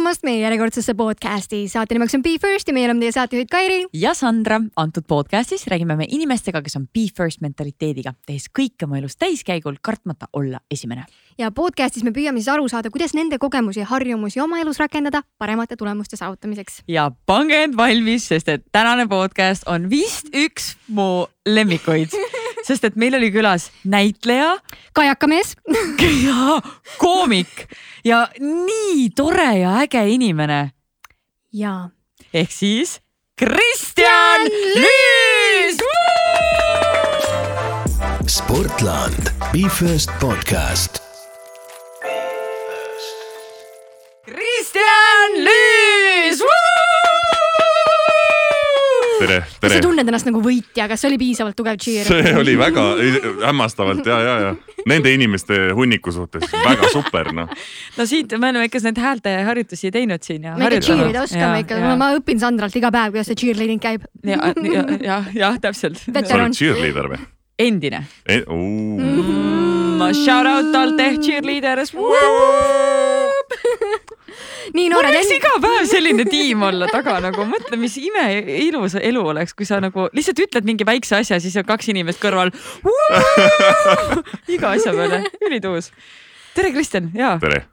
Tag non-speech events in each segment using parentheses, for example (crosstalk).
tulemast meie järjekordsesse podcasti. saate nimeks on Be First ja meie oleme teie saatejuhid Kairi. ja Sandra. antud podcastis räägime me inimestega, kes on Be First mentaliteediga, tehes kõike oma elus täiskäigul, kartmata olla esimene. ja podcastis me püüame siis aru saada, kuidas nende kogemusi ja harjumusi oma elus rakendada paremate tulemuste saavutamiseks. ja pange end valmis, sest et tänane podcast on vist üks mu lemmikuid (laughs) sest et meil oli külas näitleja. kajakamees (laughs) ja koomik ja nii tore ja äge inimene. ja. ehk siis Kristjan Lüüs. Sportland, Be First podcast. Kristjan Lüüs tere, tere. sa tunned ennast nagu võitja, kas see oli piisavalt tugev cheer? see oli väga hämmastavalt ja, ja, ja nende inimeste hunniku suhtes väga super noh. no siit me oleme ikka neid häälteharjutusi teinud siin ja. me ikka cheer'ida oskame ikka, ma õpin Sandralt iga päev, kuidas see cheerleading käib. ja, ja, ja, jah, täpselt. sa oled cheerleader või? endine e. Mm -hmm. Shout out Talte cheerleader nii noored. võiks iga päev selline tiim olla taga nagu, mõtle, mis imeilus elu oleks, kui sa nagu lihtsalt ütled mingi väikse asja, siis on kaks inimest kõrval. iga asja peale, ülituus. tere, Kristjan, ja. tere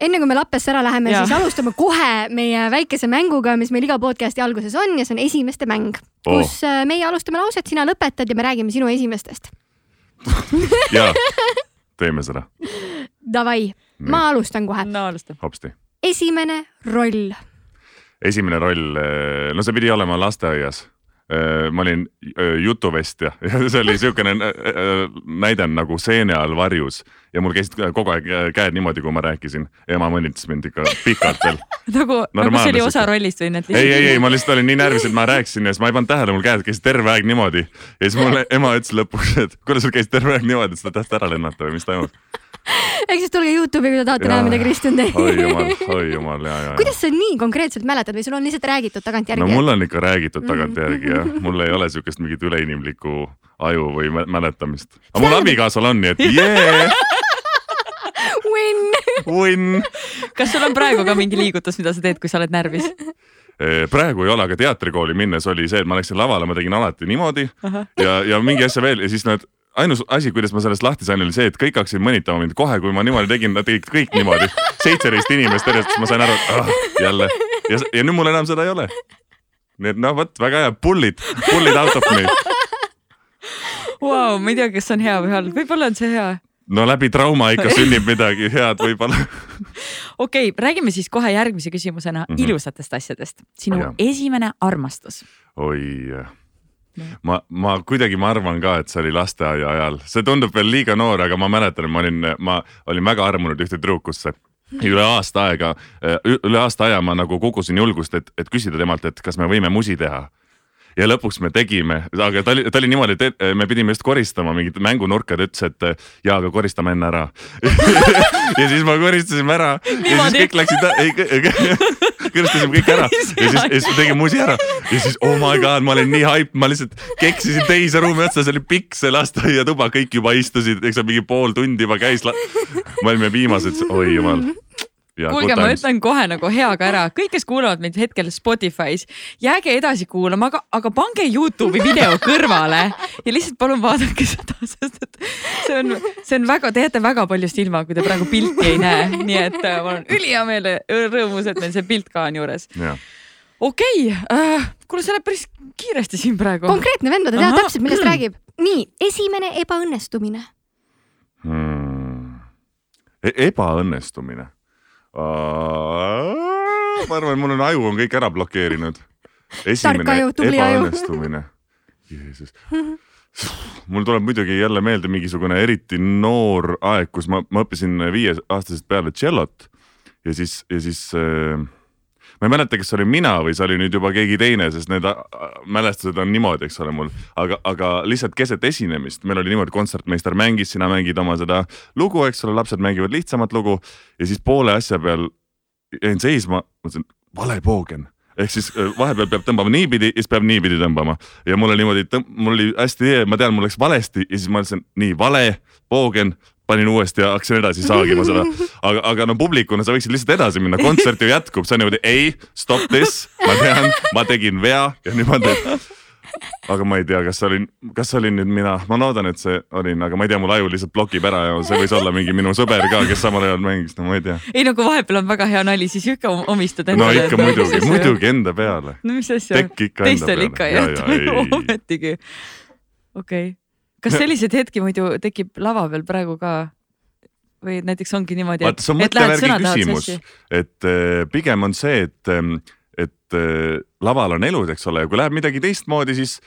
enne kui me lappesse ära läheme, siis alustame kohe meie väikese mänguga, mis meil iga podcast'i alguses on ja see on esimeste mäng oh., kus äh, meie alustame lauset, sina lõpetad ja me räägime sinu esimestest ja, (laughs) teeme seda. Davai, ma alustan kohe. no alusta. hopsti. esimene roll. esimene roll, eh, no see pidi olema lasteaias ma olin eh, jutuvestja (laughs) ja see oli siukene näide nagu seene all varjus ja mul käisid kogu aeg käed niimoodi, kui ma rääkisin. ema mõnitas mind ikka pikalt veel (laughs) nagu, nagu see oli osa rollist või need lihtsalt? ei, ei, ei, ma lihtsalt olin nii närvis, et ma rääkisin ja siis ma ei pannud tähele, mul käed käisid terve aeg niimoodi. ja siis mulle (laughs) ema ütles lõpuks, et kuule, sul käis terve aeg niimoodi, et sa tahtsid ära lennata või mis toimub (laughs) ehk siis tulge Youtube'i, kui te tahate näha, mida Kristjan teeb. oi jumal, oi jumal ja, ja. kuidas sa nii konkreetselt mäletad või sul on lihtsalt räägitud tagantjärgi? no mul on ikka räägitud tagantjärgi jah, (laughs) mul ei ole siukest mingit üleinimlikku aju või mäletamist. aga mul abikaasal on, nii et (laughs) jee Win. Win. kas sul on praegu ka mingi liigutus, mida sa teed, kui sa oled närvis? praegu ei ole, aga teatrikooli minnes oli see, et ma läksin lavale, ma tegin alati niimoodi Aha. ja, ja mingi asja veel ja siis nad ainus asi, kuidas ma sellest lahti sain, oli see, et kõik hakkasid mõnitama mind kohe, kui ma niimoodi tegin, nad tegid kõik niimoodi. seitseteist inimest järjest, siis ma sain aru, et ah, jälle ja, ja nüüd mul enam seda ei ole. nii et noh, vot väga hea, pull it, pull it out of me. Vau, ma ei tea, kas see on hea või halb, võib-olla on see hea. no läbi trauma ikka (laughs) sünnib midagi head võib-olla okei okay,, räägime siis kohe järgmise küsimusena mm -hmm. ilusatest asjadest. sinu ja. esimene armastus. oi ma, ma kuidagi, ma arvan ka, et see oli lasteaia ajal, see tundub veel liiga noor, aga ma mäletan, ma olin, ma olin väga armunud ühte tüdrukusse üle aasta aega, üle aasta aja ma nagu kogusin julgust, et, et küsida temalt, et kas me võime musi teha ja lõpuks me tegime, aga ta oli, ta oli niimoodi, et me pidime just koristama mingit mängunurka, ta ütles, et ja, aga koristame enne ära. (laughs) Ja siis me koristasime ära. Ja siis kõik läksid, (laughs) koristasime kõik ära. Ja siis, ja siis me tegime musi ära. Ja siis oh my god, ma olin nii hype, ma lihtsalt keksisin teise ruumi otsa, see oli pikk see lasteaiatuba, kõik juba istusid, eks see mingi pool tundi juba käis. me olime viimased, oi jumal kuulge, ma ütlen kohe nagu heaga ära, kõik, kes kuulavad meid hetkel Spotify's, jääge edasi kuulama, aga, aga pange Youtube'i video kõrvale ja lihtsalt palun vaadake seda, (laughs) sest et see on, see on väga, te jääte väga paljust ilma, kui te praegu pilti ei näe, nii et äh, mul on ülihea meel, rõõmus, et meil see pilt ka on juures. Okei okay, äh,, kuule, see läheb päris kiiresti siin praegu. konkreetne vend, ta teab täpselt, millest räägib. nii, esimene ebaõnnestumine. Hmm.. E ebaõnnestumine ma arvan, mul on aju on kõik ära blokeerinud. aju. ebaõnnestumine. Jeesus mul tuleb muidugi jälle meelde mingisugune eriti noor aeg, kus ma, ma õppisin viieaastasest peale tšellot ja siis, ja siis äh, ma ei mäleta, kas see olin mina või see oli nüüd juba keegi teine, sest need äh, mälestused on niimoodi, eks ole mul, aga, aga lihtsalt keset esinemist, meil oli niimoodi, kontsertmeister mängis, sina mängid oma seda lugu, eks ole, lapsed mängivad lihtsamat lugu. Ja siis poole asja peal jäin seisma, mõtlesin vale poogen. Ehk siis äh, vahepeal peab tõmbama niipidi ja siis peab niipidi tõmbama. Ja mul oli niimoodi, mul oli hästi ma tean, mul läks valesti ja siis ma ütlesin nii vale, poogen, panin uuesti ja hakkasin edasi saagima seda. aga, aga no publikuna sa võiksid lihtsalt edasi minna, kontsert ju jätkub, see on niimoodi ei, stop this, ma tean, ma tegin vea ja teen aga ma ei tea, kas olin, kas olin nüüd mina, ma loodan, et see olin, aga ma ei tea, mul aju lihtsalt blokib ära ja see võis olla mingi minu sõber ka, kes samal ajal mängis, no ma ei tea. ei no kui vahepeal on väga hea nali, siis ikka omistad endale. no ikka muidugi, muidugi enda peale. no mis asja, teistel ikka jah, (laughs) ometigi. okei okay., kas (laughs) selliseid hetki muidu tekib lava peal praegu ka? või näiteks ongi niimoodi, et, et lähed sõna tahad sassi? et äh, pigem on see, et äh, et äh, laval on elus, eks ole, ja kui läheb midagi teistmoodi, siis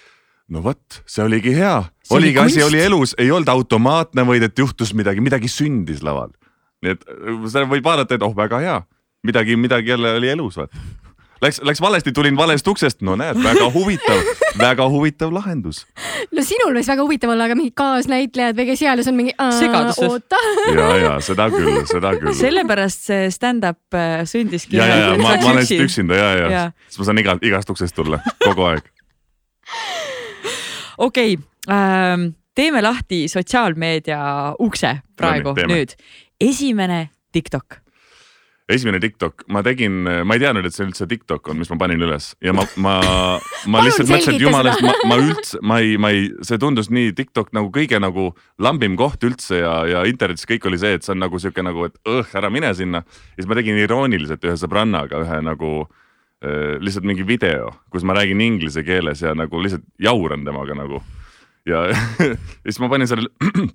no vot, see oligi hea, oligi oli asi oli elus, ei olnud automaatne, vaid et juhtus midagi, midagi sündis laval. nii et äh, sa võid vaadata, et oh, väga hea, midagi, midagi jälle oli elus, vaata. Läks, läks valesti, tulin valest uksest, no näed, väga huvitav väga huvitav lahendus. no sinul võis väga huvitav olla, aga mingid kaasnäitlejad või kes siis on mingi. segaduses. ja, ja seda küll, seda küll. sellepärast see stand-up äh, sündiski. ja, ja, ja ma, ma olen lihtsalt üksinda ja, ja, ja., siis ma saan iga, igast uksest tulla kogu aeg (laughs) okei okay, ähm,, teeme lahti sotsiaalmeedia ukse praegu no, nüüd. esimene TikTok esimene TikTok, ma tegin, ma ei teadnud, et see üldse TikTok on, mis ma panin üles ja ma, ma, ma lihtsalt mõtlesin, et jumala eest, ma, ma üldse, ma ei, ma ei, see tundus nii TikTok nagu kõige nagu lambim koht üldse ja, ja internetis kõik oli see, et see on nagu sihuke nagu, et õh, ära mine sinna. ja siis ma tegin irooniliselt ühe sõbrannaga ühe nagu äh, lihtsalt mingi video, kus ma räägin inglise keeles ja nagu lihtsalt jauran temaga nagu. ja, (laughs) ja siis ma panin selle (clears throat)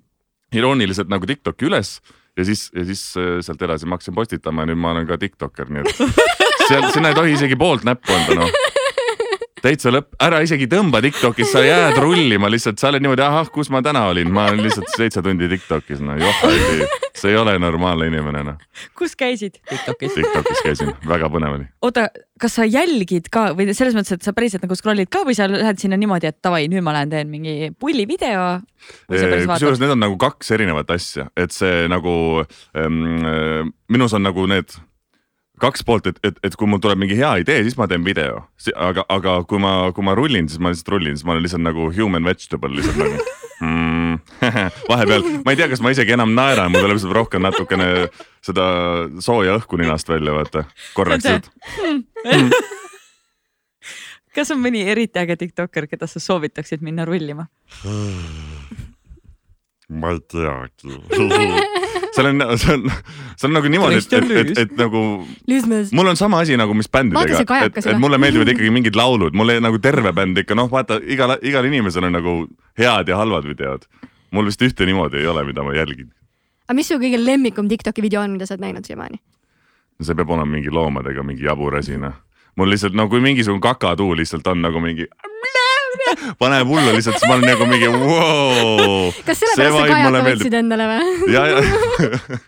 irooniliselt nagu TikToki üles ja siis, ja siis äh, sealt edasi ma hakkasin postitama ja nüüd ma olen ka tiktokker, nii et (laughs) seal, sinna ei tohi isegi poolt näppu anda noh täitsa lõpp, ära isegi tõmba Tiktokis, sa jääd (laughs) rullima lihtsalt, sa oled niimoodi, ahah, kus ma täna olin, ma olen lihtsalt seitse tundi Tiktokis, no joh, see ei ole normaalne inimene noh. kus käisid? Tiktokis. Tiktokis käisin, väga põnev oli. oota, kas sa jälgid ka või selles mõttes, et sa päriselt nagu scroll'id ka või sa lähed sinna niimoodi, et davai, nüüd ma lähen teen mingi pullivideo? kusjuures need on nagu kaks erinevat asja, et see nagu ähm, minus on nagu need kaks poolt, et, et, et kui mul tuleb mingi hea idee, siis ma teen video, aga, aga kui ma, kui ma rullin, siis ma lihtsalt rullin, siis ma olen lihtsalt nagu human vegetable lihtsalt nagu mm, (laughs) vahepeal, ma ei tea, kas ma isegi enam naeran, mul tuleb lihtsalt rohkem natukene seda sooja õhku ninast välja, vaata, korraks. Mm. (laughs) kas on mõni eriti äge tiktokker, keda sa soovitaksid minna rullima? ma ei teagi (laughs) seal on, see on, see on nagu niimoodi, et, et, et, et nagu mul on sama asi nagu, mis bändidega, et, et mulle meeldivad ikkagi mingid laulud, mulle nagu terve bänd ikka noh, vaata igal, igal inimesel on nagu head ja halvad videod. mul vist ühte niimoodi ei ole, mida ma jälgin. aga mis su kõige lemmikum Tiktoki video on, mida sa oled näinud siiamaani? see peab olema mingi loomadega mingi jabur asi noh. mul lihtsalt no kui mingisugune kakatuul lihtsalt on nagu mingi paneb hullu lihtsalt, siis ma olen nagu mingi wow. kas sellepärast sa kajaka võtsid endale või? ja, ja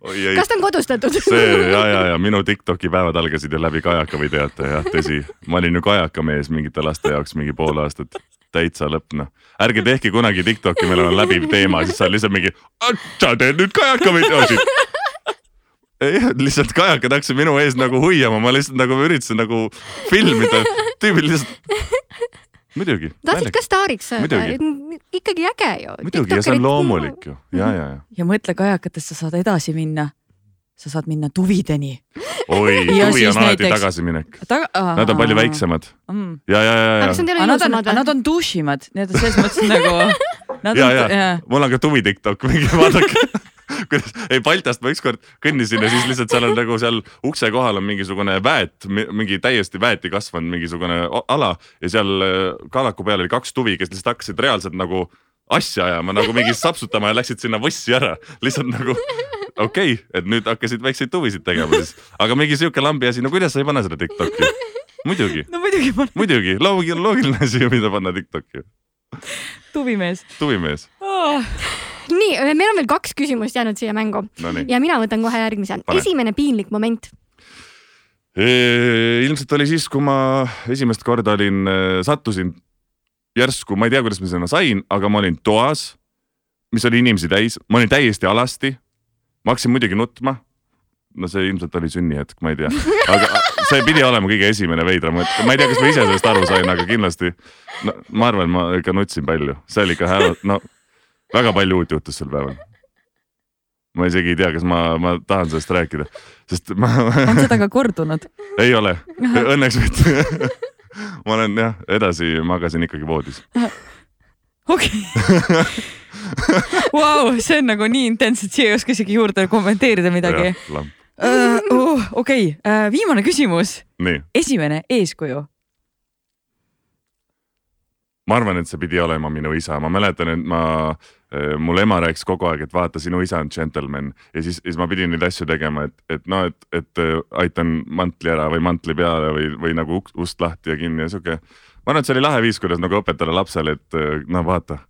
Oi, ei. kas ta on kodustatud? see ja, ja, ja minu Tiktoki päevad algasid ju läbi kajaka või teate jah, tõsi, ma olin ju kajakamees mingite laste jaoks mingi pool aastat, täitsa lõpp noh. ärge tehke kunagi Tiktoki, meil on läbiv teema, siis sa lihtsalt mingi, sa teed nüüd kajakavideosid ei, lihtsalt kajakad hakkasid minu ees nagu huiama, ma lihtsalt nagu üritasin nagu filmida, tüübil lihtsalt muidugi. tahtsid ka staariks saada, ikkagi äge ju. muidugi ja see on loomulik ju ja, ja, ja. ja mõtle kajakatest sa saad edasi minna. sa saad minna tuvideni. oi, tuvi on alati näiteks... tagasiminek Taga.... Nad on palju väiksemad mm.. ja, ja, ja, ja. aga nad on, nad on dušimad, nii et selles mõttes nagu. (laughs) ja, ja, mul on ka tuvi TikTok, minge vaadake (laughs) (laughs) kuidas, ei Baltiast ma ükskord kõndisin ja siis lihtsalt seal on nagu seal ukse kohal on mingisugune väet, mingi täiesti väeti kasvanud mingisugune ala ja seal äh, kallaku peal oli kaks tuvi, kes lihtsalt hakkasid reaalselt nagu asja ajama nagu mingi sapsutama ja läksid sinna võssi ära, lihtsalt nagu okei okay,, et nüüd hakkasid väikseid tuvisid tegema siis, aga mingi sihuke lambi asi, no kuidas sa ei pane seda Tiktoki? muidugi. no muidugi panen. muidugi, loogiline asi, mida panna Tiktoki. tuvimees. tuvimees oh nii, meil on veel kaks küsimust jäänud siia mängu no nii. ja mina võtan kohe järgmise. esimene piinlik moment ilmselt oli siis, kui ma esimest korda olin, sattusin järsku, ma ei tea, kuidas ma sinna sain, aga ma olin toas, mis oli inimesi täis, ma olin täiesti alasti. ma hakkasin muidugi nutma. no see ilmselt oli sünnihetk, ma ei tea, aga see pidi olema kõige esimene veidram mõte, ma ei tea, kas ma ise sellest aru sain, aga kindlasti no, ma arvan, ma ikka nutsin palju, see oli ikka hää, no väga palju uut juhtus sel päeval. ma isegi ei tea, kas ma, ma tahan sellest rääkida, sest ma. (laughs) on seda ka kordunud? (laughs) ei ole, õnneks mitte (laughs) ma olen jah, edasi magasin ikkagi voodis. okei. Vau, see on nagu nii intensne, et siia ei oska isegi juurde kommenteerida midagi. Uh, oh, okei uh,, viimane küsimus. esimene eeskuju ma arvan, et see pidi olema minu isa, ma mäletan, et ma, äh, mul ema rääkis kogu aeg, et vaata, sinu isa on džentelmen ja siis, siis ma pidin neid asju tegema, et, et noh, et, et äh, aitan mantli ära või mantli peale või, või nagu ust lahti ja kinni ja sihuke. ma arvan, et see oli lahe viis, kuidas nagu õpetada lapsele, et äh, no vaata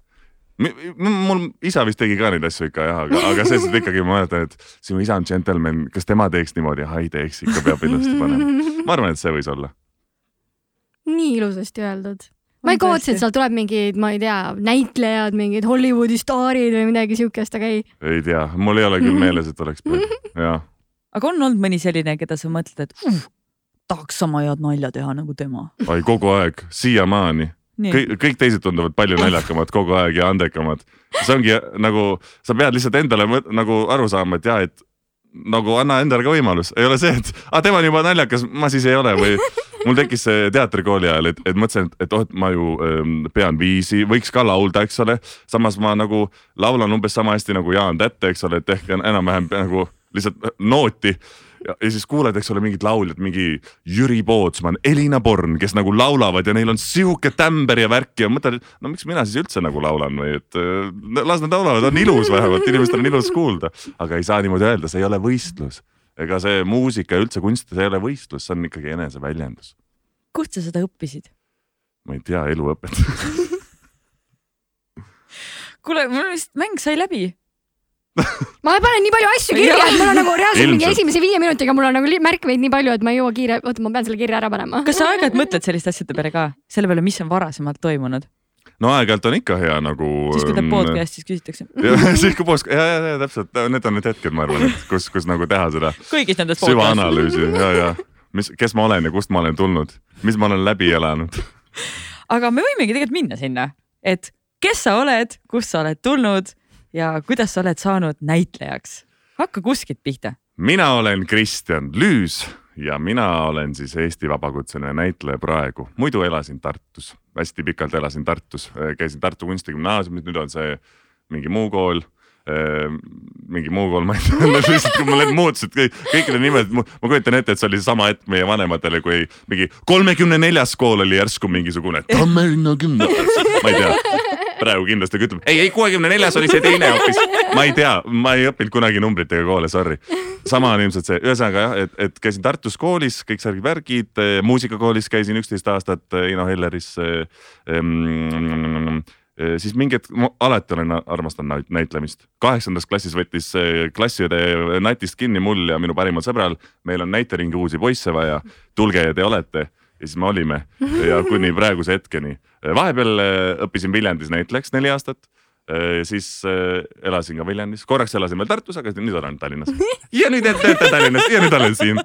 mul isa vist tegi ka neid asju ikka jah, aga, aga selles mõttes ikkagi ma mäletan, et sinu isa on džentelmen, kas tema teeks niimoodi, ah ei teeks, ikka peab ilusti panema. ma arvan, et see võis olla. nii ilusasti öeldud ma ei kavatse, et sealt tuleb mingid, ma ei tea, näitlejad, mingid Hollywoodi staarid või midagi siukest, aga ei. ei tea, mul ei ole küll (laughs) meeles, et oleks, jah. aga on olnud mõni selline, keda sa mõtled, et uh, tahaks sama head nalja teha nagu tema? ai, kogu aeg, siiamaani. kõik, kõik teised tunduvad palju naljakamad kogu aeg ja andekamad. see ongi nagu, sa pead lihtsalt endale nagu aru saama, et ja, et nagu anna endale ka võimalus, ei ole see, et ah, tema on juba naljakas, ma siis ei ole või (laughs) mul tekkis see teatrikooli ajal, et, et mõtlesin, et, et oh, et ma ju ähm, pean viisi, võiks ka laulda, eks ole. samas ma nagu laulan umbes sama hästi nagu Jaan Tätte, eks ole, et ehk enam-vähem nagu lihtsalt nooti ja, ja siis kuuled, eks ole, mingid lauljad, mingi Jüri Pootsman, Elina Born, kes nagu laulavad ja neil on sihuke tämber ja värk ja mõtled, no miks mina siis üldse nagu laulan või et äh, las nad laulavad, on ilus vähemalt, inimestel on ilus kuulda. aga ei saa niimoodi öelda, see ei ole võistlus. ega see muusika ja üldse kunst, see ei ole võistlus, see on ikkagi eneseväljendus. kust sa seda õppisid? ma ei tea, eluõpet (laughs) kuule, mul vist mäng sai läbi (laughs) ma panen nii palju asju kirja, et mul on nagu reaalselt mingi esimese viie minutiga mul on nagu märkmeid nii palju, et ma ei jõua kiire, oota, ma pean selle kirja ära panema. kas sa aeg-ajalt mõtled selliste asjade peale ka, selle peale, mis on varasemalt toimunud? no aeg-ajalt on ikka hea nagu. siis kui teeb ähm, podcast'i, siis küsitakse. (laughs) siis kui podcast, ja, ja, ja täpselt, need on need hetked, ma arvan, et kus, kus nagu teha seda. kõigis nendes süvaanalüüsi ja, ja mis, kes ma olen ja kust ma olen tulnud, mis ma olen läbi elanud. aga me võimegi tegelikult minna sinna, et kes sa oled, kust sa oled tulnud ja kuidas sa oled saanud näitlejaks? hakka kuskilt pihta. mina olen Kristjan Lüüs ja mina olen siis Eesti vabakutseline näitleja praegu, muidu elasin Tartus, hästi pikalt elasin Tartus, käisin Tartu Kunstigümnaasiumis, nüüd on see mingi muu kool Ehm, mingi muu kool, ma ei tea, lihtsalt kui mul need muutused kõik, kõik need nimed, ma kujutan ette, et see oli sama hetk meie vanematele, kui mingi kolmekümne neljas kool oli järsku mingisugune (laughs) Tammerina gümnaasium, ma ei tea. Praegu kindlasti ütleb, ei, ei kuuekümne neljas oli see teine hoopis, ma ei tea, ma ei õppinud kunagi numbritega koole, sorry. sama on ilmselt see, ühesõnaga jah, et, et käisin Tartus koolis, kõik särgid-värgid, muusikakoolis käisin üksteist aastat Ino Helleris ähm, Äh, siis mingi hetk, ma alati olen armastanud näitlemist. kaheksandas klassis võttis klassiõde natist kinni mul ja minu parimal sõbral. meil on näiteringi uusi poisse vaja, tulge ja te olete. ja siis me olime ja kuni praeguse hetkeni. Vahepeal äh, õppisin Viljandis näitlejaks neli aastat äh, siis elasin ka Viljandis, korraks elasin veel Tartus, aga nüüd olen Tallinnas. ja nüüd töötan Tallinnas ja nüüd olen siin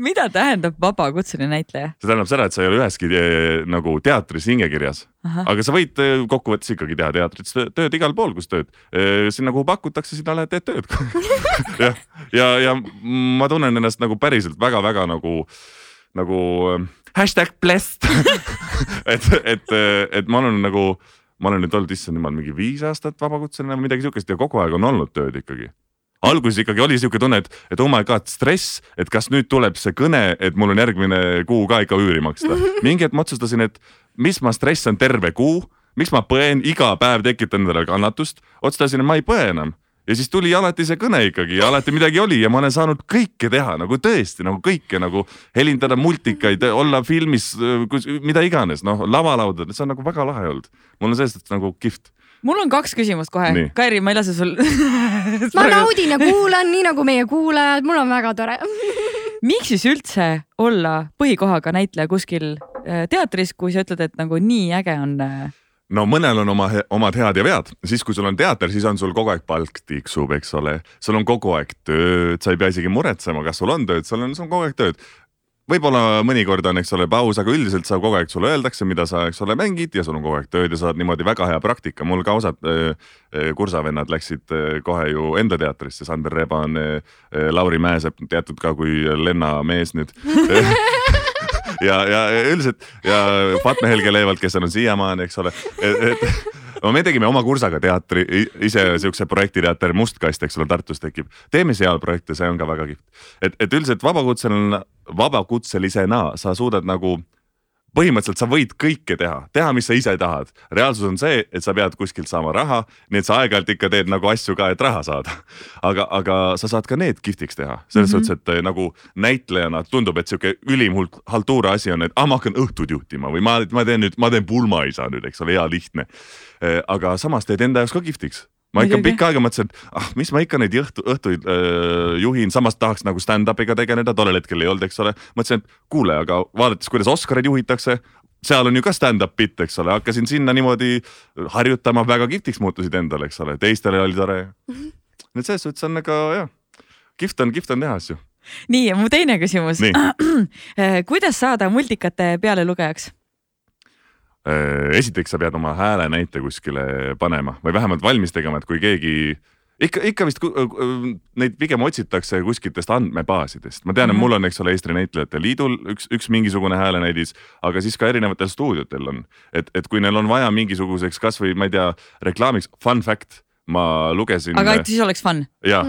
mida tähendab vabakutseline näitleja? see tähendab seda, et sa ei ole üheski eh, nagu teatris hingekirjas, aga sa võid kokkuvõttes ikkagi teha teatris tööd igal pool, kus tööd. Sinna, kuhu pakutakse, sinna lähed teed tööd (laughs) ja, ja, ja ma tunnen ennast nagu päriselt väga-väga nagu, nagu hashtag blessed (laughs) et, et, et ma olen nagu, ma olen nüüd olnud issand jumal mingi viis aastat vabakutseline või midagi siukest ja kogu aeg on olnud tööd ikkagi alguses ikkagi oli sihuke tunne, et, et oh my god, stress, et kas nüüd tuleb see kõne, et mul on järgmine kuu ka ikka üüri maksta. (laughs) mingi hetk ma otsustasin, et mis ma stressan terve kuu, miks ma põen iga päev, tekitan endale kannatust. otsustasin, et ma ei põe enam ja siis tuli alati see kõne ikkagi ja alati midagi oli ja ma olen saanud kõike teha nagu tõesti nagu kõike nagu helindada multikaid, olla filmis, mida iganes, noh lavalaudadel, see on nagu väga lahe olnud. mul on sellest nagu kihvt mul on kaks küsimust kohe. Kairi, ma ei lase sul (laughs) ma naudin ja kuulan, nii nagu meie kuulajad, mul on väga tore (laughs) miks siis üldse olla põhikohaga näitleja kuskil äh, teatris, kui sa ütled, et nagu nii äge on? Äh? No mõnel on oma, omad head ja vead, siis kui sul on teater, siis on sul kogu aeg palk tiksub, eks ole, sul on kogu aeg tööd, sa ei pea isegi muretsema, kas sul on tööd, sul on, sul on kogu aeg tööd. Võib-olla mõnikord on, eks ole, paus, aga üldiselt sa kogu aeg sulle öeldakse, mida sa, eks ole, mängid ja sul on kogu aeg tööd ja sa oled niimoodi väga hea praktika. mul ka osad äh, kursavennad läksid äh, kohe ju enda teatrisse, Sander Reban äh,, Lauri Mäesepp, teatud ka kui Lenna mees nüüd (laughs) ja, ja üldiselt ja Fatme Helge Leevalt, kes on siiamaani, eks ole, et, et no me tegime oma kursaga teatri, ise siukse projektiteater Must kast, eks ole, Tartus tekib. teeme seal projekte, see on ka väga kihvt. et, et üldiselt vabakutseline, vabakutselisena sa suudad nagu põhimõtteliselt sa võid kõike teha, teha, mis sa ise tahad. reaalsus on see, et sa pead kuskilt saama raha, nii et sa aeg-ajalt ikka teed nagu asju ka, et raha saada. (laughs) aga, aga sa saad ka need kihvtiks teha, selles mm -hmm. suhtes, et eh, nagu näitlejana tundub, et sihuke ülim hulk haltuura asi on, et ah, ma hakkan õhtut juhtima või ma, ma teen nüüd, ma teen pulmaisa nüüd, eks ole, hea lihtne. Eh, aga samas teed enda jaoks ka kihvtiks ma ikka pikka aega mõtlesin, et ah, mis ma ikka neid õhtu, õhtuid äh, juhin, samas tahaks nagu stand-up'iga tegeleda, tollel hetkel ei olnud, eks ole. mõtlesin, et kuule, aga vaadates, kuidas Oscareid juhitakse, seal on ju ka stand-up bitt, eks ole, hakkasin sinna niimoodi harjutama, väga kihvtiks muutusid endale, eks ole, teistele oli tore mm. -hmm. nii et selles suhtes on nagu jah, kihvt on, kihvt on teha asju. nii ja mu teine küsimus. (clears throat) kuidas saada multikate pealelugejaks? Äh, esiteks sa pead oma hääle näite kuskile panema või vähemalt valmis tegema, et kui keegi ikka, ikka vist neid pigem otsitakse kuskiltest andmebaasidest, ma tean et mhm. mul on, eks ole, Eesti Näitlejate Liidul üks, üks mingisugune häälenäidis, aga siis ka erinevatel stuudiotel on, et, et kui neil on vaja mingisuguseks kasvõi ma ei tea reklaamiks, fun fact ma lugesin. aga et siis oleks fun. ja (laughs)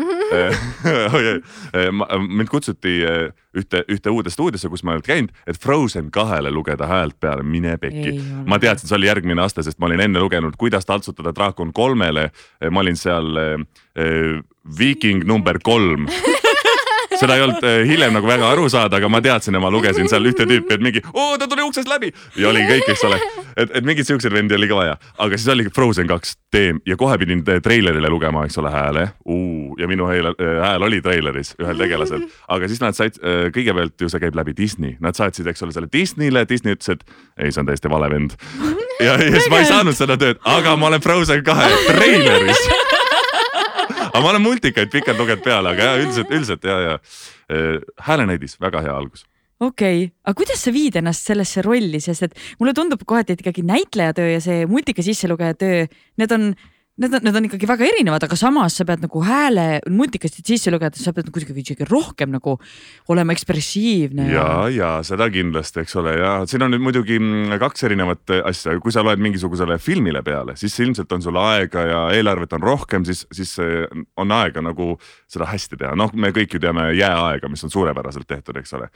(laughs) mind kutsuti ühte, ühte uude stuudiosse, kus ma ei olnud käinud, et Frozen kahele lugeda häält peale, mine pekki. ma teadsin, see oli järgmine aste, sest ma olin enne lugenud, kuidas taltsutada draakon kolmele. ma olin seal äh, Viiking number kolm (laughs) seda ei olnud äh, hiljem nagu väga aru saada, aga ma teadsin ja ma lugesin seal ühte tüüpi, et mingi oo ta tuli uksest läbi. Ja oli kõik, eks ole. et, et mingeid siukseid vendi oli ka vaja, aga siis oligi Frozen kaks teem ja kohe pidin treilerile lugema, eks ole, hääle. ja minu hääl, äh, hääl oli treileris ühel tegelasel, aga siis nad said, äh, kõigepealt ju see käib läbi Disney, nad saatsid, eks ole, selle Disneyle, Disney ütles, et ei, see on täiesti vale vend. ja, ja siis ma ei saanud seda tööd, aga ma olen Frozen kahe (laughs) treileris aga ma olen multikaid pikalt lugenud peale, aga ja üldiselt, üldiselt ja, ja äh, häälenäidis väga hea algus okei okay., aga kuidas sa viid ennast sellesse rolli, sest et mulle tundub kohati, et ikkagi näitlejatöö ja see multika sisselugeja töö, need on Need on, need on ikkagi väga erinevad, aga samas sa pead nagu hääle multikast sisse lugeda, sa pead nagu kuidagi rohkem nagu olema ekspressiivne. ja, ja seda kindlasti, eks ole, ja siin on nüüd muidugi mm, kaks erinevat asja, kui sa loed mingisugusele filmile peale, siis ilmselt on sul aega ja eelarvet on rohkem, siis, siis on aega nagu seda hästi teha, noh, me kõik ju teame Jääaega, mis on suurepäraselt tehtud, eks ole.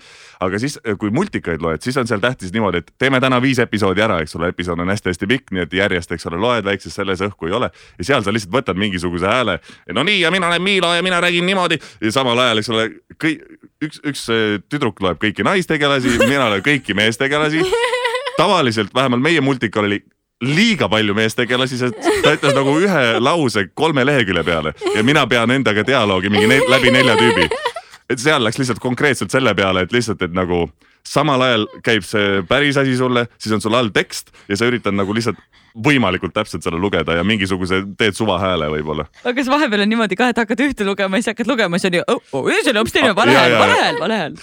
aga siis, kui multikaid loed, siis on seal tähtis niimoodi, et teeme täna viis episoodi ära, eks ole, episood on hästi-hästi pikk, nii et järjest, eks ole, loed väikses selles õhku ei ole ja seal sa lihtsalt võtad mingisuguse hääle. no nii ja mina olen Miilo ja mina räägin niimoodi ja samal ajal, eks ole, kõik, üks, üks tüdruk loeb kõiki naistegelasi, mina loen kõiki meestegelasi. tavaliselt vähemalt meie multikal oli liiga palju meestegelasi, sest ta ütles nagu ühe lause kolme lehekülje peale ja mina pean endaga dialoogi mingi ne läbi nelja tüübi. et seal läks lihtsalt konkreetselt selle peale, et lihtsalt, et nagu samal ajal käib see päris asi sulle, siis on sul all tekst ja sa üritad nagu lihtsalt võimalikult täpselt seda lugeda ja mingisuguse teed suvahääle võib-olla. aga kas vahepeal on niimoodi ka, et hakkad ühte lugema ja siis hakkad lugema, siis on ju oh,, oh, see oli hoopis teine, vale hääl, vale hääl, vale hääl.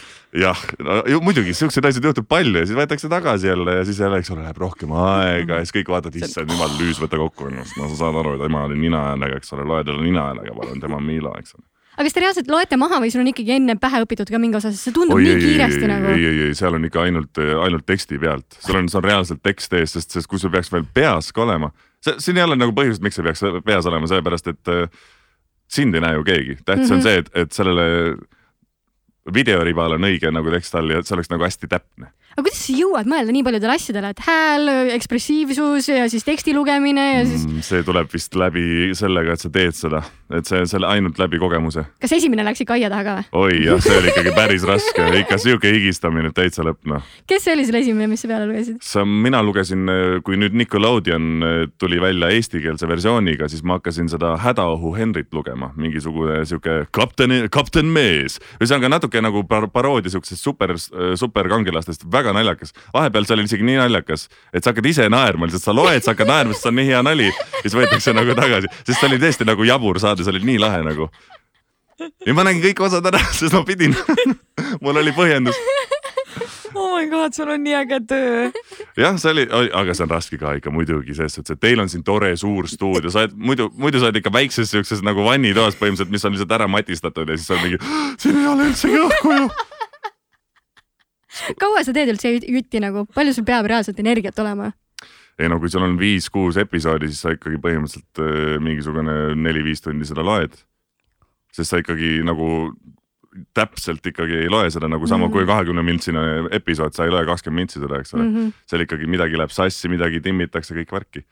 jah, no muidugi siukseid asju juhtub palju ja siis võetakse tagasi jälle ja siis jälle, eks ole, läheb rohkem aega ja siis kõik vaatavad, issand jumal, lüüs, võta kokku ennast, no sa saad aru, et ema oli ninahäälega, eks ole, loe talle ninahäälega, palun, tema on Miila, eks ole aga kas te reaalselt loete maha või sul on ikkagi enne pähe õpitud ka mingi osa, sest see tundub Oi, nii ei, kiiresti ei, nagu. ei, ei, ei, seal on ikka ainult, ainult teksti pealt, sul on, sul on reaalselt tekst ees, sest, sest kui sul peaks veel peas ka olema, see, siin ei ole nagu põhjust, miks see peaks peas olema, sellepärast et äh, sind ei näe ju keegi, tähtis mm -hmm. on mhm. see, et, et sellele videoribal on õige nagu tekst all ja see oleks nagu hästi täpne aga kuidas sa jõuad mõelda nii paljudele asjadele, et hääl, ekspressiivsus ja siis teksti lugemine ja siis mm,? see tuleb vist läbi sellega, et sa teed seda, et see, selle ainult läbi kogemuse. kas esimene läks ikka aia taha ka või? oi jah, see oli ikkagi päris raske, ikka sihuke higistamine täitsa lõpp noh. kes see oli sul esimene, mis sa peale lugesid? sa, mina lugesin, kui nüüd Nickelodeon äh, tuli välja eestikeelse versiooniga, siis ma hakkasin seda Hädaohu Henrit lugema, mingisugune sihuke kapten, kapten mees. ühesõnaga natuke nagu par paroodia siuksest super, superkangelastest, väga naljakas. vahepeal see oli isegi nii naljakas, et sa hakkad ise naerma, lihtsalt sa loed, sa hakkad naerma, sest see on nii hea nali. siis võetakse nagu tagasi, sest see oli tõesti nagu jabur saade, see oli nii lahe nagu. ja ma nägin kõik osad ära, (laughs) sest ma pidin (laughs) mul oli põhjendus oh my god, sul on nii äge töö. (laughs) jah, see oli, aga see on raske ka ikka muidugi selles suhtes, et teil on siin tore suur stuudio, sa oled muidu, muidu sa oled ikka väikses siukses nagu vannitoas põhimõtteliselt, mis on lihtsalt ära matistatud ja siis on mingi, siin ei ole üldsegi õhku ju. (laughs) kaua sa teed üldse jutti nagu, palju sul peab reaalselt energiat olema? ei no kui sul on viis-kuus episoodi, siis sa ikkagi põhimõtteliselt äh, mingisugune neli-viis tundi seda loed. sest sa ikkagi nagu täpselt ikkagi ei loe seda nagu sama mm -hmm. kui kahekümne mintsine episood, sa ei loe kakskümmend mintsi seda, eks ole mm. -hmm. seal ikkagi midagi läheb sassi, midagi timmitakse, kõik värki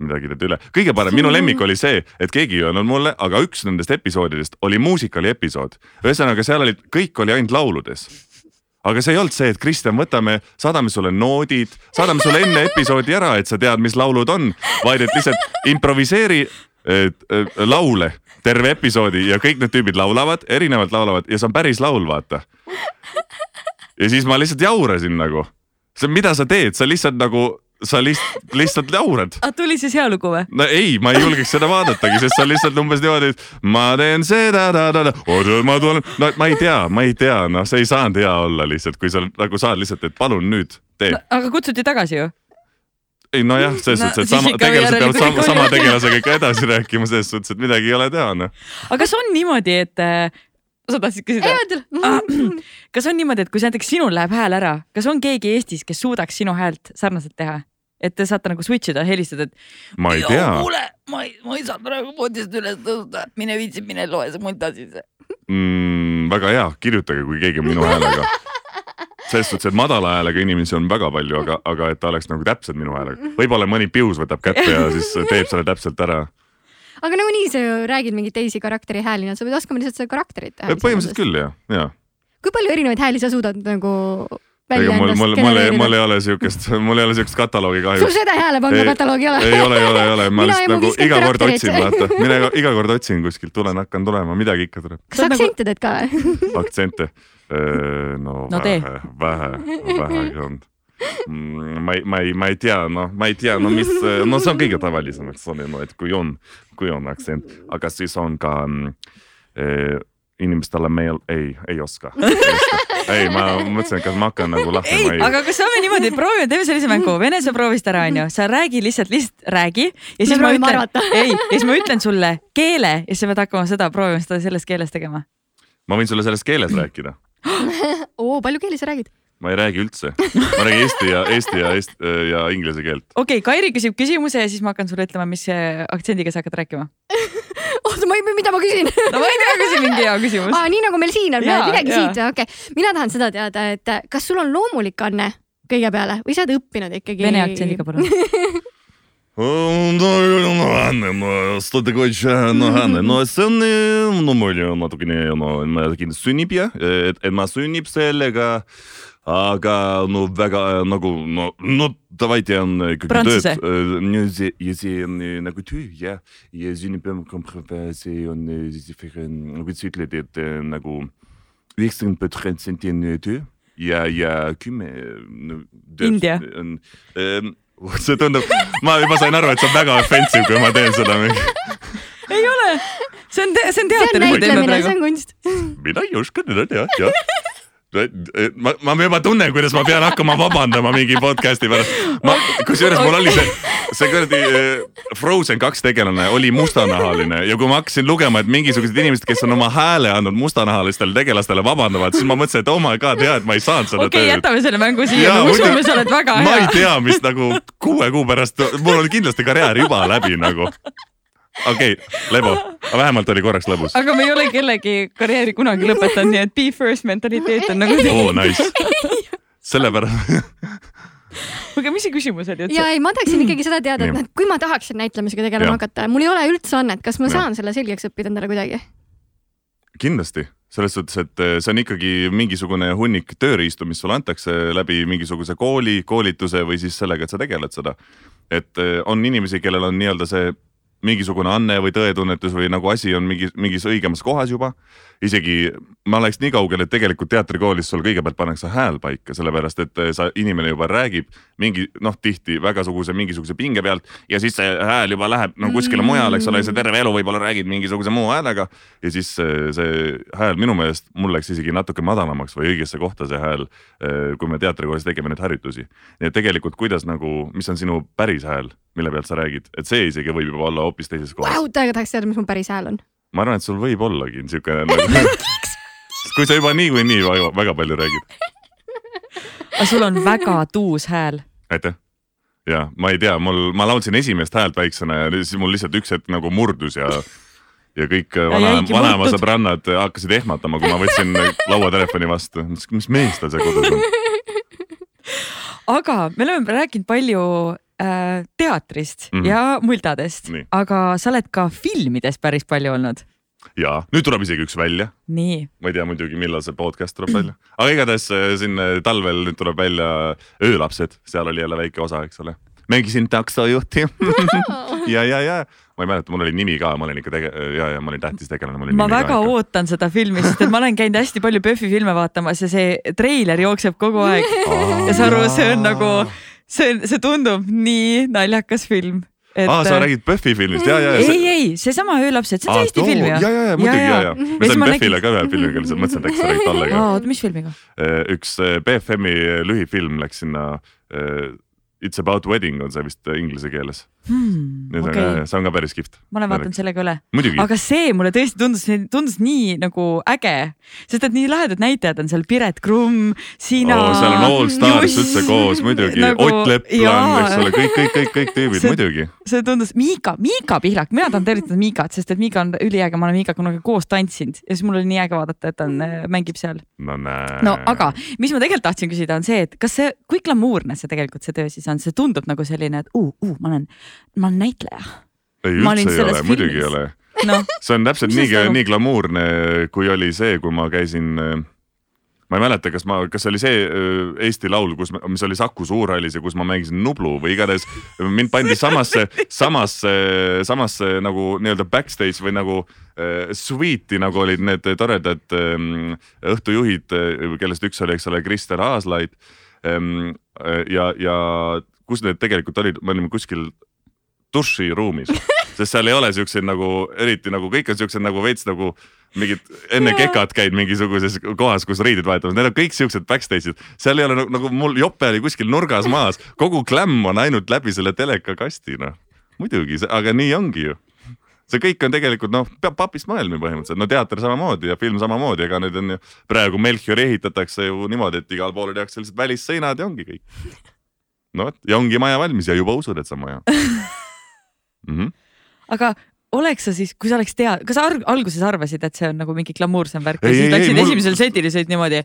midagi teed üle. kõige parem, minu lemmik oli see, et keegi ei öelnud mulle, aga üks nendest episoodidest oli muusikali episood. ühesõnaga, seal olid, kõik oli ainult lauludes aga see ei olnud see, et Kristjan, võtame, saadame sulle noodid, saadame sulle enne episoodi ära, et sa tead, mis laulud on, vaid et lihtsalt improviseeri laule terve episoodi ja kõik need tüübid laulavad, erinevalt laulavad ja see on päris laul, vaata. ja siis ma lihtsalt jaurasin nagu, mida sa teed, sa lihtsalt nagu sa lihtsalt, lihtsalt jaurad. aga tuli siis hea lugu või? no ei, ma ei julgeks seda vaadatagi, sest on lihtsalt umbes niimoodi, et ma teen seda, ma tulen, no ma ei tea, ma ei tea, noh, see ei saanud hea olla lihtsalt, kui sa nagu saad lihtsalt, et palun nüüd tee no,. aga kutsuti tagasi ju? Ei nojah, selles no, suhtes, et sama tegelased peavad sama, sama tegelasega ikka edasi rääkima, selles suhtes, et midagi ei ole teha, noh. aga kas on niimoodi, et sa tahtsid küsida? Ah, (clears throat) kas on niimoodi, et kui näiteks sinul läheb hääl ära, kas on keegi Eestis, kes suudaks sinu häält sarnaselt teha? et te saate nagu switch ida, helistada, et. ma ei tea. kuule, ma ei, ma ei saa praegu voodist üles tõusta, mine viitsi, mine loe see munta sisse mm,. väga hea, kirjutage, kui keegi on minu häälega. (laughs) selles suhtes, et madala häälega inimesi on väga palju, aga, aga et ta oleks nagu täpselt minu häälega. võib-olla mõni pius võtab kätte ja siis teeb selle täpselt ära aga nagunii sa ju räägid mingeid teisi karakteri hääli, no sa pead oskama lihtsalt seda karakterit teha. põhimõtteliselt küll jah, ja. kui palju erinevaid hääli sa suudad nagu ega mul, mul, mul ei, mul ei ole siukest, mul ei ole siukest kataloogi kahjuks. sul seda häälepanga kataloogi ei ole? ei ole, ei ole, ei ole, ma lihtsalt nagu iga kord otsin, vaata, mina iga kord otsin kuskilt, tulen, hakkan tulema, midagi ikka tuleb. kas sa aktsente teed ka või? (laughs) aktsente? no, no vähe, vähe, vähe on mm, ma ei, ma ei, ma ei tea, noh, ma ei tea, no mis, no see on kõige tavalisem, eks ole, no et kui on, kui on aktsent, aga siis on ka eh, inimestele meil ei, ei oska, (laughs) ei, ma mõtlesin, et kas ma hakkan nagu lahti. ei, aga kas saame niimoodi, proovime, teeme sellise mängu, (laughs) Vene sa proovisid ära, onju, sa räägi lihtsalt, lihtsalt räägi ja siis ma, ma ütlen, (laughs) ei, ja siis ma ütlen sulle keele ja siis sa pead hakkama seda proovima seda selles keeles tegema. ma võin sulle selles keeles rääkida (gasps) oo, palju keeli sa räägid? ma ei räägi üldse, ma räägin eesti ja eesti ja eesti ja inglise keelt. okei okay,, Kairi küsib küsimuse ja siis ma hakkan sulle ütlema, mis aktsendiga sa hakkad rääkima ma ei, mida ma küsin no ma ei tea, küsi mingi hea küsimus ah,. nii nagu meil siin on, midagi siit, okei okay.. mina tahan seda teada, et kas sul on loomulik anne kõige peale või sa oled õppinud ikkagi? Vene aktsendiga palun что такое nahane, no see on, no mul on natukene, no ma kindlasti sünnib jah, et, et ma sünnib sellega aga no väga nagu no, no давайте on ikkagi tööd. ja see on nagu töö jah, ja siin peame kompromiss, see on nagu sa ütled, et nagu üheksakümmend protsenti on töö ja, ja kümme no,. India. (laughs) see tundub, ma juba sain aru, et see on väga offensive, kui ma teen seda (laughs) ei ole, see on, see on teater. see on näitlemine, see on kunst. mina ei oska teda teha, jah (laughs) ma, ma juba tunnen, kuidas ma pean hakkama vabandama mingi podcast'i pärast. ma, kusjuures mul oli see, see kuradi äh, Frozen kaks tegelane oli mustanahaline ja kui ma hakkasin lugema, et mingisugused inimesed, kes on oma hääle andnud mustanahalistele tegelastele, vabandavad, siis ma mõtlesin, et oh my god, hea, et ma ei saanud seda okay, tööd. okei, jätame selle mängu siia, me usume, sa oled väga hea. ma ei tea, mis nagu kuue kuu pärast, mul oli kindlasti karjäär juba läbi nagu okei okay,, Lebo, vähemalt oli korraks lõbus. aga me ei ole kellegi karjääri kunagi lõpetanud, nii et be first mentaliteet on nagu. oo, nice. sellepärast aga mis see küsimus oli üldse? ja ei, ma tahaksin ikkagi seda teada, et noh, kui ma tahaksin näitlemisega tegelema hakata, mul ei ole üldse annet, kas ma ja. saan selle selgeks õppida endale kuidagi? kindlasti, selles suhtes, et eh, see on ikkagi mingisugune hunnik tööriistu, mis sulle antakse läbi mingisuguse kooli, koolituse või siis sellega, et sa tegeled seda. et eh, on inimesi, kellel on nii-öelda see mingisugune anne või tõetunnetus või nagu asi on mingi, mingis õigemas kohas juba. isegi ma oleks nii kaugel, et tegelikult teatrikoolis sul kõigepealt pannakse hääl paika, sellepärast et sa, inimene juba räägib mingi noh, tihti vägasuguse mingisuguse pinge pealt ja siis see hääl juba läheb no kuskile mujale, eks ole, sa terve elu võib-olla räägid mingisuguse muu häälega. ja siis see, see hääl minu meelest mul läks isegi natuke madalamaks või õigesse kohta see hääl, eh, kui me teatrikoolis tegime neid harjutusi. nii et tegelikult, kuidas nagu, mis on sinu päris hääl, mille pealt sa räägid, et see isegi võib juba olla hoopis teises kohas wow,. täiega tahaks teada, mis mu päris hääl on. ma arvan, et sul võib ollagi siuke nagu (laughs) kui sa juba niikuinii väga, väga palju räägid. aga sul on väga tuus hääl. aitäh. ja ma ei tea, mul, ma laulsin esimest häält väiksena ja siis mul lihtsalt üks hetk nagu murdus ja ja kõik vana, vanaema sõbrannad hakkasid ehmatama, kui ma võtsin lauatelefoni vastu. mis mees tal seal kodus on? aga me oleme rääkinud palju äh, teatrist mm -hmm. ja muldadest, aga sa oled ka filmides päris palju olnud. Ja nüüd tuleb isegi üks välja. ma ei tea muidugi, millal see podcast tuleb välja, aga igatahes äh, siin äh, talvel nüüd tuleb välja Öölapsed, seal oli jälle väike osa, eks ole. mängisin taksojuhti. (laughs) Ja, ja, ja. Ma ei mäleta, mul oli nimi ka, ma olin ikka tege- ja, ja ma olin tähtis tegelane. ma väga ikka. ootan seda filmi, sest et ma olen käinud hästi palju PÖFFi filme vaatamas ja see treiler jookseb kogu aeg. (laughs) Ja sa aru, see on nagu, see, see tundub nii naljakas film et.... aa, sa räägid PÖFFi filmist ja, ja, ja. ei, ei, seesama Öölapsed, see on Eesti film ju. ja, ja, ja muidugi ja, ja, ja. ma sain PÖFFile ka ühe filmiga lihtsalt mõtlesin, et äkki sa räägid talle ka. oota, mis filmiga? Äh, üks äh, BFM-i lühifilm läks sinna äh, It's about wedding on see vist inglise keeles hmm,. Okay. see on ka päris kihvt. ma olen vaadanud selle ka üle. aga see mulle tõesti tundus, tundus nii nagu äge, sest et nii lahedad näitlejad on seal, Piret Krumm, sina oh,. seal on All Stars üldse koos muidugi nagu,, Ott Leplan, eks ole, kõik, kõik, kõik, kõik tüübid (laughs) see, muidugi. see tundus, Miika, Miika Pihlak, mina tahan tervitada Miikat, sest et Miika on üliäge, ma olen Miikaga kunagi koos tantsinud ja siis mul oli nii äge vaadata, et ta on, äh, mängib seal. no näe. no aga, mis ma tegelikult tahtsin küsida, on see, et kas see, kui glamuurne see tegelikult see töö siis on, see tundub nagu selline, et uh, uh, ma olen ma olen näitleja. ei, üldse ei ole, muidugi ei ole no.. see on täpselt nii, nii glamuurne, kui oli see, kui ma käisin ma ei mäleta, kas ma, kas see oli see Eesti Laul, kus, mis oli Saku Suurhallis ja kus ma mängisin Nublu või igatahes mind pandi samasse, samasse, samasse nagu nii-öelda backstage või nagu äh, suite'i, nagu olid need toredad äh, õhtujuhid, kellest üks oli, eks ole, Krister Aaslaid ähm,. ja, ja kus need tegelikult olid, me olime kuskil duširuumis, sest seal ei ole siukseid nagu eriti nagu kõik on siuksed nagu veits nagu mingid enne kekat käid mingisuguses kohas, kus riideid vahetamas, need on kõik siuksed backstage'id, seal ei ole nagu, nagu mul jope oli kuskil nurgas maas, kogu klämm on ainult läbi selle telekakasti noh. muidugi, aga nii ongi ju. See kõik on tegelikult noh, peab papist maailmi põhimõtteliselt, no teater samamoodi ja film samamoodi, ega nüüd on ju praegu Melchiori ehitatakse ju niimoodi, et igal pool tehakse lihtsalt välisseinad ja ongi kõik. no vot ja ongi maja valmis ja juba usud, et see on maja (laughs) mm. -hmm. aga oleks sa siis, kui sa oleks tea-, kas sa alguses arvasid, et see on nagu mingi glamuursem värk ja siis läksid mul... esimesel setil ja sõid niimoodi?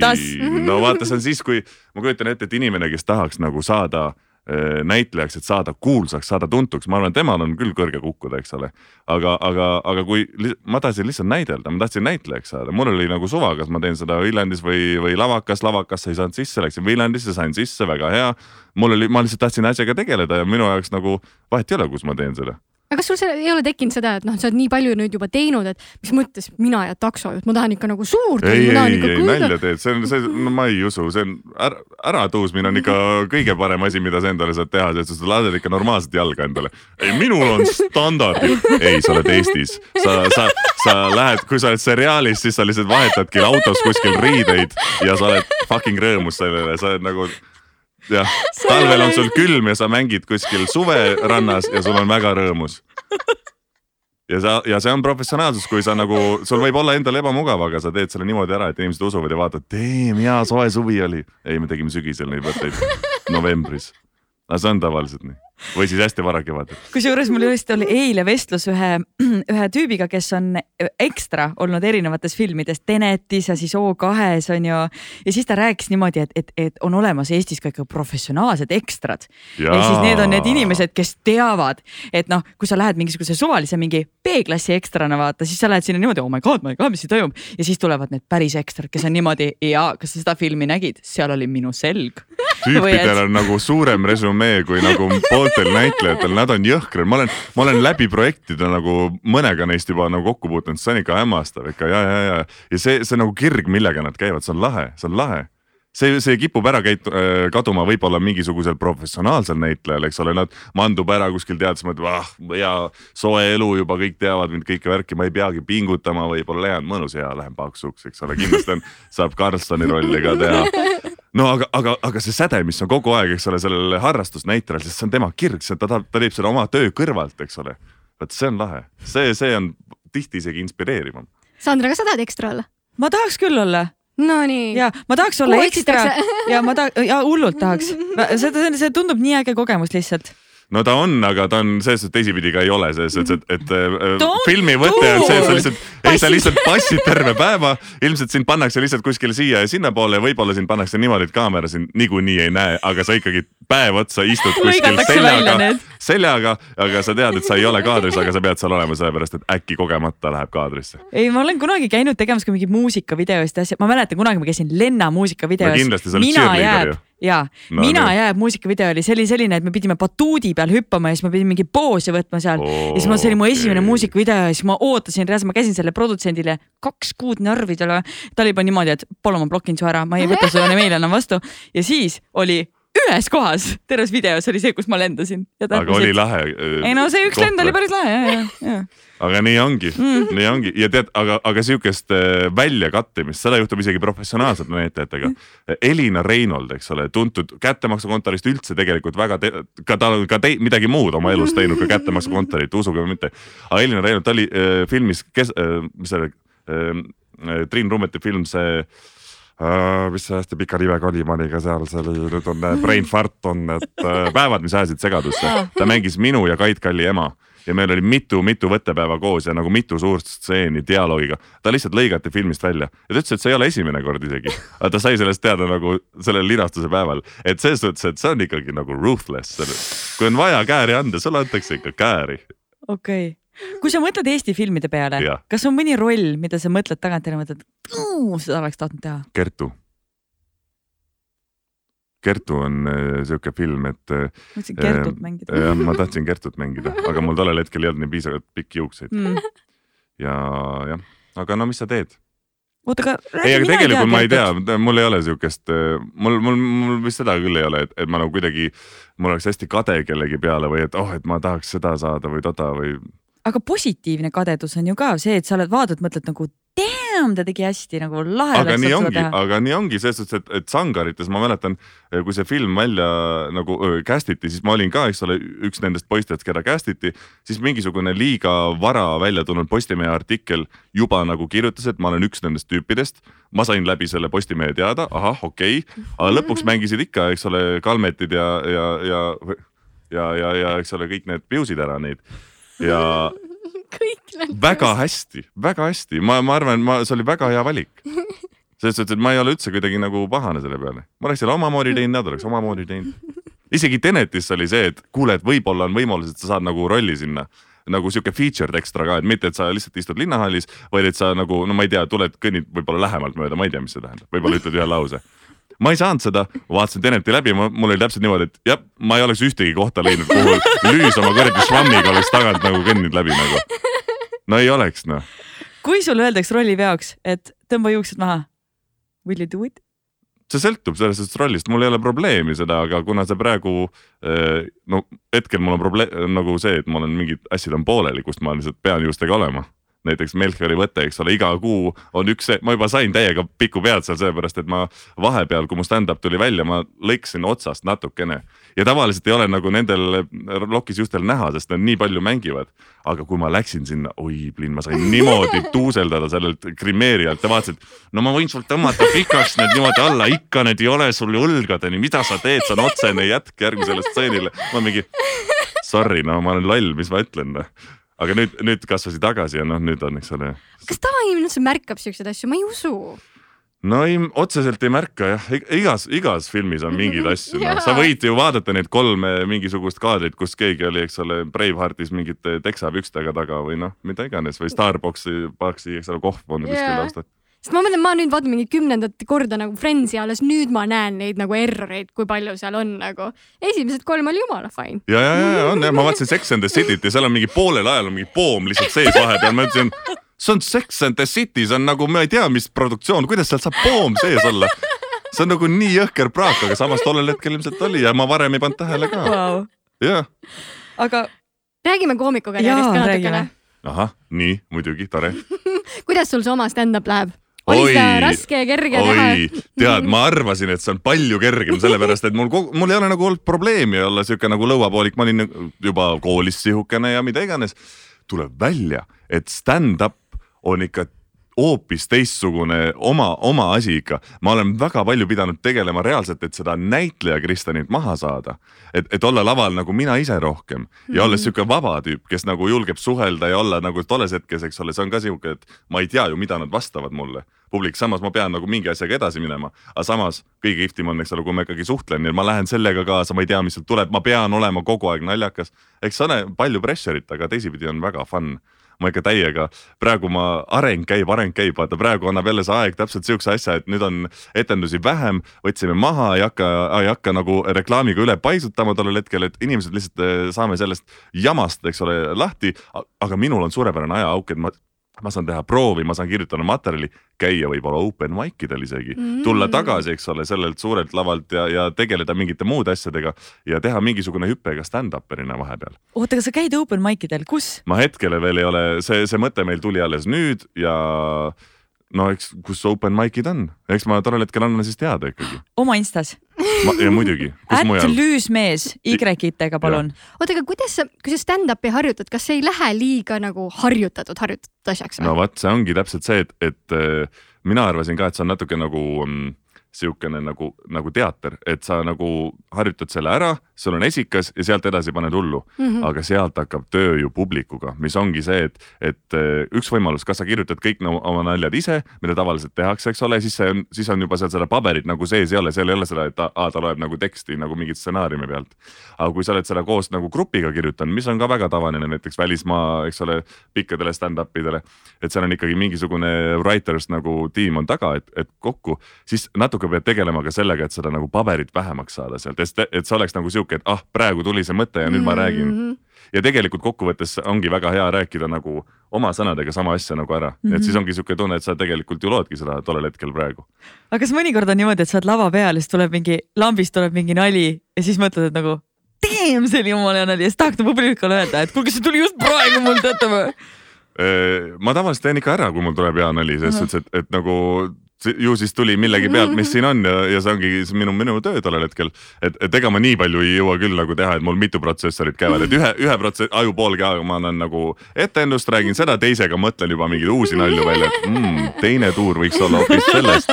Das? no vaata, see on siis, kui ma kujutan ette, et inimene, kes tahaks nagu saada Äh, näitlejaks, et saada kuulsaks, saada tuntuks, ma arvan, temal on küll kõrge kukkuda, eks ole. aga, aga, aga kui ma tahtsin lihtsalt näidelda, ma tahtsin näitlejaks saada, mul oli nagu suva, kas ma teen seda Viljandis või, või lavakas, lavakasse ei saanud sisse, läksin Viljandisse, sain sisse, väga hea. mul oli, ma lihtsalt tahtsin asjaga tegeleda ja minu jaoks nagu vahet ei ole, kus ma teen seda aga kas sul see, ei ole tekkinud seda, et noh, sa oled nii palju nüüd juba teinud, et mis mõttes mina ja taksojuht, ma tahan ikka nagu suurt. ei, ei, ei nalja teed, see on, see, no ma ei usu, see on ära, äratõusmine on ikka kõige parem asi, mida sa endale saad teha, sest sa lased ikka normaalset jalga endale. ei, minul on standardid. ei, sa oled Eestis, sa, sa, sa lähed, kui sa oled seriaalis, siis sa lihtsalt vahetadki autos kuskil riideid ja sa oled fucking rõõmus sellele, sa oled nagu jah, (laughs) talvel on sul külm ja sa mängid kuskil suverannas ja sul on väga rõõmus. ja sa, ja see on professionaalsus, kui sa nagu, sul võib olla endal ebamugav, aga sa teed selle niimoodi ära, et inimesed usuvad ja vaatavad, damn, hea soe suvi oli. ei, me tegime sügisel neid võtteid, novembris. aga see on tavaliselt nii või siis hästi vara kevadel. kusjuures mul just oli eile vestlus ühe, ühe tüübiga, kes on ekstra olnud erinevates filmides, Tenetis ja siis O2-s on ju. ja siis ta rääkis niimoodi, et, et, et on olemas Eestis ka ikka professionaalsed ekstrad. ehk siis need on need inimesed, kes teavad, et noh, kui sa lähed mingisuguse suvalise mingi B-klassi ekstrana vaata, siis sa lähed sinna niimoodi, oh my god, my god, mis siin toimub. ja siis tulevad need päris ekstrad, kes on niimoodi ja kas sa seda filmi nägid, seal oli minu selg tüüpidel on nagu suurem resümee kui nagu (laughs) pooltel näitlejatel, nad on jõhkrad, ma olen, ma olen läbi projektide nagu mõnega neist juba nagu kokku puutunud, see on ikka hämmastav ikka ja, ja, ja. ja see, see nagu kirg, millega nad käivad, see on lahe, see on lahe. See, see kipub ära käit-, äh, kaduma võib-olla mingisugusel professionaalsel näitlejal, eks ole, nad mandub ära kuskil teaddes, mõtleb ah hea soe elu juba kõik teavad mind kõike värki, ma ei peagi pingutama, võib-olla jään mõnus ja lähen paksuks, eks ole, kindlasti on, saab Karlssoni rolli ka teha. No aga, aga, aga see säde, mis on kogu aeg, eks ole, sellel harrastusnäitlejal, sest see on tema kirg, see ta tahab, ta teeb seda oma töö kõrvalt, eks ole. vot see on lahe, see, see on tihti isegi inspireerivam. Sandra, kas sa tahad ekstra olla? ma tahaks küll olla Nonii. ja ma tahaks olla Kuhu ekstra ja ma tahaks, ja hullult tahaks, (laughs) see, see tundub nii äge kogemus lihtsalt no ta on, aga ta on selles suhtes teisipidi ka ei ole, selles suhtes, et, et, et äh, filmi mõte on see, et sa lihtsalt, ei sa lihtsalt passid terve päeva. ilmselt sind pannakse lihtsalt kuskile siia ja sinnapoole ja võib-olla sind pannakse niimoodi, et kaamera sind niikuinii ei näe, aga sa ikkagi päev otsa istud kuskil seljaga, seljaga, aga sa tead, et sa ei ole kaadris, aga sa pead seal olema, sellepärast et äkki kogemata läheb kaadrisse. ei, ma olen kunagi käinud tegemas ka mingeid muusikavideosid ja asju, ma mäletan kunagi ma käisin Lenna muusikavideos. Kindlasti, sa oled cheerleader ju ja no, Mina no. jääb muusikavideo oli, see oli selline, et me pidime batuudi peal hüppama ja siis me pidime mingi poosi võtma seal oh, ja siis ma, see oli mu esimene okay. muusikavideo ja siis ma ootasin reaalselt, ma käisin selle produtsendile kaks kuud närvidele. ta oli juba niimoodi, et palun, ma blokin su ära, ma ei võta su meili enam vastu ja siis oli ühes kohas terves videos oli see, kus ma lendasin. aga oli lahe. ei no see üks koht lend oli päris lahe ja, ja, ja aga nii ongi mm., nii ongi ja tead, aga, aga sihukest äh, väljakattimist, seda juhtub isegi professionaalsete näitlejatega. Elina Reinold, eks ole, tuntud kättemaksukontorist üldse tegelikult väga, ka ta on ka te, midagi muud oma elus teinud ka kättemaksukontorit, uskuge või mitte. aga Elina Reinold, ta oli äh, filmis, kes äh,, mis see äh,, Triin Rummeti film, see Uh, mis see hästi pika nimega oli, ma olin ka seal, see oli, nüüd on Brain Fart on need uh, päevad, mis ajasid segadusse. ta mängis minu ja Kait Kalli ema. Ja meil oli mitu-mitu võttepäeva koos ja nagu mitu suurt stseeni dialoogiga. ta lihtsalt lõigati filmist välja. Ja ta ütles, et see ei ole esimene kord isegi, aga ta sai sellest teada nagu sellel linastuse päeval, et selles suhtes, et see on ikkagi nagu ruthless, kui on vaja kääri anda, sulle antakse ikka kääri. okei. okay kui sa mõtled Eesti filmide peale, kas on mõni roll, mida sa mõtled tagantjärele, mõtled, seda oleks tahtnud teha? Kertu Kertu on äh, sihuke film, et. ma tahtsin Kertut äh, mängida. jah, ma tahtsin Kertut mängida, aga mul tollel hetkel ei olnud nii piisavalt pikki juukseid mm.. ja jah, aga no mis sa teed? oota, aga. ei, aga tegelikult ma ei tea, mul ei ole siukest, äh, mul, mul, mul vist seda küll ei ole, et, et ma nagu kuidagi, mul oleks hästi kade kellegi peale või et oh, et ma tahaks seda saada või toda või. Aga positiivne kadedus on ju ka see, et sa oled vaatad, mõtled nagu damn, ta tegi hästi nagu lahe. aga nii ongi, aga nii ongi selles suhtes, et, et Sangarites ma mäletan, kui see film välja nagu cast iti, siis ma olin ka, eks ole, üks nendest poistest, keda cast iti, siis mingisugune liiga vara välja tulnud Postimehe artikkel juba nagu kirjutas, et ma olen üks nendest tüüpidest. ma sain läbi selle Postimehe teada, ahah, okei okay., aga lõpuks mängisid ikka, eks ole, Kalmetid ja, ja, ja ja, ja, ja eks ole, kõik need piusid ära neid ja (laughs) väga hästi, väga hästi, ma, ma arvan, ma, see oli väga hea valik. selles suhtes, et ma ei ole üldse kuidagi nagu pahane selle peale, ma oleks selle omamoodi teinud, nad oleks omamoodi teinud. isegi Tenetis oli see, et kuule, et võib-olla on võimalus, et sa saad nagu rolli sinna. Nagu sihuke featured ekstra ka, et mitte, et sa lihtsalt istud linnahallis, vaid et sa nagu, no ma ei tea, tuled, kõnnid võib-olla lähemalt mööda, ma ei tea, mis see tähendab, võib-olla ütled ühe lause ma ei saanud seda, vaatasin Teneti läbi, mul oli täpselt niimoodi, et jah, ma ei oleks ühtegi kohta leidnud, kuhu lüüs oma kuradi švammiga oleks tagant nagu kõndinud läbi nagu. no ei oleks noh. kui sulle öeldakse rolliveoks, et tõmba juuksed maha, will you do it? see sõltub sellest rollist, mul ei ole probleemi seda, aga kuna see praegu eh, no hetkel mul on probleem nagu see, et mul on mingid asjad on pooleli, kust ma lihtsalt pean juustega olema näiteks Melchiori võte, eks ole, iga kuu on üks, ma juba sain täiega pikku pead seal, sellepärast et ma vahepeal, kui mu stand-up tuli välja, ma lõikasin otsast natukene. ja tavaliselt ei ole nagu nendel lokis justel näha, sest nad nii palju mängivad. aga kui ma läksin sinna, oi plinn, ma sain niimoodi (laughs) tuuseldada sellelt grimeerijalt, ta vaatas, et no ma võin sul tõmmata pikaks need niimoodi alla, ikka need ei ole sul õlgadeni, mida sa teed, see on otsene jätk järgmisele stseenile. ma mingi sorry, no ma olen loll, mis ma ütlen noh aga nüüd, nüüd kasvasi tagasi ja noh, nüüd on, eks ole. kas tavainimene üldse märkab siukseid asju, ma ei usu. no ei, otseselt ei märka jah, igas, igas filmis on mingeid asju, noh, sa võid ju vaadata neid kolme mingisugust kaadrit, kus keegi oli, eks ole, Braveheartis mingite teksapükstega taga või noh, mida iganes või Starbucksi, eks ole, kohv on kuskil taustal sest ma mõtlen, ma nüüd vaatan mingi kümnendat korda nagu Friendsi alles nüüd ma näen neid nagu erroreid, kui palju seal on nagu. esimesed kolm oli jumala fine. ja, ja, ja on jah, ma vaatasin Sex and the City't ja seal on mingi poolel ajal on mingi poom lihtsalt sees vahepeal, ma ütlesin see on Sex and the City, see on nagu, ma ei tea, mis produktsioon, kuidas seal saab poom sees olla. see on nagu nii jõhker praak, aga samas tollel hetkel ilmselt oli ja ma varem ei pannud tähele ka wow.. jah. aga. räägime koomikukarjäärist ka natukene. ahah, nii muidugi, tore (laughs) kuidas sul see oma stand-up läheb? Oli seda raske ja kerge oi, teha? tead, ma arvasin, et see on palju kergem, sellepärast et mul, mul ei ole nagu olnud probleemi olla sihuke nagu lõuapoolik, ma olin juba koolis sihukene ja mida iganes. tuleb välja, et stand-up on ikka hoopis teistsugune oma, oma asi ikka. ma olen väga palju pidanud tegelema reaalselt, et seda näitleja Kristjanit maha saada. et, et olla laval nagu mina ise rohkem ja mm -hmm. olles mhm. sihuke vaba tüüp, kes nagu julgeb suhelda ja olla nagu tolles hetkes, eks ole, see on ka sihuke, et ma ei tea ju, mida nad vastavad mulle. publik, samas ma pean nagu mingi asjaga edasi minema, aga samas kõige kihvtim on, eks ole, kui ma ikkagi suhtlen ja ma lähen sellega kaasa, ma ei tea, mis sealt tuleb, ma pean olema kogu aeg naljakas. eks see ole palju pressure'it, aga teisipidi on väga fun ma ikka täiega, praegu ma, areng käib, areng käib, vaata praegu annab jälle see aeg täpselt sihukese asja, et nüüd on etendusi vähem, võtsime maha, ei hakka, ei hakka nagu reklaamiga üle paisutama tollel hetkel, et inimesed lihtsalt eh, saame sellest jamast, eks ole, lahti. aga minul on suurepärane ajaauk, et ma ma saan teha proovi, ma saan kirjutada materjali, käia võib-olla open mic idel isegi mm., tulla tagasi, eks ole, sellelt suurelt lavalt ja, ja tegeleda mingite muude asjadega ja teha mingisugune hüpe ka stand-up'erina vahepeal. oota, aga sa käid open mic idel, kus? ma hetkel veel ei ole, see, see mõte meil tuli alles nüüd ja no eks, kus open mic'id on, eks ma tollel hetkel annan siis teada ikkagi. oma Instas? Ja muidugi, kus mujal. lüüsmees Y-itega, palun. oota, aga kuidas sa, kui sa stand-up'i harjutad, kas see ei lähe liiga nagu harjutatud, harjutatud asjaks või? no vot, see ongi täpselt see, et, et äh, mina arvasin ka, et see on natuke nagu mm, sihukene nagu, nagu teater, et sa nagu harjutad selle ära, sul on esikas ja sealt edasi paned hullu mm. -hmm. aga sealt hakkab töö ju publikuga, mis ongi see, et, et eh, üks võimalus, kas sa kirjutad kõik no, oma naljad ise, mida tavaliselt tehakse, eks ole, siis see on, siis on juba seal seda paberit nagu sees ei ole, seal ei ole seda, et aa, ta loeb nagu teksti nagu mingit stsenaariumi pealt. aga kui sa oled seda koos nagu grupiga kirjutanud, mis on ka väga tavaline näiteks välismaa, eks ole, pikkadele stand-up idele, et seal on ikkagi mingisugune writers nagu tiim on taga, et, et kokku, siis natuke natuke pead tegelema ka sellega, et seda nagu paberit vähemaks saada sealt, et see oleks nagu sihuke, et ah, praegu tuli see mõte ja nüüd ma räägin mm. -hmm. ja tegelikult kokkuvõttes ongi väga hea rääkida nagu oma sõnadega sama asja nagu ära mm, -hmm. et siis ongi sihuke tunne, et sa tegelikult ju loodki seda tollel hetkel praegu. aga kas mõnikord on niimoodi, et sa oled lava peal ja siis tuleb mingi, lambist tuleb mingi nali ja siis mõtled, et nagu damn, see oli jumala hea nali ja siis tahaks publikule öelda, et kuulge, see tuli just praegu mul teate või? ma tavaliselt teen ikka ära, kui mul tuleb hea nali, selles suhtes, et, et nagu ju siis tuli millegi pealt, mis siin on ja, ja see ongi see minu, minu töö tollel hetkel. et, et ega ma nii palju ei jõua küll nagu teha, et mul mitu protsessorit käivad, et ühe, ühe protsess, ajupoolge aega ma annan nagu etendust, räägin seda, teisega mõtlen juba mingeid uusi nalju välja, et mm, teine tuur võiks olla hoopis sellest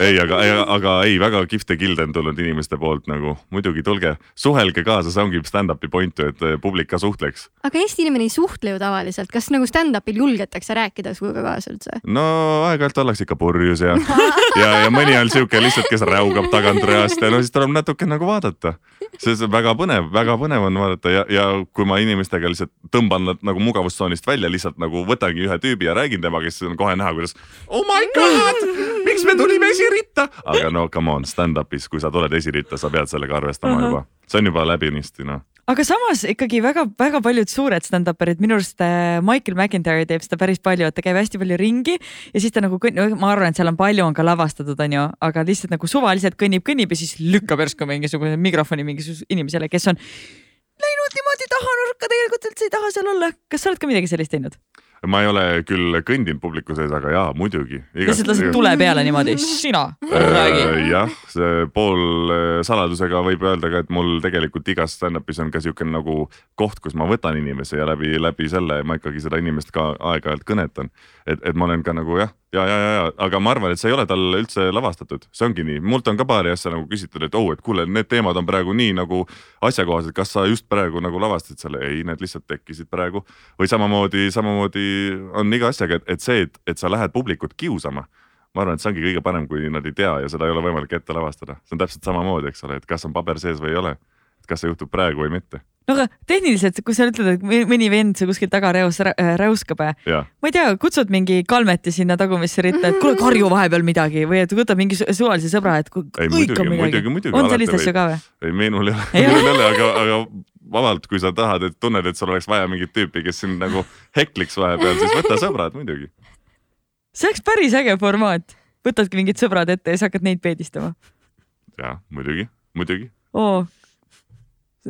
ei, aga, aga ei, väga kihvte kilde on tulnud inimeste poolt nagu muidugi tulge, suhelge kaasa, see ongi stand-up'i point ju, et eh, publik ka suhtleks. aga Eesti inimene ei suhtle ju tavaliselt, kas nagu stand-up'il julgetakse rääkida sinuga kaasa üldse? no aeg-ajalt ollakse ikka purjus ja, ja, ja mõni on sihuke lihtsalt, kes räugab tagant reast ja no siis tuleb natuke nagu vaadata. see on väga põnev, väga põnev on vaadata ja, ja kui ma inimestega lihtsalt tõmban nad nagu mugavustsoonist välja, lihtsalt nagu võtangi ühe tüübi ja räägin temaga, siis on kohe näha, kuidas oh my god, miks me tulime esiritta, aga no come on, stand-up'is, kui sa tuled esiritta, sa pead sellega arvestama uh -huh. juba, see on juba läbinisti noh aga samas ikkagi väga-väga paljud suured stand-up'erid, minu arust äh, Michael McIntyre teeb seda päris palju, et ta käib hästi palju ringi ja siis ta nagu, ma arvan, et seal on palju on ka lavastatud, onju, aga lihtsalt nagu suvaliselt kõnnib, kõnnib ja siis lükkab järsku mingisuguse mikrofoni mingisugusele inimesele, kes on läinud niimoodi taha nurka, tegelikult üldse ei taha seal olla. kas sa oled ka midagi sellist teinud? Ma ei ole küll kõndinud publiku sees, aga jaa, muidugi. lihtsalt lased tule peale niimoodi, sina räägi. jah, see pool äh, saladusega võib öelda ka, et mul tegelikult igas stand-up'is on ka siukene nagu koht, kus ma võtan inimese ja läbi, läbi selle ma ikkagi seda inimest ka aeg-ajalt kõnetan. et, et ma olen ka nagu jah, ja, ja, ja, aga ma arvan, et see ei ole tal üldse lavastatud, see ongi nii, mult on ka paari asja nagu küsitud, et oh, et kuule, need teemad on praegu nii nagu asjakohased, kas sa just praegu nagu lavastasid selle, ei, need lihtsalt tekkisid praegu. või samamoodi, samamoodi on iga asjaga, et see, et, et sa lähed publikut kiusama. ma arvan, et see ongi kõige parem, kui nad ei tea ja seda ei ole võimalik ette lavastada, see on täpselt samamoodi, eks ole, et kas on paber sees või ei ole. Kas see juhtub praegu või mitte no aga tehniliselt, kui sa ütled, et mõni vend seal kuskil taga reos äh, räuskab, ma ei tea, kutsud mingi Kalmeti sinna tagumisse ritta, et kuule, karju vahepeal midagi või et võtab mingi suvalise sõbra, et hõikab midagi. on selliseid asju ka või? ei, minul ei ole, minul ei ole, aga, aga vabalt, kui sa tahad, et tunned, et sul oleks vaja mingit tüüpi, kes sind nagu hekliks vahepeal, siis võta sõbrad muidugi. see oleks päris äge formaat, võtadki mingid sõbrad ette ja siis hakkad neid peedistama. ja muidugi, muidugi. oo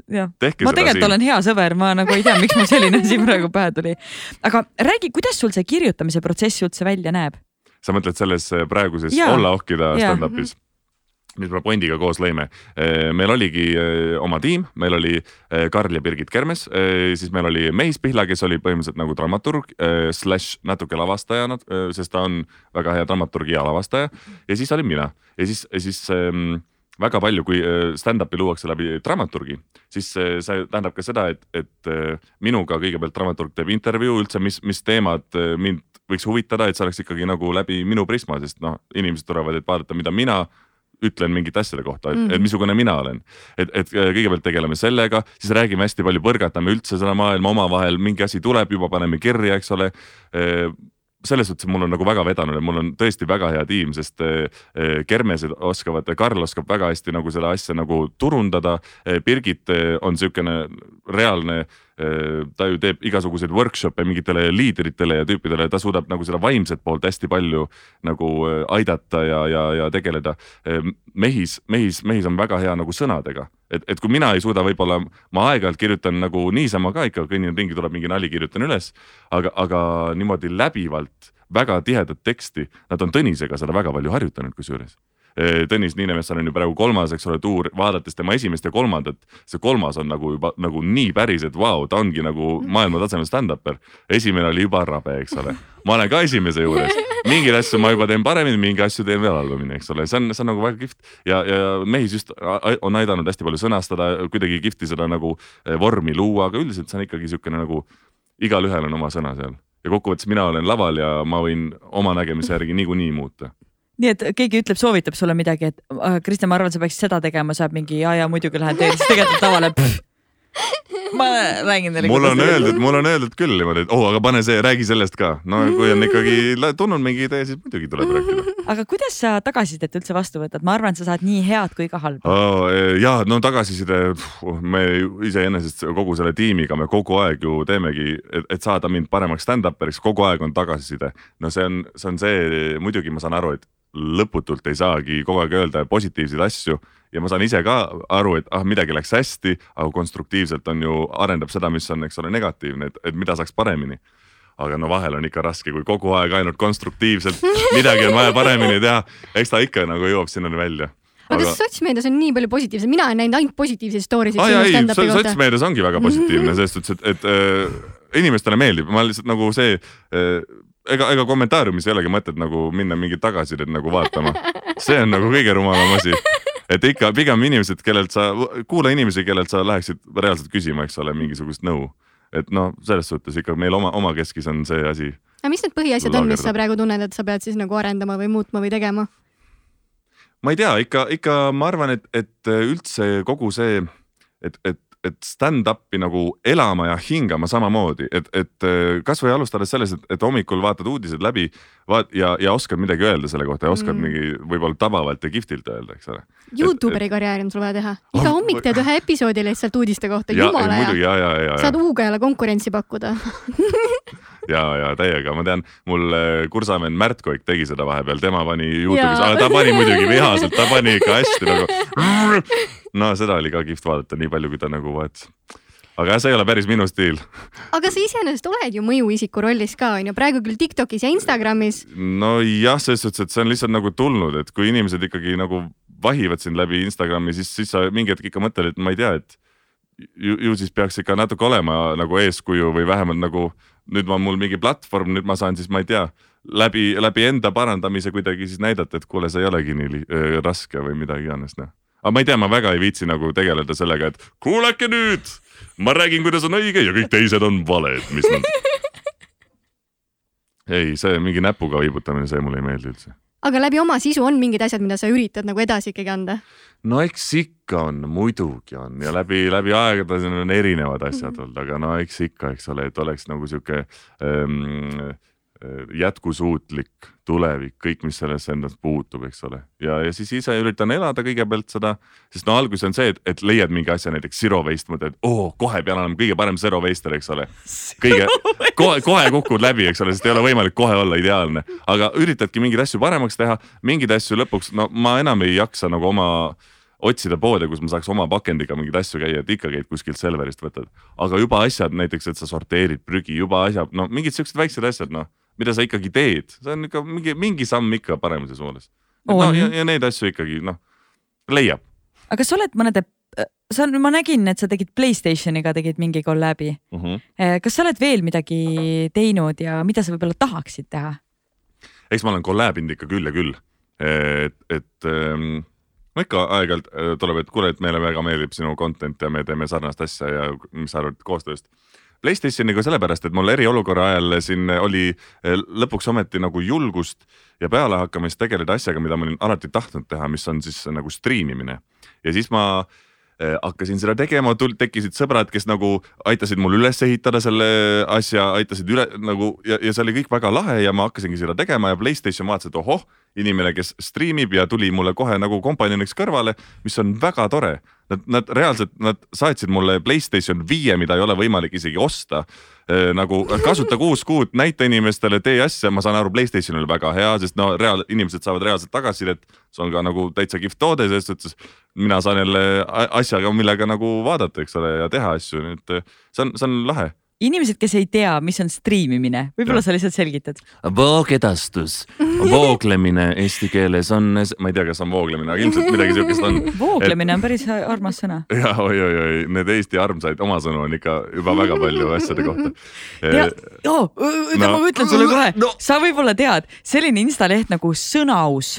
jah, ma tegelikult siin. olen hea sõber, ma nagu ei tea, miks mul selline asi praegu pähe tuli. aga räägi, kuidas sul see kirjutamise protsess üldse välja näeb? sa mõtled selles äh, praeguses ja. Olla ohkida stand-up'is? mis me Bondiga koos lõime. Äh, meil oligi äh, oma tiim, meil oli Karl ja Birgit Kermes, siis meil oli Mehis Pihla, kes oli põhimõtteliselt nagu dramaturg slaš natuke lavastaja, sest ta on väga hea dramaturg ja lavastaja ja siis olin mina ja siis, siis ähm, väga palju, kui äh, stand-up'i luuakse läbi dramaturgi, siis see tähendab ka seda, et, et äh, minuga kõigepealt dramaturg teeb intervjuu üldse, mis, mis teemad äh, mind võiks huvitada, et see oleks ikkagi nagu läbi minu prisma, sest noh, inimesed tulevad, et vaadata, mida mina ütlen mingite asjade kohta, et mm., et missugune mina olen. et, et kõigepealt tegeleme sellega, siis räägime hästi palju, põrgatame üldse seda maailma omavahel, mingi asi tuleb, juba paneme kirja, eks ole selles suhtes mul on nagu väga vedanud ja mul on tõesti väga hea tiim, sest eh, eh, Kermesed oskavad, Karl oskab väga hästi nagu seda asja nagu turundada. Eh, Birgit on niisugune reaalne ta ju teeb igasuguseid workshop'e mingitele liidritele ja tüüpidele, ta suudab nagu seda vaimset poolt hästi palju nagu äh, aidata ja, ja, ja tegeleda. Äh, mehis, mehis, mehis on väga hea nagu sõnadega, et, et kui mina ei suuda, võib-olla ma aeg-ajalt kirjutan nagu niisama ka ikka, kõnnin ringi, tuleb mingi nali, kirjutan üles, aga, aga niimoodi läbivalt väga tihedat teksti, nad on Tõnisega seda väga palju harjutanud kusjuures Tõnis Niinemetsal on ju praegu kolmas, eks ole, tuur, vaadates tema esimest ja kolmandat, see kolmas on nagu juba nagu nii päris, et vau wow,, ta ongi nagu maailmatasemel stand-up'er. esimene oli juba rabe, eks ole. ma olen ka esimese juures, mingeid asju ma juba teen paremini, mingeid asju teen veel halvemini, eks ole, see on, see on nagu väga kihvt. Ja, ja mehis just on aidanud hästi palju sõnastada, kuidagi kihvti seda nagu eh, vormi luua, aga üldiselt see on ikkagi niisugune nagu igalühel on oma sõna seal. Ja kokkuvõttes mina olen laval ja ma võin oma nägemise järgi niikuinii muuta nii et keegi ütleb, soovitab sulle midagi, et Kristjan, ma arvan, sa peaksid seda tegema, saab mingi ja, ja muidugi lähen teen, siis tegelikult tavale (laughs) ma räägin teile. mul on öeldud, mul on öeldud küll niimoodi, et oh, aga pane see, räägi sellest ka. no kui on ikkagi tulnud mingi idee, siis muidugi tuleb rääkida. (laughs) aga kuidas sa tagasisidet üldse vastu võtad, ma arvan, sa saad nii head kui ka halba oh,. ja no tagasiside, me iseenesest kogu selle tiimiga me kogu aeg ju teemegi, et saada mind paremaks stand-up'eriks, kogu aeg on tagasiside. no see on, see on see, muidugi ma saan aru, et lõputult ei saagi kogu aeg öelda positiivseid asju ja ma saan ise ka aru, et ah, midagi läks hästi, aga konstruktiivselt on ju, arendab seda, mis on, eks ole, negatiivne, et, et mida saaks paremini. aga no vahel on ikka raske, kui kogu aeg ainult konstruktiivselt (laughs) midagi on vaja paremini teha, eks ta ikka nagu jõuab sinnani välja aga kas sotsmeedias on nii palju positiivset, mina olen näinud ainult positiivseid story sid sinu stand-up'i kohta. sotsmeedias ongi väga positiivne (laughs) selles suhtes, et, et äh, inimestele meeldib, ma lihtsalt nagu see äh, ega, ega kommentaariumis ei olegi mõtet nagu minna mingit tagasisidet nagu vaatama. see on nagu kõige rumalam asi. et ikka pigem inimesed, kellelt sa, kuula inimesi, kellelt sa läheksid reaalselt küsima, eks ole, mingisugust nõu. et noh, selles suhtes ikka meil oma, omakeskis on see asi. aga mis need põhiasjad on, mis sa praegu tunned, et sa pead siis nagu arendama või muutma või tegema? ma ei tea, ikka, ikka ma arvan, et, et üldse kogu see, et, et et stand-up'i nagu elama ja hingama samamoodi, et, et äh, kasvõi alustades sellest, et, et hommikul vaatad uudised läbi vaat, ja, ja oskad midagi öelda selle kohta ja oskad mm. mingi võib-olla tabavalt ja kihvtilt öelda, eks ole. Youtuberi karjääri on sul vaja teha, iga oh, hommik teed ühe episoodi lihtsalt uudiste kohta, jumala hea. saad Uugajale konkurentsi pakkuda (laughs) (laughs) ja, ja täiega, ma tean, mul äh, kursavend Märt Koik tegi seda vahepeal, tema pani Youtube'is, aga ta pani muidugi (laughs) vihaselt, ta pani ikka hästi nagu. no seda oli ka kihvt vaadata, nii palju, kui ta nagu vaatas aga jah, see ei ole päris minu stiil. aga sa iseenesest oled ju mõjuisiku rollis ka onju, praegu küll Tiktokis ja Instagramis. nojah, selles suhtes, et see on lihtsalt nagu tulnud, et kui inimesed ikkagi nagu vahivad sind läbi Instagrami, siis, siis sa mingi hetk ikka mõtled, et ma ei tea, et ju, ju siis peaks ikka natuke olema nagu eeskuju või vähemalt nagu nüüd on mul mingi platvorm, nüüd ma saan siis, ma ei tea, läbi, läbi enda parandamise kuidagi siis näidata, et kuule, see ei olegi nii äh, raske või midagi iganes noh. aga ma ei tea, ma väga ei viitsi nagu tegeleda sellega, et kuulake nüüd ma räägin, kuidas on õige ja kõik teised on valed, mis nad. (laughs) ei, see mingi näpuga viibutamine, see mulle ei meeldi üldse aga läbi oma sisu on mingid asjad, mida sa üritad nagu edasi ikkagi anda? no eks ikka on, muidugi on ja läbi, läbi aegade on erinevad asjad olnud, aga no eks ikka, eks ole, et oleks nagu sihuke ähm, jätkusuutlik tulevik, kõik, mis sellesse endast puutub, eks ole. ja, ja siis ise üritan elada kõigepealt seda, sest no alguses on see, et, et leiad mingi asja, näiteks zero waste, mõtled, et oo, kohe pean olema kõige parem zero waster, eks ole. kõige, (laughs) kohe, kohe kukud läbi, eks ole, sest ei ole võimalik kohe olla ideaalne, aga üritadki mingeid asju paremaks teha, mingeid asju lõpuks, no ma enam ei jaksa nagu oma otsida poode, kus ma saaks oma pakendiga mingeid asju käia, et ikka käid kuskilt Selverist võtad. aga juba asjad näiteks, et sa sorteerid prügi, juba asjad, no mingid siuksed väiksed asjad, noh, mida sa ikkagi teed, see on ikka mingi, mingi samm ikka paremise suunas. no ja, ja neid asju ikkagi noh, leiab. aga kas sa oled mõnede sa, ma nägin, et sa tegid Playstationiga tegid mingi kolläbi uh. Mhm. Eh, -huh. kas sa oled veel midagi teinud ja mida sa võib-olla tahaksid teha? eks ma olen kolläbinud ikka küll ja küll, et, et ähm, no ikka aeg-ajalt äh, tuleb, et kuule, et meile väga meeldib sinu content ja me teeme sarnast asja ja mis sa arvad koostööst. Playstationiga sellepärast, et mul eriolukorra ajal siin oli äh, lõpuks ometi nagu julgust ja pealehakkamist tegeleda asjaga, mida ma olin alati tahtnud teha, mis on siis nagu striimimine. ja siis ma Äh, hakkasin seda tegema, tekkisid sõbrad, kes nagu aitasid mul üles ehitada selle asja, aitasid üle nagu ja, ja see oli kõik väga lahe ja ma hakkasingi seda tegema ja Playstation vaatas, et ohoh, inimene, kes striimib ja tuli mulle kohe nagu kompanjoniks kõrvale, mis on väga tore. Nad, nad reaalselt, nad saatsid mulle Playstation viie, mida ei ole võimalik isegi osta Äh, nagu kasuta kuus kuud, näita inimestele, tee asja, ma saan aru, Playstation oli väga hea, sest no reaal, inimesed saavad reaalselt tagasisidet. see on ka nagu täitsa kihvt toode, selles suhtes mina saan jälle asjaga, millega nagu vaadata, eks ole, ja teha asju, nii et see on, see on lahe inimesed, kes ei tea, mis on striimimine, võib-olla sa lihtsalt selgitad. voogedastus, vooglemine eesti keeles on, ma ei tea, kas on vooglemine, aga ilmselt midagi siukest on. (laughs) vooglemine et... on päris armas sõna. (laughs) ja oi-oi-oi, need Eesti armsaid omasõnu on ikka juba väga palju asjade kohta. (laughs) ja oh,, no. ma ütlen sulle kohe no., sa võib-olla tead, selline instaleht nagu Sõnaus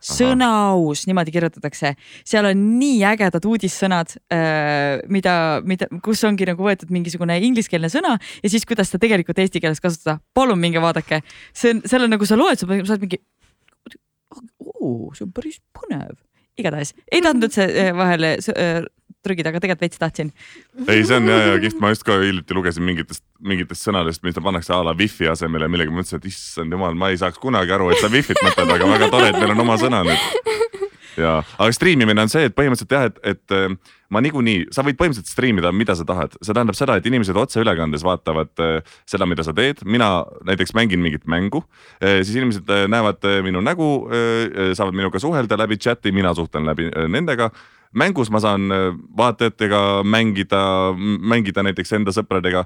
sõnaaus, niimoodi kirjutatakse, seal on nii ägedad uudissõnad äh,, mida, mida, kus ongi nagu võetud mingisugune ingliskeelne sõna ja siis, kuidas seda tegelikult eesti keeles kasutada. palun minge vaadake, see on, seal on nagu sa loed, sa saad mingi. see on päris põnev, igatahes ei tahtnud üldse äh, vahele äh, trügida, aga tegelikult veits tahtsin. ei, see on ja, ja kihvt, ma just ka hiljuti lugesin mingitest, mingitest sõnadest, mida pannakse a la wifi asemele millega, ma mõtlesin, et issand jumal, ma ei saaks kunagi aru, et sa wifi't mõtled, aga väga tore, et meil on oma sõna nüüd. Aga striimimine on see, et põhimõtteliselt jah, et, et äh, ma niikuinii, sa võid põhimõtteliselt striimida, mida sa tahad, see tähendab seda, et inimesed otseülekandes vaatavad äh, seda, mida sa teed, mina näiteks mängin mingit mängu, äh, siis inimesed näevad minu nägu, saavad minuga suhelda läbi chat'i, mina suhtlen läbi nendega. Mängus ma saan vaatajatega mängida, mängida näiteks enda sõpradega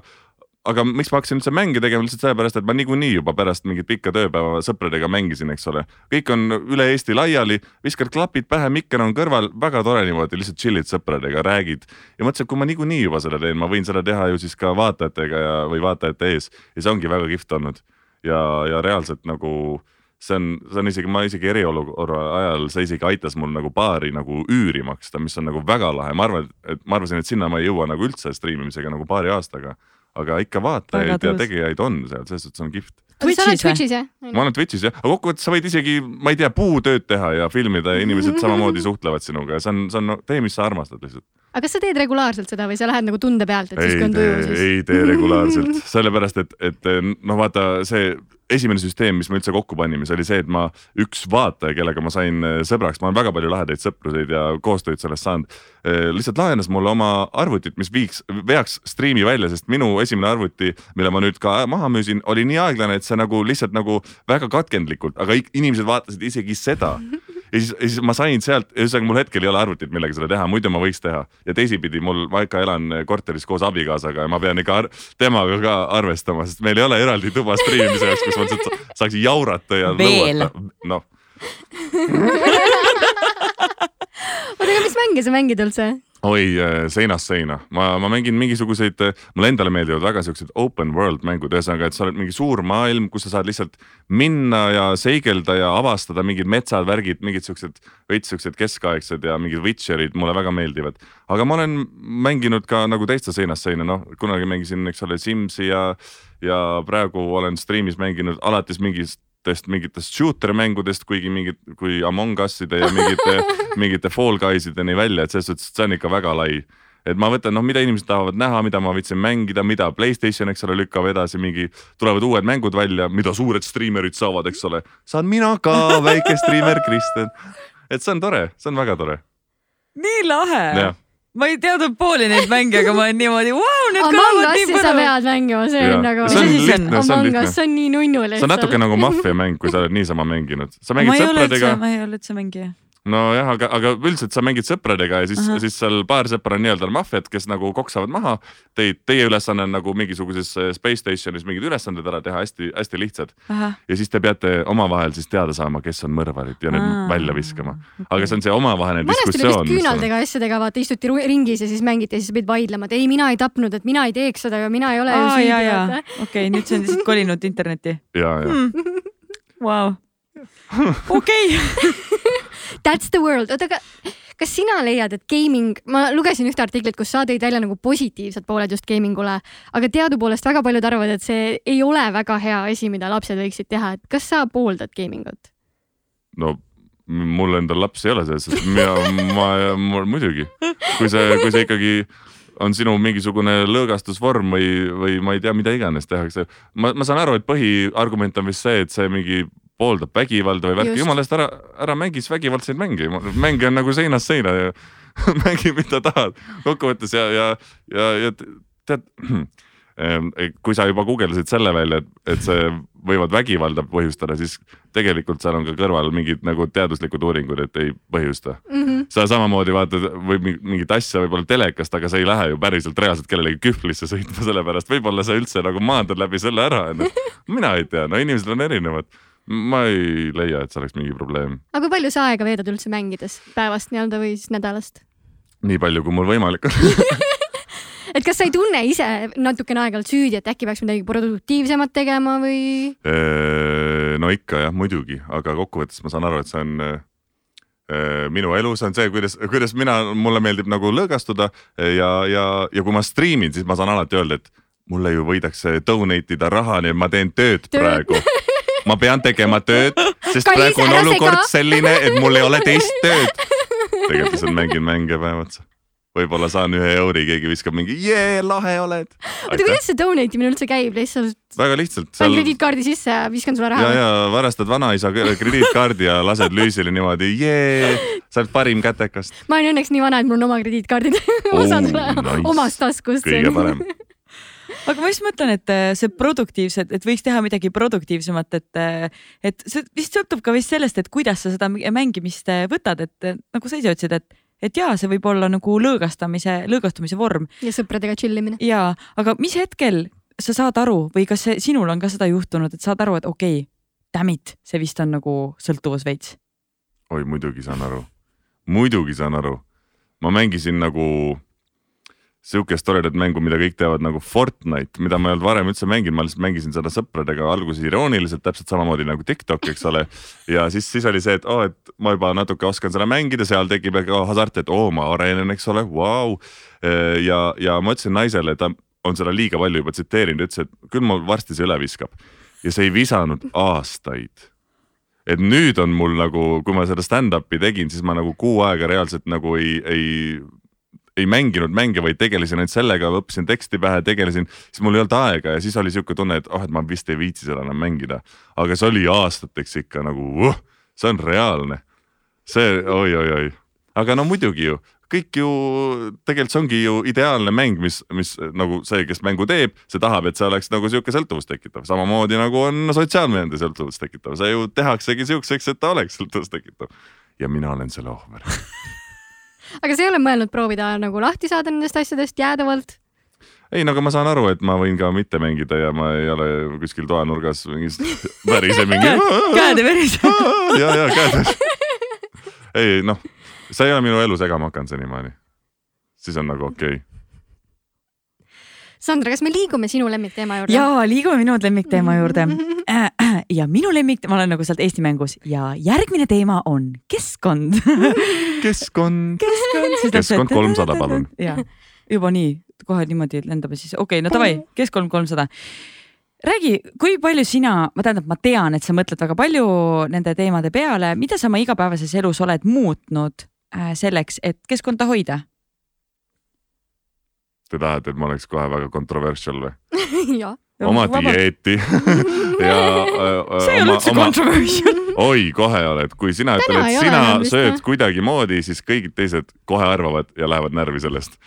aga miks ma hakkasin üldse mänge tegema, lihtsalt sellepärast, et ma niikuinii juba pärast mingit pikka tööpäeva sõpradega mängisin, eks ole. kõik on üle Eesti laiali, viskad klapid pähe, mikker on kõrval, väga tore niimoodi, lihtsalt chill'id sõpradega, räägid. ja mõtlesin, et kui ma niikuinii juba seda teen, ma võin seda teha ju siis ka vaatajatega ja, või vaatajate ees ja see ongi väga kihvt olnud. ja, ja reaalselt nagu see on, see on isegi, ma isegi eriolukorra ajal, see isegi aitas mul nagu baari nagu üüri maksta, mis on nagu väga lahe, ma arvan, et ma arvasin, et sinna ma ei jõua nagu üldse striimimisega nagu paari aastaga. Aga ikka vaatajaid ja tegijaid on seal, selles suhtes on kihvt. Twitch'is jah? ma olen Twitch'is jah, aga kokkuvõttes sa võid isegi, ma ei tea, puutööd teha ja filmida ja inimesed samamoodi suhtlevad sinuga ja see on, see on no,, tee, mis sa armastad lihtsalt aga kas sa teed regulaarselt seda või sa lähed nagu tunde pealt, et ei siis kui on tuju siis? ei tee regulaarselt, (laughs) sellepärast et, et noh, vaata see esimene süsteem, mis me üldse kokku panime, see oli see, et ma, üks vaataja, kellega ma sain äh, sõbraks, ma olen väga palju lahedaid sõpruseid ja koostööd sellest saanud. Äh, lihtsalt laenas mulle oma arvutit, mis viiks, veaks striimi välja, sest minu esimene arvuti, mille ma nüüd ka maha müüsin, oli nii aeglane, et see nagu lihtsalt nagu väga katkendlikult, aga inimesed vaatasid isegi seda (laughs) ja siis, ja siis ma sain sealt, ühesõnaga mul hetkel ei ole arvutit, millega seda teha, muidu ma võiks teha. ja teisipidi mul, ma ikka elan korteris koos abikaasaga ja ma pean ikka temaga ka arvestama, sest meil ei ole eraldi tuba striimimise jaoks, kus ma lihtsalt saaks jaurata ja lõuata. noh (laughs) oota, aga mis mänge sa mängid üldse? Oi, äh, seinast seina, ma, ma mängin mingisuguseid, äh, mulle endale meeldivad väga siuksed open world mängud, ühesõnaga, et sa oled mingi suur maailm, kus sa saad lihtsalt minna ja seigelda ja avastada mingid metsad, värgid, mingid siuksed veits siuksed keskaegsed ja mingid Witcherid mulle väga meeldivad. aga ma olen mänginud ka nagu teiste seinast seina, noh kunagi mängisin, eks ole, Simsi ja, ja praegu olen striimis mänginud alates mingist mingitest, mingitest shooter mängudest, kuigi mingid, kui Among Us'ide ja mingite (laughs) mingite Fall Guysideni välja, et selles suhtes, et see on ikka väga lai et ma võtan, noh, mida inimesed tahavad näha, mida ma võtsin mängida, mida Playstation, eks ole, lükkab edasi mingi, tulevad uued mängud välja, mida suured striimerid saavad, eks ole. saan mina ka, väike striimer Kristjan. et see on tore, see on väga tore. nii lahe ma ei teadnud pooli neid mänge, aga ma olen niimoodi, vau, need kõlavad nii põnevad. sa pead mängima, see on nagu. see on lihtne, see on lihtne. see on nii nunnu lihtsalt. see on natuke nagu maffiamäng, kui sa oled niisama mänginud. sa mängid sõpradega. ma ei ole üldse mängija nojah, aga, aga üldiselt sa mängid sõpradega ja siis, siis seal paar sõpra on nii-öelda maffiad, kes nagu koksavad maha teid. Teie ülesanne on nagu mingisuguses äh, space station'is mingid ülesanded ära teha, hästi-hästi lihtsad. ja siis te peate omavahel siis teada saama, kes on mõrvarid ja need Aha. välja viskama. aga see on see omavaheline diskussioon. küünaldega asjadega vaata istuti ringis ja siis mängiti ja siis pidid vaidlema, et ei, mina ei tapnud, et mina ei teeks seda ja mina ei ole ju süüdi. okei, nüüd see on lihtsalt kolinud internetti. ja, ja hmm.. Vau, (laughs) okei (laughs) That's the world, oota, aga kas sina leiad, et gaming, ma lugesin ühte artiklit, kus sa tõid välja nagu positiivsed pooled just gaming ule, aga teadupoolest väga paljud arvavad, et see ei ole väga hea asi, mida lapsed võiksid teha, et kas sa pooldad gaming ut? no mul endal lapsi ei ole selles suhtes, mina, ma, ma muidugi, kui see, kui see ikkagi on sinu mingisugune lõõgastusvorm või, või ma ei tea, mida iganes tehakse. ma, ma saan aru, et põhiargument on vist see, et see mingi pooldab vägivalda või värki, jumala eest ära, ära mängi siis vägivaldseid mänge, mänge on nagu seinast seina ja (laughs) mängi, mida tahad kokkuvõttes ja, ja, ja, ja tead (clears throat) kui sa juba guugeldasid selle välja, et, et see võivad vägivalda põhjustada, siis tegelikult seal on ka kõrval mingid nagu teaduslikud uuringud, et ei põhjusta mm. -hmm. sa samamoodi vaatad või mingit asja võib-olla telekast, aga sa ei lähe ju päriselt reaalselt kellelegi kühvlisse sõitma, sellepärast võib-olla sa üldse nagu maandad läbi selle ära, onju. (laughs) mina ei tea, no inimesed on erinevad ma ei leia, et see oleks mingi probleem. aga kui palju sa aega veedad üldse mängides päevast nii-öelda või siis nädalast? nii palju, kui mul võimalik on (laughs) et kas sa ei tunne ise natukene aeg-ajalt süüdi, et äkki peaks midagi produktiivsemat tegema või? no ikka jah, muidugi, aga kokkuvõttes ma saan aru, et see on minu elu, see on see, kuidas, kuidas mina, mulle meeldib nagu lõõgastuda ja, ja, ja kui ma striimin, siis ma saan alati öelda, et mulle ju võidakse donate ida raha, nii et ma teen tööd, tööd. praegu (laughs) ma pean tegema tööd, sest Kallis, praegu on olukord sega. selline, et mul ei ole teist tööd. tegelikult lihtsalt mängin mänge päev otsa võib-olla saan ühe euri, keegi viskab mingi jee, lahe oled. oota, kuidas see donate imine üldse käib, lihtsalt? väga lihtsalt. panen krediitkaardi sisse ja viskan sulle raha. ja, ja varastad vanaisa krediitkaardi ja lased lüüsile niimoodi, jee, sa oled parim kätekast. ma olen õnneks nii vana, et mul on oma krediitkaardid (laughs) ma saan sulle nice. omast taskust. kõige parem aga ma just mõtlen, et äh, see produktiivsed, et võiks teha midagi produktiivsemat, et, äh, et see vist sõltub ka vist sellest, et kuidas sa seda mängimist äh, võtad, et nagu sa ise ütlesid, et et jaa, see võib olla nagu lõõgastamise, lõõgastumise vorm. ja sõpradega chill imine. jaa, aga mis hetkel sa saad aru või kas see, sinul on ka seda juhtunud, et saad aru, et okei okay,, damn it, see vist on nagu sõltuvus veits? oi, muidugi saan aru, muidugi saan aru. ma mängisin nagu sihukest toredat mängu, mida kõik teavad nagu Fortnite, mida ma ei olnud varem üldse mänginud, ma lihtsalt mängisin seda sõpradega alguses irooniliselt, täpselt samamoodi nagu TikTok, eks ole. ja siis, siis oli see, et oo oh,, et ma juba natuke oskan seda mängida, seal tekib ka hasart, et oo oh,, ma arenen, eks ole, vau. ja, ja ma ütlesin naisele, ta on seda liiga palju juba tsiteerinud, ütles, et küll mul varsti see üle viskab. ja see ei visanud aastaid et nüüd on mul nagu, kui ma seda stand-up'i tegin, siis ma nagu kuu aega reaalselt nagu ei, ei ei mänginud mänge, vaid tegelesin ainult sellega, õppisin teksti pähe, tegelesin, siis mul ei olnud aega ja siis oli sihuke tunne, et oh, et ma vist ei viitsi seda enam mängida. aga see oli aastateks ikka nagu uh,, see on reaalne. see oi-oi-oi, aga no muidugi ju kõik ju tegelikult see ongi ju ideaalne mäng, mis, mis nagu see, kes mängu teeb, see tahab, et see oleks nagu sihuke sõltuvust tekitav, samamoodi nagu on sotsiaalmeedia sõltuvust tekitav, see ju tehaksegi siukseks, et ta oleks sõltuvust tekitav. ja mina olen selle ohver (laughs) aga sa ei ole mõelnud proovida nagu lahti saada nendest asjadest jäädavalt? ei, no aga ma saan aru, et ma võin ka mitte mängida ja ma ei ole kuskil toanurgas mingis (laughs) värise mingi. käed ei verise. ja, ja käed. ei noh, sa ei ole minu elu segama hakanud senimaani. siis on nagu okei okay Sandra, kas me liigume sinu lemmikteema juurde? ja liigume minu lemmikteema juurde. ja minu lemmik, ma olen nagu sealt Eesti mängus ja järgmine teema on keskkond (laughs) keskkond. keskkond, keskkond kolmsada, palun. ja juba nii, kohe niimoodi lendame siis, okei okay,, no davai, keskkond kolmsada räägi, kui palju sina, ma tähendab, ma tean, et sa mõtled väga palju nende teemade peale, mida sa oma igapäevases elus oled muutnud äh, selleks, et keskkonda hoida? Te tahate, et ma oleks kohe väga controversial või? (laughs) jah. oma dieeti (laughs) ja äh,. (laughs) see ei ole üldse oma... controversial oi, kohe oled, kui sina ütled, et sina sööd kuidagimoodi, siis kõik teised kohe arvavad ja lähevad närvi sellest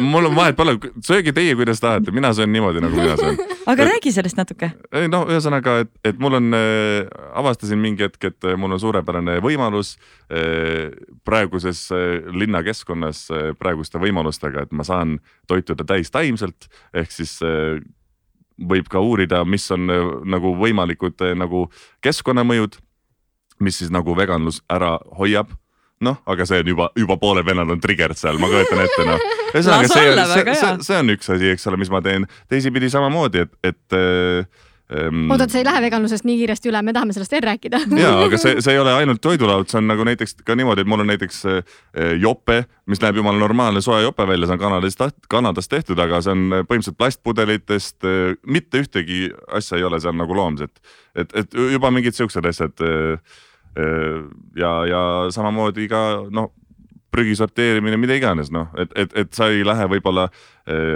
mul on vahet pole, sööge teie, kuidas tahate, mina söön niimoodi, nagu mina söön. aga et, räägi sellest natuke. ei no ühesõnaga, et, et mul on äh,, avastasin mingi hetk, et äh, mul on suurepärane võimalus äh, praeguses äh, linnakeskkonnas äh, praeguste võimalustega, et ma saan toituda täistaimselt ehk siis äh, võib ka uurida, mis on äh, nagu võimalikud äh, nagu keskkonnamõjud, mis siis nagu veganlus ära hoiab noh, aga see on juba, juba pooled vennad on triggered seal, ma kujutan ette noh. (laughs) ühesõnaga see, see, see, see on üks asi, eks ole, mis ma teen, teisipidi samamoodi, et, et äh, ähm.... oodad, sa ei lähe veganlusest nii kiiresti üle, me tahame sellest veel rääkida ja, aga (laughs) see, see ei ole ainult toidulaud, see on nagu näiteks ka niimoodi, et mul on näiteks äh, jope, mis näeb jumala normaalne soe jope välja, see on Kanadast, Kanadas tehtud, aga see on põhimõtteliselt plastpudelitest äh,. mitte ühtegi asja ei ole seal nagu loomset, et, et juba mingid siuksed asjad äh, ja, ja samamoodi ka noh, prügi sorteerimine, mida iganes, noh, et, et, et sa ei lähe võib-olla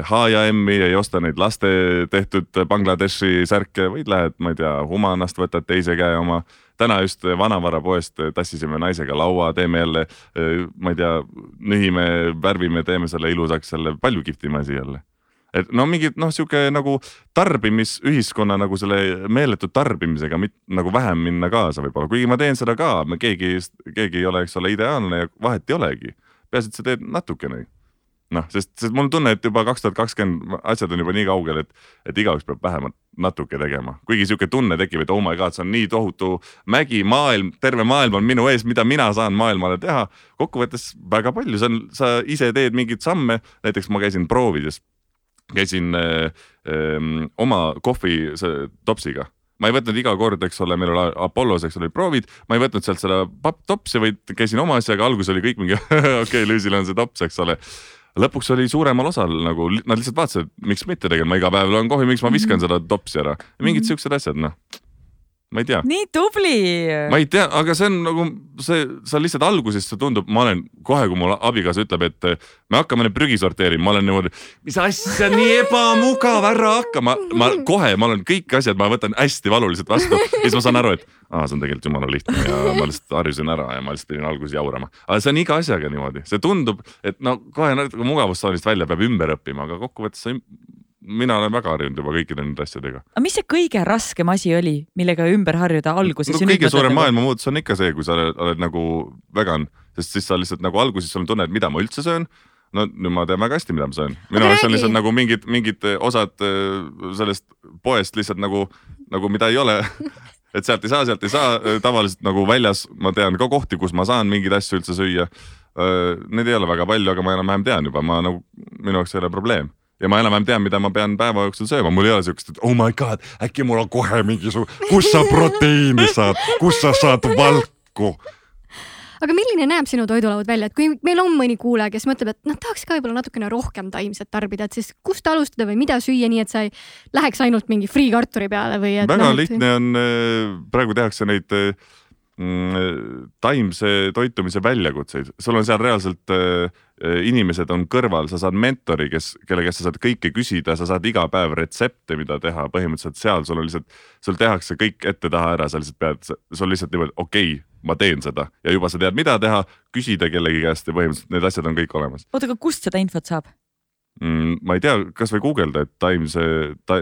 H&M-i, ei osta neid laste tehtud Bangladeshi särke, vaid lähed, ma ei tea, Humanast võtad teise käe oma. täna just vanavarapoest tassisime naisega laua, teeme jälle, ma ei tea, nühime, värvime, teeme selle ilusaks, selle palju kihvtim asi jälle et no mingi noh, sihuke nagu tarbimisühiskonna nagu selle meeletu tarbimisega mit, nagu vähem minna kaasa võib-olla, kuigi ma teen seda ka, keegi, keegi ei ole, eks ole, ideaalne ja vahet ei olegi. peaasi, et sa teed natukene noh, sest, sest mul on tunne, et juba kaks tuhat kakskümmend asjad on juba nii kaugel, et, et igaüks peab vähemalt natuke tegema. kuigi sihuke tunne tekib, et oh my god, see on nii tohutu mägi, maailm, terve maailm on minu ees, mida mina saan maailmale teha. kokkuvõttes väga palju, see on, sa ise teed mingeid samme, näiteks ma käisin proovides käisin äh, äh, oma kohvi topsiga ma ei võtnud iga kord, eks ole, meil oli Apollos, eks ole, proovid, ma ei võtnud sealt seda topsi, vaid käisin oma asjaga, alguses oli kõik mingi (laughs) okei okay,, Lüüsil on see tops, eks ole. lõpuks oli suuremal osal nagu nad lihtsalt vaatasid, miks mitte tegelikult, ma iga päev loen kohvi, miks ma viskan mm -hmm. seda topsi ära, mingid mm -hmm. siuksed asjad, noh ma ei tea. nii tubli. ma ei tea, aga see on nagu see, sa lihtsalt alguses see tundub, ma olen kohe, kui mul abikaasa ütleb, et me hakkame nüüd prügi sorteerima, ma olen niimoodi, mis asja, nii ebamugav, ära hakka, ma, ma kohe, ma olen kõik asjad, ma võtan hästi valuliselt vastu ja siis ma saan aru, et aa, see on tegelikult jumala lihtne ja ma lihtsalt harjusin ära ja ma lihtsalt pidin alguses jaurama. aga see on iga asjaga niimoodi, see tundub, et no kohe natuke mugavustsoonist välja peab ümber õppima, aga kokkuvõttes sa mina olen väga harjunud juba kõikide nende asjadega. aga mis see kõige raskem asi oli, millega ümber harjuda alguses no,? kõige suurem nagu... maailmamuutus on ikka see, kui sa oled, oled nagu vegan, sest siis sa lihtsalt nagu alguses sul on tunne, et mida ma üldse söön no nüüd ma tean väga hästi, mida ma söön. minu arust on lihtsalt nagu mingid, mingid osad äh, sellest poest lihtsalt nagu, nagu mida ei ole (laughs) et sealt ei saa, sealt ei saa, tavaliselt nagu väljas ma tean ka kohti, kus ma saan mingeid asju üldse süüa. Neid ei ole väga palju, aga ma enam-vähem tean juba, ma nagu, minu jaoks ei ole probleem ja ma enam-vähem tean, mida ma pean päeva jooksul sööma, mul ei ole siukest, et oh my god, äkki mul on kohe mingisugune, kust sa proteiini saad, kust sa saad valku? Aga milline näeb sinu toidulaud välja, et kui meil on mõni kuulaja, kes mõtleb, et noh, tahaks ka võib-olla natukene rohkem taimset tarbida, et siis kust alustada või mida süüa, nii et sa ei läheks ainult mingi friikartuli peale või? väga noh, lihtne on, äh, praegu tehakse neid äh, Mm, taimse toitumise väljakutseid, sul on seal reaalselt äh, äh, inimesed on kõrval, sa saad mentori, kes, kelle käest sa saad kõike küsida, sa saad iga päev retsepte, mida teha, põhimõtteliselt seal sul on lihtsalt, sul tehakse kõik ette-taha ära, sa lihtsalt pead, sul lihtsalt niimoodi, okei okay,, ma teen seda ja juba sa tead, mida teha, küsida kellegi käest ja põhimõtteliselt need asjad on kõik olemas. oota, aga kust seda infot saab? Mm,. ma ei tea, kasvõi guugelda, et taimse ta....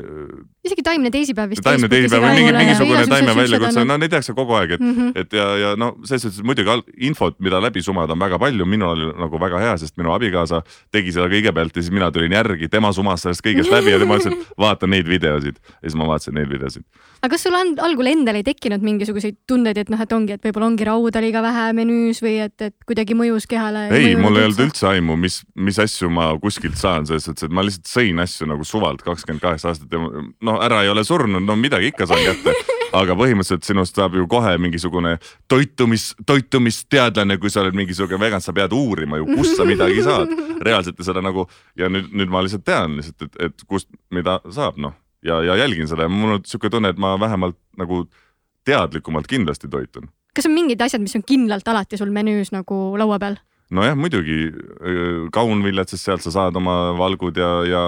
isegi taimne teisipäev vist. taimne teisipäev või mingi, mingisugune taime väljakutse, no neid tehakse kogu aeg, et mm, -hmm. et ja, ja no selles suhtes muidugi infot, mida läbi sumada on väga palju, minul oli nagu väga hea, sest minu abikaasa tegi seda kõigepealt ja siis mina tulin järgi, tema sumas sellest kõigest läbi ja tema ütles, et vaata neid videosid ja siis ma vaatasin neid videosid. aga kas sul on algul endal ei tekkinud mingisuguseid tundeid, et noh, et ongi, et võib-olla ongi rauda liiga vähe menüüs või et, et kuidagi mõjus kehale? ei, mul ei olnud üldse aimu, mis, mis asju ma kuskilt saan saan selles suhtes, et ma lihtsalt sõin asju nagu suvalt kakskümmend kaheksa aastat ja no ära ei ole surnud, no midagi ikka saan kätte. (laughs) aga põhimõtteliselt sinust saab ju kohe mingisugune toitumis, toitumisteadlane, kui sa oled mingisugune vegan, sa pead uurima ju, kust sa midagi saad. (laughs) reaalselt ja seda nagu ja nüüd, nüüd ma lihtsalt tean lihtsalt, et, et kust, mida saab, noh ja, ja jälgin seda ja mul on sihuke tunne, et ma vähemalt nagu teadlikumalt kindlasti toitun. kas on mingid asjad, mis on kindlalt alati sul menüüs nagu laua peal? Nojah, muidugi. Kaunviljad, sest sealt sa saad oma valgud ja, ja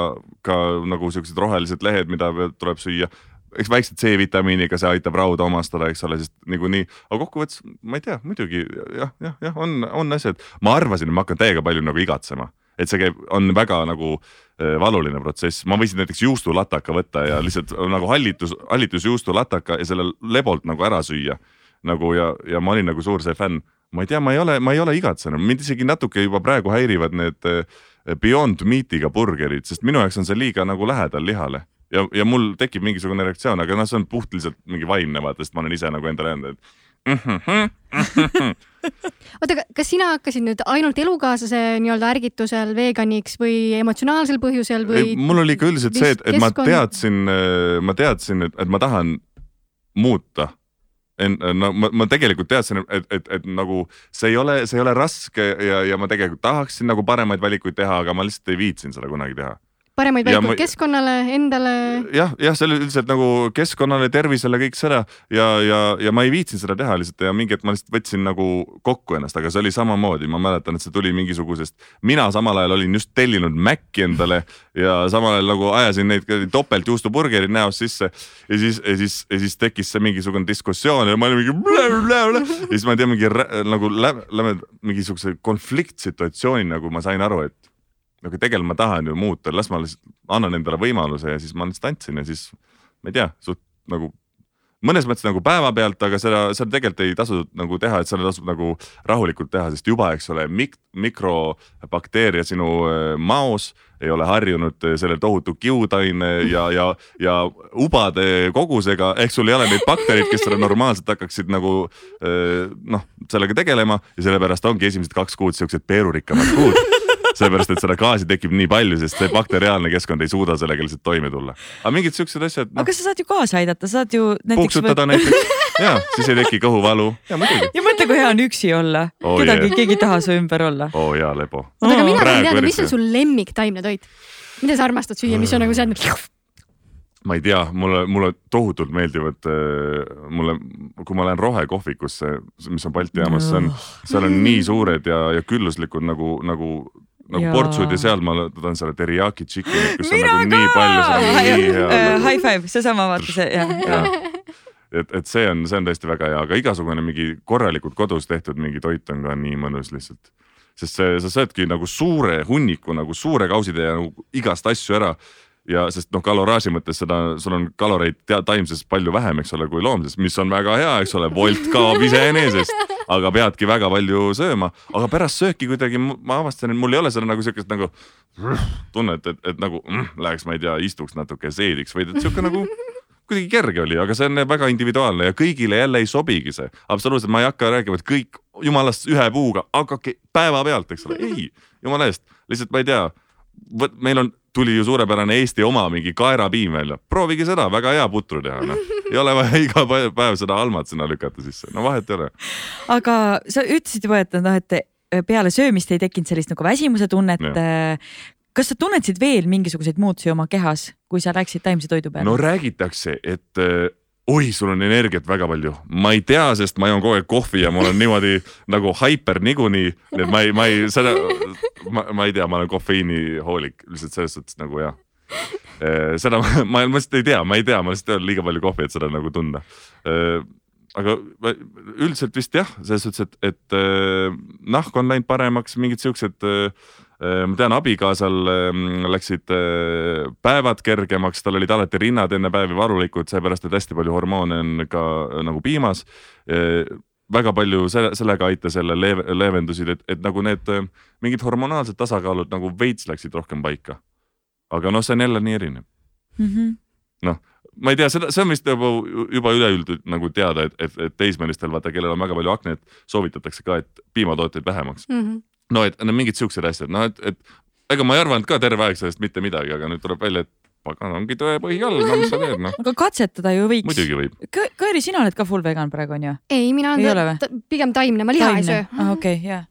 ka nagu siuksed rohelised lehed, mida tuleb süüa. Eks väikse C-vitamiiniga see aitab rauda omastada, eks ole, sest niikuinii, aga kokkuvõttes ma ei tea, muidugi jah, jah, jah, on, on asjad, ma arvasin, et ma hakkan täiega palju nagu igatsema, et see käib, on väga nagu valuline protsess, ma võisin näiteks juustulataka võtta ja lihtsalt nagu hallitus, hallitusjuustulataka ja selle lebolt nagu ära süüa. Nagu ja, ja ma olin nagu suur see fänn, ma ei tea, ma ei ole, ma ei ole igatsenud, mind isegi natuke juba praegu häirivad need äh, Beyond Meatiga burgerid, sest minu jaoks on see liiga nagu lähedal lihale. Ja, ja mul tekib mingisugune reaktsioon, aga noh, see on puht lihtsalt mingi vaimne vaata, sest ma olen ise nagu endale öelnud, et (laughs) oota, kas sina hakkasid nüüd ainult elukaaslase nii-öelda ärgitusel veganiks või emotsionaalsel põhjusel või? mul oli ikka üldiselt see, et, et ma teadsin, ma teadsin, et, et ma tahan muuta en-, no ma, ma tegelikult teadsin, et, et, et nagu see ei ole, see ei ole raske ja, ja ma tegelikult tahaksin nagu paremaid valikuid teha, aga ma lihtsalt ei viitsinud seda kunagi teha paremaid valikuid ma... keskkonnale, endale. jah, jah, selle üldiselt nagu keskkonnale, tervisele, kõik seda ja, ja, ja ma ei viitsinud seda teha lihtsalt ja mingi hetk ma lihtsalt võtsin nagu kokku ennast, aga see oli samamoodi, ma mäletan, et see tuli mingisugusest, mina samal ajal olin just tellinud Maci endale ja samal ajal nagu ajasin neid topelt juustuburgerid näost sisse ja siis, ja siis, ja siis tekkis see mingisugune diskussioon ja ma olin mingi blä-blä-blä. ja siis ma ei tea, mingi nagu läbi mingisuguse konfliktsituatsiooni nagu ma sain aru, et aga tegelikult ma tahan ju muuta, las ma lihtsalt annan endale võimaluse ja siis ma lihtsalt andsin ja siis ma ei tea, suht nagu mõnes mõttes nagu päevapealt, aga seda, seda tegelikult ei tasu nagu teha, et seda tasub nagu rahulikult teha, sest juba, eks ole mik, mikrobakteeria sinu äh, maos ei ole harjunud äh, selle tohutu kiudaine ja, ja, ja ubade kogusega, ehk sul ei ole neid baktereid, kes seda normaalselt hakkaksid nagu äh, noh, sellega tegelema ja sellepärast ongi esimesed kaks kuud siuksed peerurikkamad kuud sellepärast, et seda gaasi tekib nii palju, sest see bakteriaalne keskkond ei suuda sellega lihtsalt toime tulla. aga mingid siuksed asjad no.. aga sa saad ju kaasa aidata, sa saad ju näiteks. puksutada või... näiteks ja siis ei teki kõhuvalu ja muidugi. ja mõtle, kui hea on üksi olla oh,, kedagi yeah., keegi ei taha su ümber olla. oo oh, jaa, lebo. oota, aga mina tahan teada, mis on sul lemmiktaimne toit? mida sa armastad süüa, mis on nagu see, et ma ei tea, mulle, mulle tohutult meeldivad, äh, mulle, kui ma lähen rohekohvikusse, mis on Balti jaamas, see on, seal on nii suured ja, ja külluslikud nagu, nagu nagu ja. portsud ja seal ma tahan selle teriyaki chicken'it, kus on Mina nagu ka! nii palju, see on nii hea. High five, seesama vaata see jah ja. et, et see on, see on tõesti väga hea, aga igasugune mingi korralikult kodus tehtud mingi toit on ka nii mõnus lihtsalt. sest see, sa söödki nagu suure hunniku nagu suure kausitäie nagu igast asju ära ja sest noh, kaloraaži mõttes seda, sul on kaloreid taimses palju vähem, eks ole, kui loomses, mis on väga hea, eks ole, volt kaob iseenesest aga peadki väga palju sööma, aga pärast sööki kuidagi ma avastasin, et mul ei ole seda nagu siukest nagu tunnet, et, et nagu mm, läheks, ma ei tea, istuks natuke, seediks, vaid et sihuke nagu kuidagi kerge oli, aga see on väga individuaalne ja kõigile jälle ei sobigi see. absoluutselt, ma ei hakka rääkima, et kõik jumalast ühe puuga, hakake päevapealt, eks ole, ei, jumala eest, lihtsalt ma ei tea. meil on tuli ju suurepärane Eesti oma mingi kaerapiim välja, proovige seda, väga hea putru teha, noh. ei ole vaja (laughs) iga päev seda almat sinna lükata sisse, no vahet ei ole. aga sa ütlesid juba, et noh, et peale söömist ei tekkinud sellist nagu väsimuse tunnet. kas sa tunnetasid veel mingisuguseid muutusi oma kehas, kui sa läksid taimse toidu peale? no räägitakse, et oi, sul on energiat väga palju, ma ei tea, sest ma joon kogu aeg kohvi ja mul on niimoodi (laughs) nagu haiper niikuinii, et ma ei, ma ei, seda, ma, ma ei tea, ma olen kofeiinihoolik lihtsalt selles suhtes nagu jah. Eh, seda ma, ma lihtsalt ei tea, ma ei tea, ma lihtsalt ole liiga palju kohvi, et seda nagu tunda. Eh, aga üldiselt vist jah, selles suhtes, et, et eh, nahk on läinud paremaks, mingid siuksed ma tean, abikaasal ehm, läksid ehm, päevad kergemaks, tal olid alati rinnad enne päevi valulikud, seepärast et hästi palju hormoone on ka nagu piimas. väga palju selle, sellega aitas jälle leeve, leevendusid, et, et nagu need mingid hormonaalsed tasakaalud nagu veits läksid rohkem paika. aga noh, see on jälle nii erinev mm -hmm.. noh ma ei tea, seda, see on vist juba, juba üleüldine nagu teada, et, et, et teismelistel vaata, kellel on väga palju aknet, soovitatakse ka, et piimatooteid vähemaks mm. -hmm no et no mingid siuksed asjad, noh et, et ega ma ei arvanud ka terve aeg sellest mitte midagi, aga nüüd tuleb välja, et pagan, ongi tõepõhi all, no mis sa teed noh. aga katsetada ju võiks. muidugi võib Kõ. Kairi, sina oled ka full vegan praegu on ju? ei, mina olen pigem taimne, ma liha taimne. ei söö. ah, okei okay,, jah.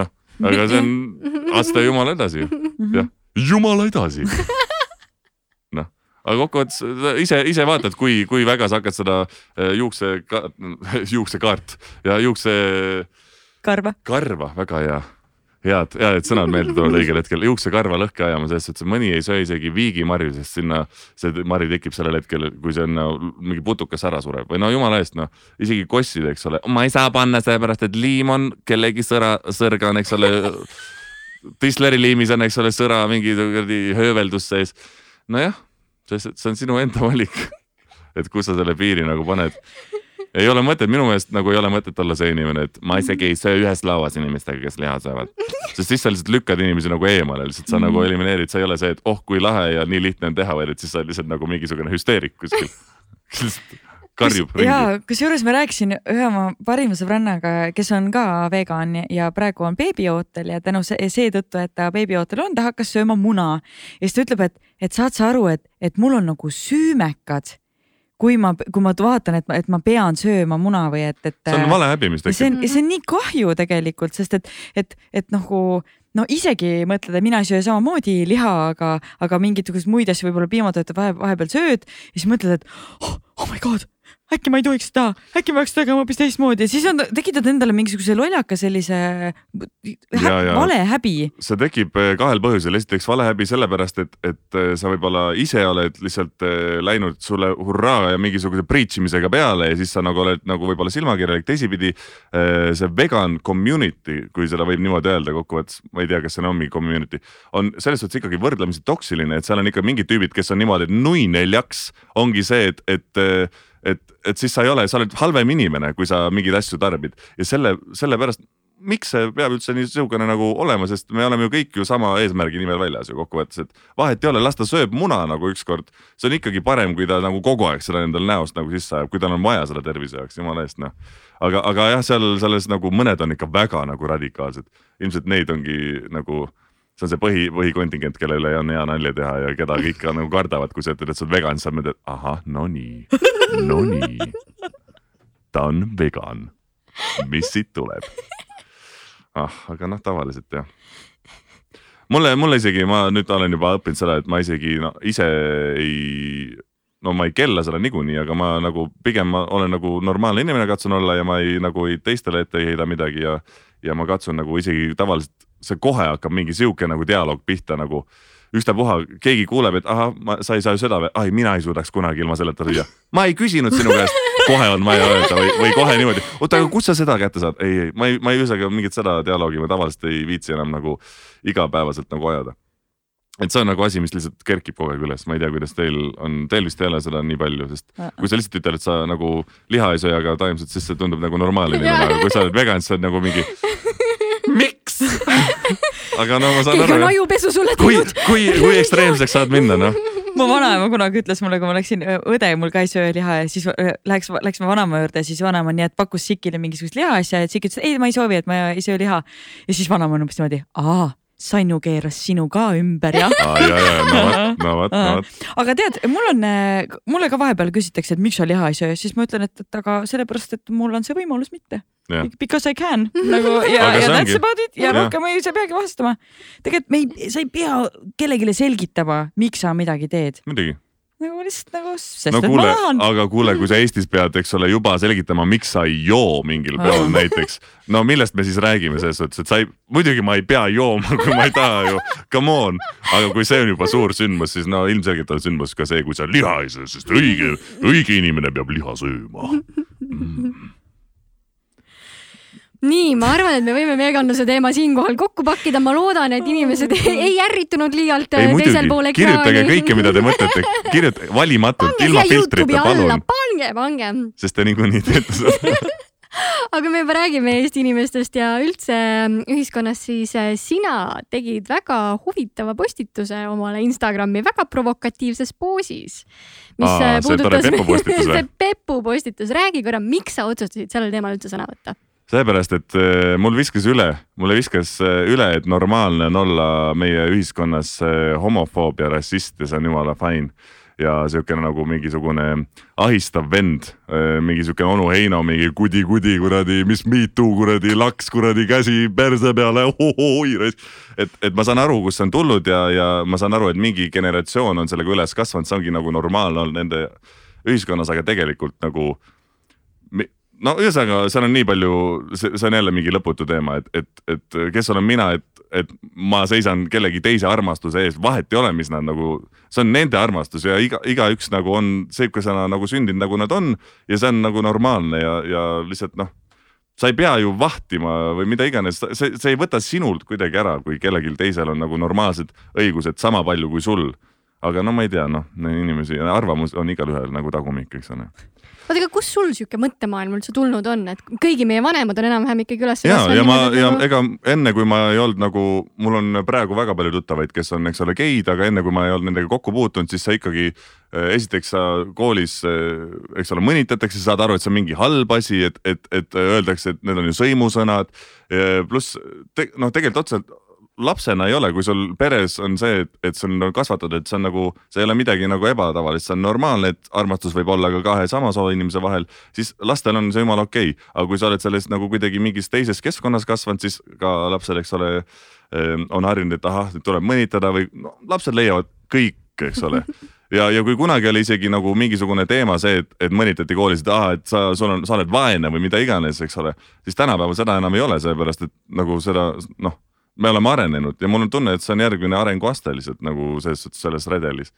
noh, aga see on (laughs) aasta jumala edasi, jah, jumala edasi (laughs) noh, aga kokkuvõttes ise, ise vaatad, kui, kui väga sa hakkad seda äh, juukse, (laughs) juuksekaart ja juukse. Karva. karva, väga hea head, head sõnad meelde tulevad õigel (laughs) hetkel, juuksekarva lõhki ajama, selles suhtes, et mõni ei söö isegi viigimarju, sest sinna see mari tekib sellel hetkel, kui see on no, mingi putukas ära sureb või no jumala eest, noh isegi kossid, eks ole, ma ei saa panna sellepärast, et liim on kellegi sõra, sõrg on, eks ole. Disleri liimis on, eks ole, sõra mingi kuradi hööveldus sees. nojah, see on sinu enda valik, et kus sa selle piiri nagu paned ei ole mõtet, minu meelest nagu ei ole mõtet olla see inimene, et ma isegi ei söö ühes lauas inimestega, kes liha söövad. sest siis sa lihtsalt lükkad inimesi nagu eemale, lihtsalt sa nagu elimineerid, sa ei ole see, et oh kui lahe ja nii lihtne on teha, vaid et siis sa oled lihtsalt nagu mingisugune hüsteerik kuskil (laughs) karjub ringi. ja kusjuures ma rääkisin ühe oma parima sõbrannaga, kes on ka vegan ja praegu on beebiootel ja tänu seetõttu, et ta beebiootel on, ta hakkas sööma muna. ja siis ta ütleb, et, et saad sa aru, et, et mul on nagu süümekad kui ma, kui ma vaatan, et ma, et ma pean sööma muna või et, et. see on vale häbi, mis tekib. see on, see on nii kahju tegelikult, sest et, et, et nagu no isegi mõtled, et mina ei söö samamoodi liha, aga, aga mingisuguseid muid asju võib-olla piimatoote vahe, vahepeal sööd ja siis mõtled, et oh, oh my god äkki ma ei tohiks seda, äkki ma peaks tegema hoopis teistmoodi. Siis on, tekitad endale mingisuguse lollaka sellise hä vale häbi. see tekib eh, kahel põhjusel, esiteks vale häbi sellepärast, et, et eh, sa võib-olla ise oled lihtsalt eh, läinud sulle hurraa ja mingisuguse preach imisega peale ja siis sa nagu oled nagu võib-olla silmakirjalik, teisipidi. See vegan community, kui seda võib niimoodi öelda kokkuvõttes, ma ei tea, kas see on mingi community, on selles suhtes ikkagi võrdlemisi toksiline, et seal on ikka mingid tüübid, kes on niimoodi, et nui neljaks ongi see, et, et et, et siis sa ei ole, sa oled halvem inimene, kui sa mingeid asju tarbid ja selle, sellepärast miks see peab üldse niisugune nagu olema, sest me oleme ju kõik ju sama eesmärgi nimel väljas ju kokkuvõttes, et vahet ei ole, las ta sööb muna nagu ükskord. see on ikkagi parem, kui ta nagu kogu aeg seda endal näost nagu sisse ajab, kui tal on vaja seda tervise jaoks, jumala eest noh. aga, aga jah, seal selles nagu mõned on ikka väga nagu radikaalsed, ilmselt neid ongi nagu see on see põhi, põhikontingent, kelle üle on hea nalja teha ja keda kõik nagu kardavad, kui sa ütled, et sa oled vegan, siis sa mõtled, ahah, no nii, no nii. ta on vegan. mis siit tuleb? ah, aga noh, tavaliselt jah. mulle, mulle isegi, ma nüüd olen juba õppinud seda, et ma isegi no, ise ei no ma ei kella seda niikuinii, aga ma nagu pigem ma olen nagu normaalne inimene, katsun olla ja ma ei nagu ei teistele ette ei heida midagi ja, ja ma katsun nagu isegi tavaliselt see kohe hakkab mingi sihuke nagu dialoog pihta nagu ükstapuha, keegi kuuleb, et ahah, sa ei saa ju seda või, ai, mina ei suudaks kunagi ilma selleta süüa. ma ei küsinud sinu käest, kohe on vaja öelda või, või kohe niimoodi, oota, aga kust sa seda kätte saad? ei, ei, ma ei, ma ei ühesõnaga mingit seda dialoogi ma tavaliselt ei viitsi enam nagu igapäevaselt nagu ajada. et see on nagu asi, mis lihtsalt kerkib kogu aeg üles, ma ei tea, kuidas teil on, teil vist ei ole seda nii palju, sest kui sa lihtsalt ütled, et sa nagu liha ei söö, aga taimset, siis see tundub nagu normaalne inimene, aga kui sa oled vegan, siis sa oled nagu mingi miks (laughs) aga no ma saan keegi aru. keegi on ajupesu sulle teinud. kui, kui, kui ekstreemseks saad minna, noh mu vanaema kunagi ütles mulle, kui ma läksin, õde mul ka ei söö liha ja siis läheks, läksime vanaema juurde ja siis vanaema nii, et pakkus Sikile mingisugust lihaasja ja Sik ütles, ei, ma ei soovi, et ma ei söö liha. ja siis vanaema on umbes niimoodi, aa Sannu keeras sinu ka ümber jah ah,. ja, ja, no vot, no vot, no vot. aga tead, mul on, mulle ka vahepeal küsitakse, et miks sa liha ei söö, siis ma ütlen, et, et aga sellepärast, et mul on see võimalus mitte. Because I can nagu (laughs) ja, ja that's about it ja, ja. rohkem ei, sa ei peagi vastama. tegelikult me ei, sa ei pea kellelegi selgitama, miks sa midagi teed. muidugi nagu lihtsalt nagu, sest no, kuule, aga kuule, kui sa Eestis pead, eks ole, juba selgitama, miks sa ei joo mingil peol näiteks. no millest me siis räägime selles suhtes, et sa ei, muidugi ma ei pea jooma, kui ma ei taha ju, come on. aga kui see on juba suur sündmus, siis no ilmselgelt on sündmus ka see, kui sa liha ei söö, sest õige, õige inimene peab liha sööma. Mm nii, ma arvan, et me võime veganluse teema siinkohal kokku pakkida, ma loodan, et inimesed ei ärritunud liialt ei, muidugi. teisel pool ekraani. kirjutage kõike, mida te mõtlete, kirjutage (laughs) valimatult, ilma filtrita, palun. pange, pange. sest te niikuinii teete seda (laughs) aga me juba räägime Eesti inimestest ja üldse ähm, ühiskonnas, siis äh, sina tegid väga huvitava postituse omale Instagrami väga provokatiivses poosis. mis Aa, äh, puudutas (laughs) see Pepu postitus, räägi korra, miks sa otsustasid sellel teemal üldse sõna võtta? Sellepärast, et äh, mul viskas üle, mulle viskas äh, üle, et normaalne on olla meie ühiskonnas äh, homofoob ja rassist ja see on jumala fine. ja siukene nagu mingisugune ahistav vend, mingi siuke onu Heino, mingi kudi-kudi kuradi, mis me too kuradi laks kuradi käsi perse peale, et, et ma saan aru, kust see on tulnud ja, ja ma saan aru, et mingi generatsioon on sellega üles kasvanud, see ongi nagu normaalne olnud nende ühiskonnas, aga tegelikult nagu no ühesõnaga, seal on nii palju, see on jälle mingi lõputu teema, et, et, et kes olen mina, et, et ma seisan kellegi teise armastuse ees, vahet ei ole, mis nad nagu, see on nende armastus ja iga, igaüks nagu on seikesena nagu sündinud, nagu nad on ja see on nagu normaalne ja, ja lihtsalt noh sa ei pea ju vahtima või mida iganes, see, see ei võta sinult kuidagi ära, kui kellelgi teisel on nagu normaalsed õigused sama palju kui sul. Aga no ma ei tea, noh, inimesi, arvamus on igalühel nagu tagumik, eks ole oota, aga kust sul sihuke mõttemaailm üldse tulnud on, et kõigi meie vanemad on enam-vähem ikkagi üles ja, ja ma ja nagu... ega enne, kui ma ei olnud nagu, mul on praegu väga palju tuttavaid, kes on, eks ole, geid, aga enne kui ma ei olnud nendega kokku puutunud, siis sa ikkagi eh, esiteks sa koolis, eh, eks ole, mõnitatakse, saad aru, et see on mingi halb asi, et, et, et öeldakse, et need on ju sõimusõnad. pluss te, noh, tegelikult otseselt lapsena ei ole, kui sul peres on see, et, et sul on kasvatatud, et see on nagu, see ei ole midagi nagu ebatavalist, see on normaalne, et armastus võib olla ka kahe sama soo inimese vahel, siis lastel on see jumala okei. Okay.. aga kui sa oled sellest nagu kuidagi mingis teises keskkonnas kasvanud, siis ka lapsel, eks ole, ehm, on harjunud, et ahah, tuleb mõnitada või no, lapsed leiavad kõike, eks ole. (laughs) Ja, ja kui kunagi oli isegi nagu mingisugune teema see, et, et mõnitati koolis, et ahah, et sa, sul on, sa oled vaene või mida iganes, eks ole, siis tänapäeval seda enam ei ole, sellepärast et nagu seda noh me oleme arenenud ja mul on tunne, et see on järgmine arenguaste lihtsalt nagu selles suhtes selles redelis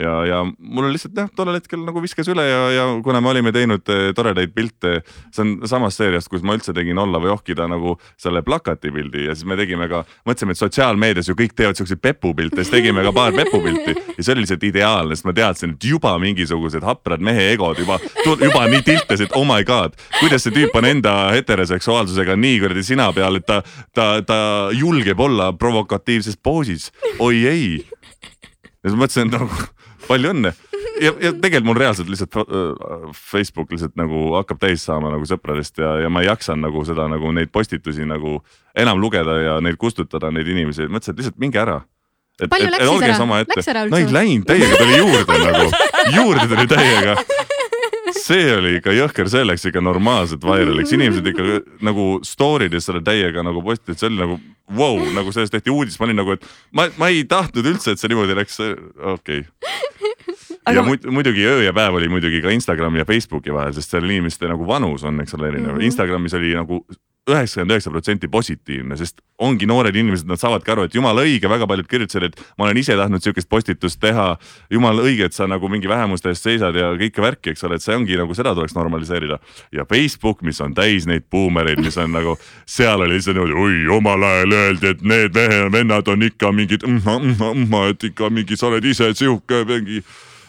ja, ja mul lihtsalt jah, tollel hetkel nagu viskas üle ja, ja kuna me olime teinud eh, toredaid pilte, see on samast seeriast, kus ma üldse tegin Olla või ohkida nagu selle plakatipildi ja siis me tegime ka, mõtlesime, et sotsiaalmeedias ju kõik teevad siukseid pepupilte, siis tegime ka paar pepupilti ja see oli lihtsalt ideaalne, sest ma teadsin, et juba mingisugused haprad mehe egod juba, juba nii tiltasid, oh my god, kuidas see tüüp on enda heteroseksuaalsusega nii kuradi sina peal, et ta, ta, ta julgeb olla provokatiivses poosis, oi ei. Ja siis mõtlesin, et nagu palju õnne. Ja, ja tegelikult mul reaalselt lihtsalt äh, Facebook lihtsalt nagu hakkab täis saama nagu sõpradest ja, ja ma ei jaksa nagu seda nagu neid postitusi nagu enam lugeda ja neid kustutada, neid inimesi, mõtlesin, et lihtsalt minge ära. et, et, et olge sama ette. no ei läinud, täiega tuli juurde nagu, juurde tuli täiega see oli ikka jõhker, see läks ikka normaalselt vairaliks, inimesed ikka nagu story des selle täiega nagu postitasid, see oli nagu vau wow,, nagu sellest tehti uudis, ma olin nagu, et ma, ma ei tahtnud üldse, et see niimoodi läks, okei. okay. Aga... ja muidugi öö ja päev oli muidugi ka Instagrami ja Facebooki vahel, sest seal inimeste nagu vanus on, eks ole, erinev mm -hmm. Instagramis oli nagu üheksakümmend üheksa protsenti positiivne, sest ongi noored inimesed, nad saavadki aru, et jumala õige, väga paljud kirjutasid, et ma olen ise tahtnud sihukest postitust teha. jumala õige, et sa nagu mingi vähemuste eest seisad ja kõike värki, eks ole, et see ongi nagu seda tuleks normaliseerida. ja Facebook, mis on täis neid buumereid, mis on nagu, seal oli lihtsalt niimoodi, oi omal ajal öeldi, et need mehe, vennad on ikka mingid, et ikka mingi, sa oled ise sihuke mingi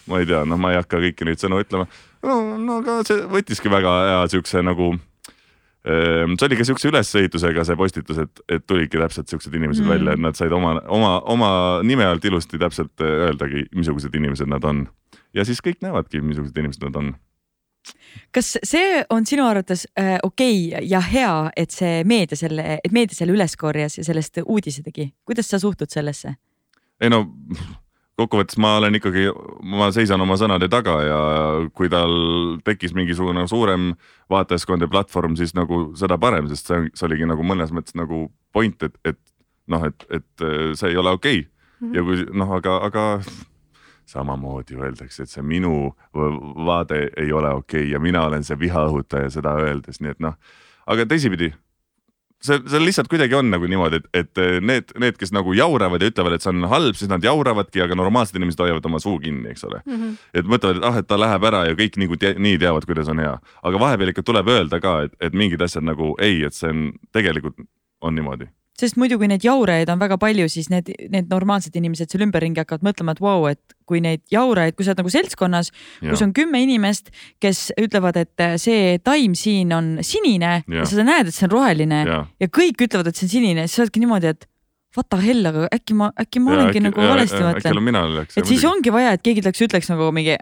ma ei tea, noh, ma ei hakka kõiki neid sõnu ütlema. no, no aga see võttiski väga hea siukse nagu Ehm, see oli ka siukse ülesehitusega see postitus, et, et tulidki täpselt siuksed inimesed mm. välja, et nad said oma, oma, oma nime alt ilusti täpselt eh, öeldagi, missugused inimesed nad on. ja siis kõik näevadki, missugused inimesed nad on kas see on sinu arvates äh, okei okay ja hea, et see meedia selle, et meedia selle üles korjas ja sellest uudise tegi, kuidas sa suhtud sellesse? ei no kokkuvõttes ma olen ikkagi, ma seisan oma sõnade taga ja kui tal tekkis mingisugune suurem vaatajaskond ja platvorm, siis nagu seda parem, sest see, see oligi nagu mõnes mõttes nagu point, et, et noh, et, et see ei ole okei okay. mm. -hmm. ja kui noh, aga, aga samamoodi öeldakse, et see minu vaade ei ole okei okay ja mina olen see viha õhutaja seda öeldes, nii et noh, aga teisipidi see, see lihtsalt kuidagi on nagu niimoodi, et, et need, need, kes nagu jauravad ja ütlevad, et see on halb, siis nad jauravadki, aga normaalsed inimesed hoiavad oma suu kinni, eks ole mm. -hmm. et mõtlevad, et ah, et ta läheb ära ja kõik te, nii teavad, kuidas on hea, aga vahepeal ikka tuleb öelda ka, et, et mingid asjad nagu ei, et see on tegelikult on niimoodi sest muidu, kui neid jaurajaid on väga palju, siis need, need normaalsed inimesed seal ümberringi hakkavad mõtlema, et vau wow,, et kui neid jaurajaid, kui sa oled nagu seltskonnas, kus on kümme inimest, kes ütlevad, et see taim siin on sinine ja, ja sa näed, et see on roheline ja. ja kõik ütlevad, et see on sinine, siis sa oledki niimoodi, et what the hell, aga äkki ma, äkki ma olengi nagu valesti mõtlen. et siis ongi vaja, et keegi tuleks, ütleks nagu mingi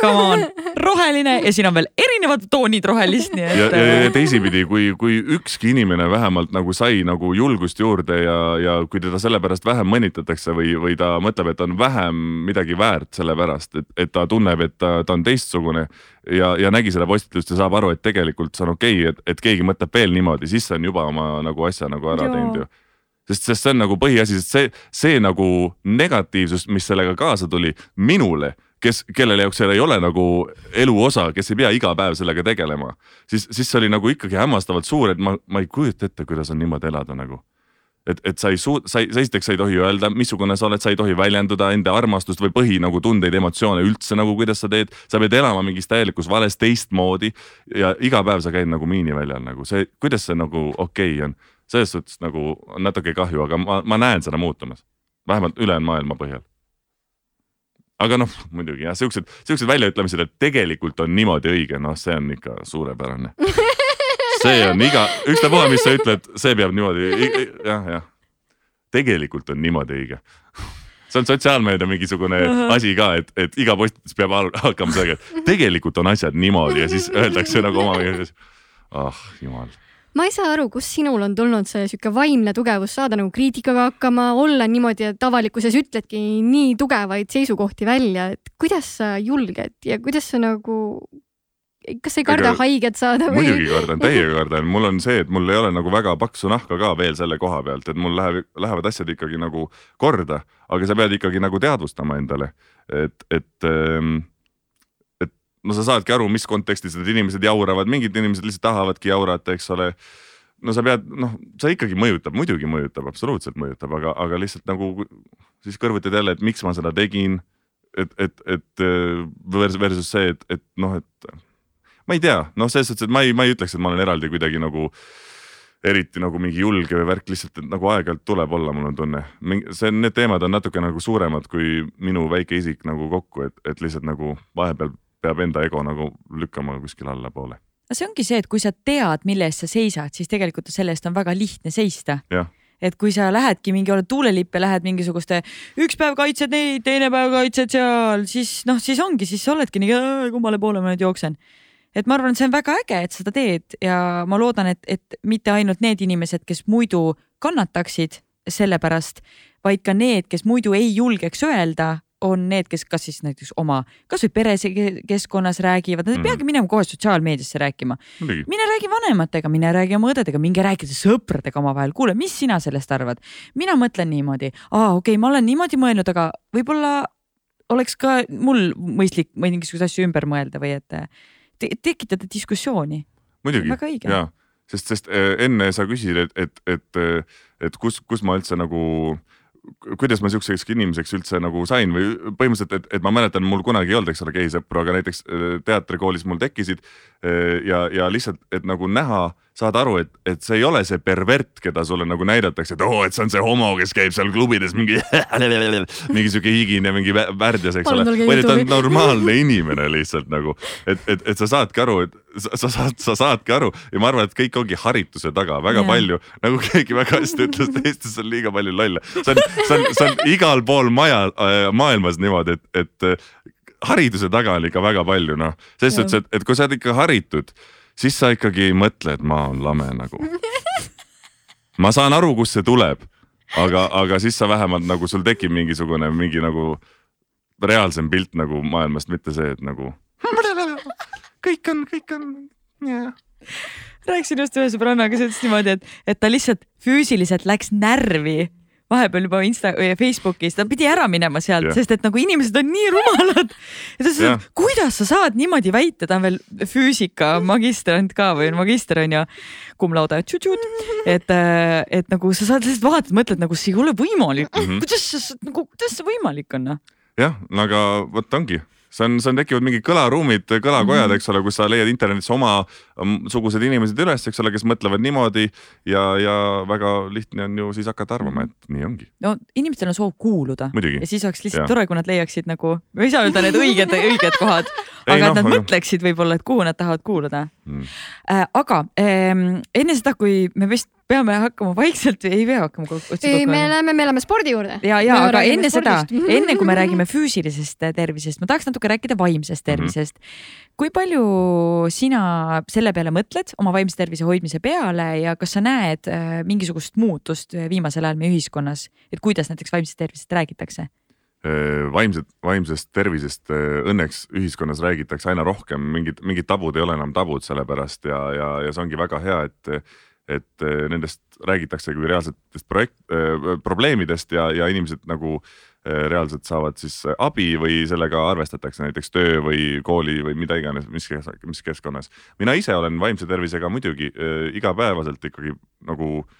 come on, roheline ja siin on veel erinevad toonid rohelist, nii et. ja, ja, ja teisipidi, kui, kui ükski inimene vähemalt nagu sai nagu julgust juurde ja, ja kui teda sellepärast vähem mõnitatakse või, või ta mõtleb, et on vähem midagi väärt sellepärast, et, et ta tunneb, et ta, ta on teistsugune ja, ja nägi seda postitust ja saab aru, et tegelikult see on okei okay,, et, et keegi mõtleb veel niimoodi, siis see on juba oma nagu asja nagu ära Joo. teinud ju sest, sest see on nagu põhiasi, sest see, see nagu negatiivsus, mis sellega kaasa tuli minule, kes, kellele jaoks seal ei ole nagu elu osa, kes ei pea iga päev sellega tegelema, siis, siis see oli nagu ikkagi hämmastavalt suur, et ma, ma ei kujuta ette, kuidas on niimoodi elada nagu. Et, et sa ei suu-, sa ei, sa esiteks sa ei tohi öelda, missugune sa oled, sa ei tohi väljendada enda armastust või põhi nagu tundeid, emotsioone üldse nagu, kuidas sa teed. sa pead elama mingis täielikus vales teistmoodi ja iga päev sa käid nagu miiniväljal nagu. See, kuidas see nagu okei okay on selles suhtes nagu on natuke kahju, aga ma, ma näen seda muutumas, vähemalt ülejäänud maailma põhjal. aga noh, muidugi jah, siuksed, siuksed väljaütlemised, et tegelikult on niimoodi õige, noh, see on ikka suurepärane. (laughs) see on iga, ükstapuha, mis sa ütled, see peab niimoodi jah, jah. tegelikult on niimoodi õige see on sotsiaalmeedia mingisugune uh -huh. asi ka, et, et iga postitus peab hakkama sellega, et tegelikult on asjad niimoodi ja siis öeldakse nagu oma, ah jumal ma ei saa aru, kust sinul on tulnud see sihuke vaimne tugevus saada nagu kriitikaga hakkama, olla niimoodi, et avalikkuses ütledki nii tugevaid seisukohti välja, et kuidas sa julged ja kuidas sa nagu kas sa ei karda Ega, haiget saada või? muidugi kardan, täiega kardan, mul on see, et mul ei ole nagu väga paksu nahka ka veel selle koha pealt, et mul läheb, lähevad asjad ikkagi nagu korda, aga sa pead ikkagi nagu teadvustama endale, et, et ähm, no sa saadki aru, mis kontekstis need inimesed jauravad, mingid inimesed lihtsalt tahavadki jaurata, eks ole. no sa pead, noh, see ikkagi mõjutab, muidugi mõjutab, absoluutselt mõjutab, aga, aga lihtsalt nagu siis kõrvutad jälle, et miks ma seda tegin. et, et, et versus see, et, et noh, et ma ei tea, noh, selles suhtes, et ma ei, ma ei ütleks, et ma olen eraldi kuidagi nagu eriti nagu mingi julge või värk lihtsalt, nagu aeg-ajalt tuleb olla, mul on tunne. see, need teemad on natuke nagu suuremad kui minu väike isik nagu kokku, et, et lihtsalt nagu vahepeal peab enda ego nagu lükkama kuskile allapoole. no see ongi see, et kui sa tead, mille eest sa seisad, siis tegelikult selle eest on väga lihtne seista. et kui sa lähedki mingi, oled tuulelipp ja lähed mingisuguste, üks päev kaitsed neid, teine päev kaitsed seal, siis noh, siis ongi, siis sa oledki nii, kummale poole ma nüüd jooksen et ma arvan, et see on väga äge, et seda teed ja ma loodan, et, et mitte ainult need inimesed, kes muidu kannataksid selle pärast, vaid ka need, kes muidu ei julgeks öelda on need, kes kas siis näiteks oma kasvõi perekeskkonnas räägivad, nad ei mm. peagi minema kohe sotsiaalmeediasse rääkima. mine räägi vanematega, mine räägi oma õdedega, minge rääkige sõpradega omavahel, kuule, mis sina sellest arvad? mina mõtlen niimoodi, aa okei okay,, ma olen niimoodi mõelnud, aga võib-olla oleks ka mul mõistlik mingisuguseid asju ümber mõelda või et te tekitada diskussiooni. muidugi, jaa, sest, sest äh, enne sa küsisid, et, et, et, et kus, kus ma üldse nagu äh, kuidas ma siukseks inimeseks üldse nagu sain või põhimõtteliselt, et, et ma mäletan, mul kunagi ei olnud, eks ole, geisõpru, aga näiteks äh, teatrikoolis mul tekkisid äh, ja, ja lihtsalt, et nagu näha saad aru, et, et see ei ole see pervert, keda sulle nagu näidatakse, et oo oh,, et see on see homo, kes käib seal klubides mingi (laughs) mingi sihuke higine, mingi värdjas, eks ole. vaid ta on normaalne inimene lihtsalt nagu, et, et, et sa saadki aru, et sa, sa saad, sa saadki aru ja ma arvan, et kõik ongi harituse taga väga yeah. palju, nagu keegi väga hästi ütles, et Eestis on liiga palju lolle. see on, see on, see on igal pool maja äh,, maailmas niimoodi, et, et hariduse taga on ikka väga palju noh, selles suhtes, et, et kui sa oled ikka haritud siis sa ikkagi ei mõtle, et maa on lame nagu. ma saan aru, kust see tuleb, aga, aga siis sa vähemalt nagu sul tekib mingisugune mingi nagu reaalsem pilt nagu maailmast, mitte see, et nagu (laughs) kõik on, kõik on yeah rääkisin just ühe sõbrannaga, kes ütles niimoodi, et, et ta lihtsalt füüsiliselt läks närvi vahepeal juba Insta või Facebookis, ta pidi ära minema sealt sest et nagu inimesed on nii rumalad. ja ta ütles et kuidas sa saad niimoodi väita, ta on veel füüsika magistrant ka või magister on ju, cum laude, et, äh, et nagu sa saad lihtsalt vaatad, mõtled nagu see ei ole võimalik mm, -hmm. kuidas see nagu, kuidas see võimalik on? Noh? jah, aga vot ongi see on, see on, tekivad mingid kõlaruumid, kõlakojad mm, -hmm. eks ole, kus sa leiad internetis omasugused inimesed üles, eks ole, kes mõtlevad niimoodi ja, ja väga lihtne on ju siis hakata arvama, et nii ongi. no inimestel on soov kuuluda Muidugi. ja siis oleks lihtsalt ja. tore, kui nad leiaksid nagu, ma ei saa öelda need õiged, õiged kohad, (laughs) aga ei, no, et nad mõtleksid võib-olla, et kuhu nad tahavad kuuluda mm.. Äh, aga ähm, enne seda, kui me vist peame hakkama vaikselt või ei pea hakkama kokku? ei, me läheme, me läheme spordi juurde. ja, ja aga enne spordist. seda, (laughs) enne kui me räägime füüsilisest tervisest, ma tahaks natuke rääkida vaimsest mhm. tervisest mm. -hmm. kui palju sina selle peale mõtled, oma vaimse tervise hoidmise peale ja kas sa näed äh, mingisugust muutust viimasel ajal meie ühiskonnas, et kuidas näiteks vaimsest tervisest räägitakse? Äh, vaimset, vaimsest tervisest äh, õnneks ühiskonnas räägitakse aina rohkem, mingid, mingid tabud ei ole enam tabud sellepärast ja, ja, ja see ongi väga hea, et, et äh, nendest räägitakse kui reaalsetest projekt äh,, probleemidest ja, ja inimesed nagu äh, reaalselt saavad siis abi või sellega arvestatakse näiteks töö või kooli või mida iganes, mis, mis keskkonnas. mina ise olen vaimse tervisega muidugi äh, igapäevaselt ikkagi nagu äh,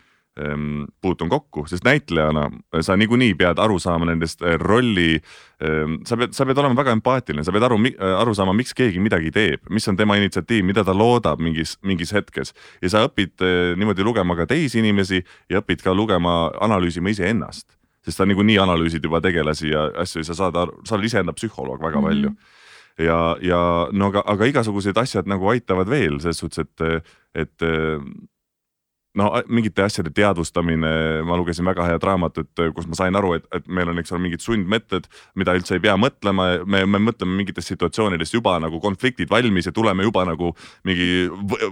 puutun kokku, sest näitlejana äh, sa niikuinii pead aru saama nendest äh, rolli. Ehm, sa pead, sa pead olema väga empaatiline, sa pead aru, äh, aru saama, miks keegi midagi teeb, mis on tema initsiatiiv, mida ta loodab mingis, mingis hetkes. ja sa õpid niimoodi lugema ka teisi inimesi ja õpid ka lugema, analüüsima iseennast. sest sa niikuinii analüüsid juba tegelasi ja asju ja sa saad aru, sa oled iseenda psühholoog väga mm -hmm. palju ja, ja no aga, aga igasugused asjad nagu aitavad veel selles suhtes, et, et no mingite asjade teadvustamine, ma lugesin väga head raamatut, kus ma sain aru, et, et meil on, eks ole, mingid sundmõtted, mida üldse ei pea mõtlema, me, me mõtleme mingitest situatsioonidest juba nagu konfliktid valmis ja tuleme juba nagu mingi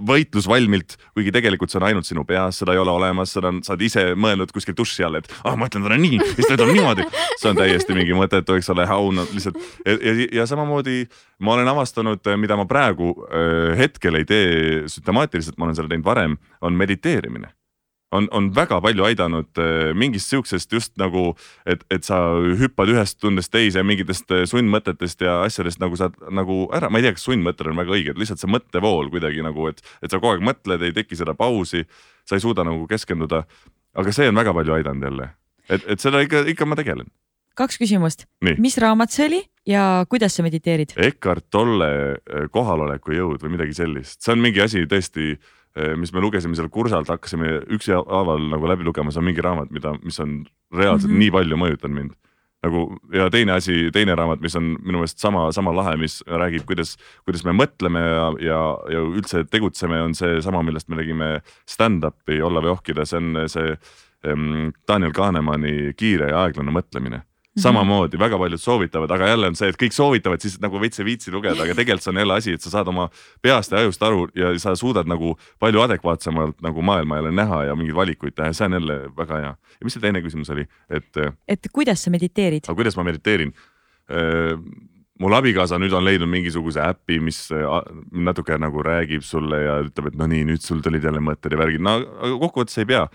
võitlus valmilt, kuigi tegelikult see on ainult sinu peas, seda ei ole olemas, seda on, sa oled ise mõelnud kuskil duši all, et ah, ma ütlen talle nii, siis ta ütleb niimoodi. see on täiesti mingi mõttetu, eks ole, haun lihtsalt. Ja, ja, ja samamoodi ma olen avastanud, mida ma praegu äh, hetkel ei tee süstemaatiliselt, ma olen seda teinud varem, on mediteerimine on, on väga palju aidanud äh, mingist siuksest just nagu, et, et sa hüppad ühest tundest teise mingitest äh, sundmõtetest ja asjadest nagu saad nagu ära, ma ei tea, kas sundmõtted on väga õiged, lihtsalt see mõttevool kuidagi nagu, et, et sa kogu aeg mõtled, ei teki seda pausi, sa ei suuda nagu keskenduda. aga see on väga palju aidanud jälle, et, et seda ikka, ikka ma tegelen kaks küsimust. mis raamat see oli ja kuidas sa mediteerid? Eckart Tolle äh, kohaloleku jõud või midagi sellist, see on mingi asi tõesti, mis me lugesime seal kursalt, hakkasime ükshaaval nagu läbi lugema, see on mingi raamat, mida, mis on reaalselt mm -hmm. nii palju mõjutanud mind nagu ja teine asi, teine raamat, mis on minu meelest sama, sama lahe, mis räägib, kuidas, kuidas me mõtleme ja, ja, ja üldse tegutseme, on seesama, millest me tegime stand-up'i Olla või ohkida, see on see um, Daniel Kahnemani Kiire ja aeglane mõtlemine. Samamoodi väga paljud soovitavad, aga jälle on see, et kõik soovitavad, siis nagu veits ei viitsi lugeda, aga (laughs) tegelikult see on jälle asi, et sa saad oma peast ja ajust aru ja sa suudad nagu palju adekvaatsemalt nagu maailma jälle näha ja mingeid valikuid teha ja see on jälle väga hea. ja mis see teine küsimus oli, et? et kuidas sa mediteerid? kuidas ma mediteerin? mul abikaasa nüüd on leidnud mingisuguse äpi, mis natuke nagu räägib sulle ja ütleb, et no nii, nüüd sul tulid jälle mõtted ja värgid, no aga kokkuvõttes ei pea.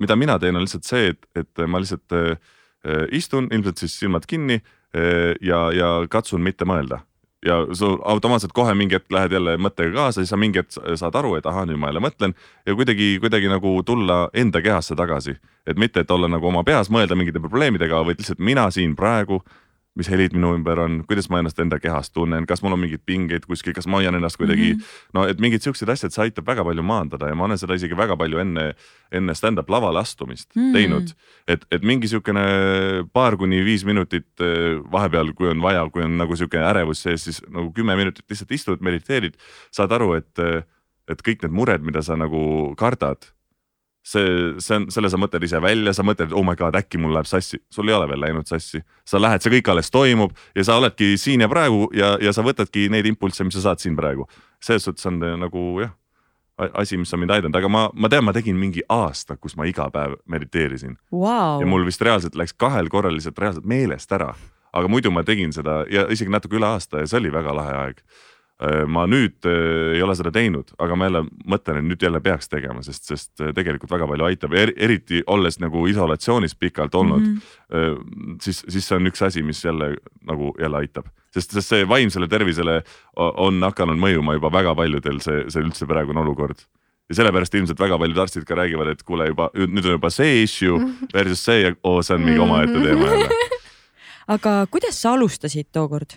mida mina teen, on lihtsalt see, et, et ma lihtsalt Äh, istun ilmselt siis silmad kinni äh, ja, ja katsun mitte mõelda ja sa automaatselt kohe mingi hetk lähed jälle mõttega kaasa, siis sa mingi hetk saad aru, et ahah, nüüd ma jälle mõtlen ja kuidagi, kuidagi nagu tulla enda kehasse tagasi. et mitte, et olla nagu oma peas, mõelda mingite probleemidega, vaid lihtsalt mina siin praegu mis helid minu ümber on, kuidas ma ennast enda kehas tunnen, kas mul on mingeid pingeid kuskil, kas ma hoian ennast kuidagi mm, -hmm. no et mingid siuksed asjad, see aitab väga palju maandada ja ma olen seda isegi väga palju enne, enne stand-up lavale astumist mm -hmm. teinud. et, et mingi siukene paar kuni viis minutit eh, vahepeal, kui on vaja, kui on nagu siuke ärevus sees, siis nagu kümme minutit lihtsalt istud, mediteerid, saad aru, et, et kõik need mured, mida sa nagu kardad see, see on, selle sa mõtled ise välja, sa mõtled, oh my god, äkki mul läheb sassi, sul ei ole veel läinud sassi. sa lähed, see kõik alles toimub ja sa oledki siin ja praegu ja, ja sa võtadki neid impulsse, mis sa saad siin praegu. selles suhtes on nagu jah, asi, mis on mind aidanud, aga ma, ma tean, ma tegin mingi aasta, kus ma iga päev mediteerisin wow.. ja mul vist reaalselt läks kahel korral lihtsalt reaalselt meelest ära. aga muidu ma tegin seda ja isegi natuke üle aasta ja see oli väga lahe aeg ma nüüd äh, ei ole seda teinud, aga ma jälle mõtlen, et nüüd jälle peaks tegema, sest, sest äh, tegelikult väga palju aitab er,, eriti olles nagu isolatsioonis pikalt olnud mm. -hmm. siis, siis see on üks asi, mis jälle nagu jälle aitab, sest, sest see vaimsele tervisele on hakanud mõjuma juba väga paljudel see, see üldse praegune olukord ja sellepärast ilmselt väga paljud arstid ka räägivad, et kuule juba nüüd on juba see issue versus see ja oo, see on mingi omaette teema jälle. (laughs) aga kuidas sa alustasid tookord,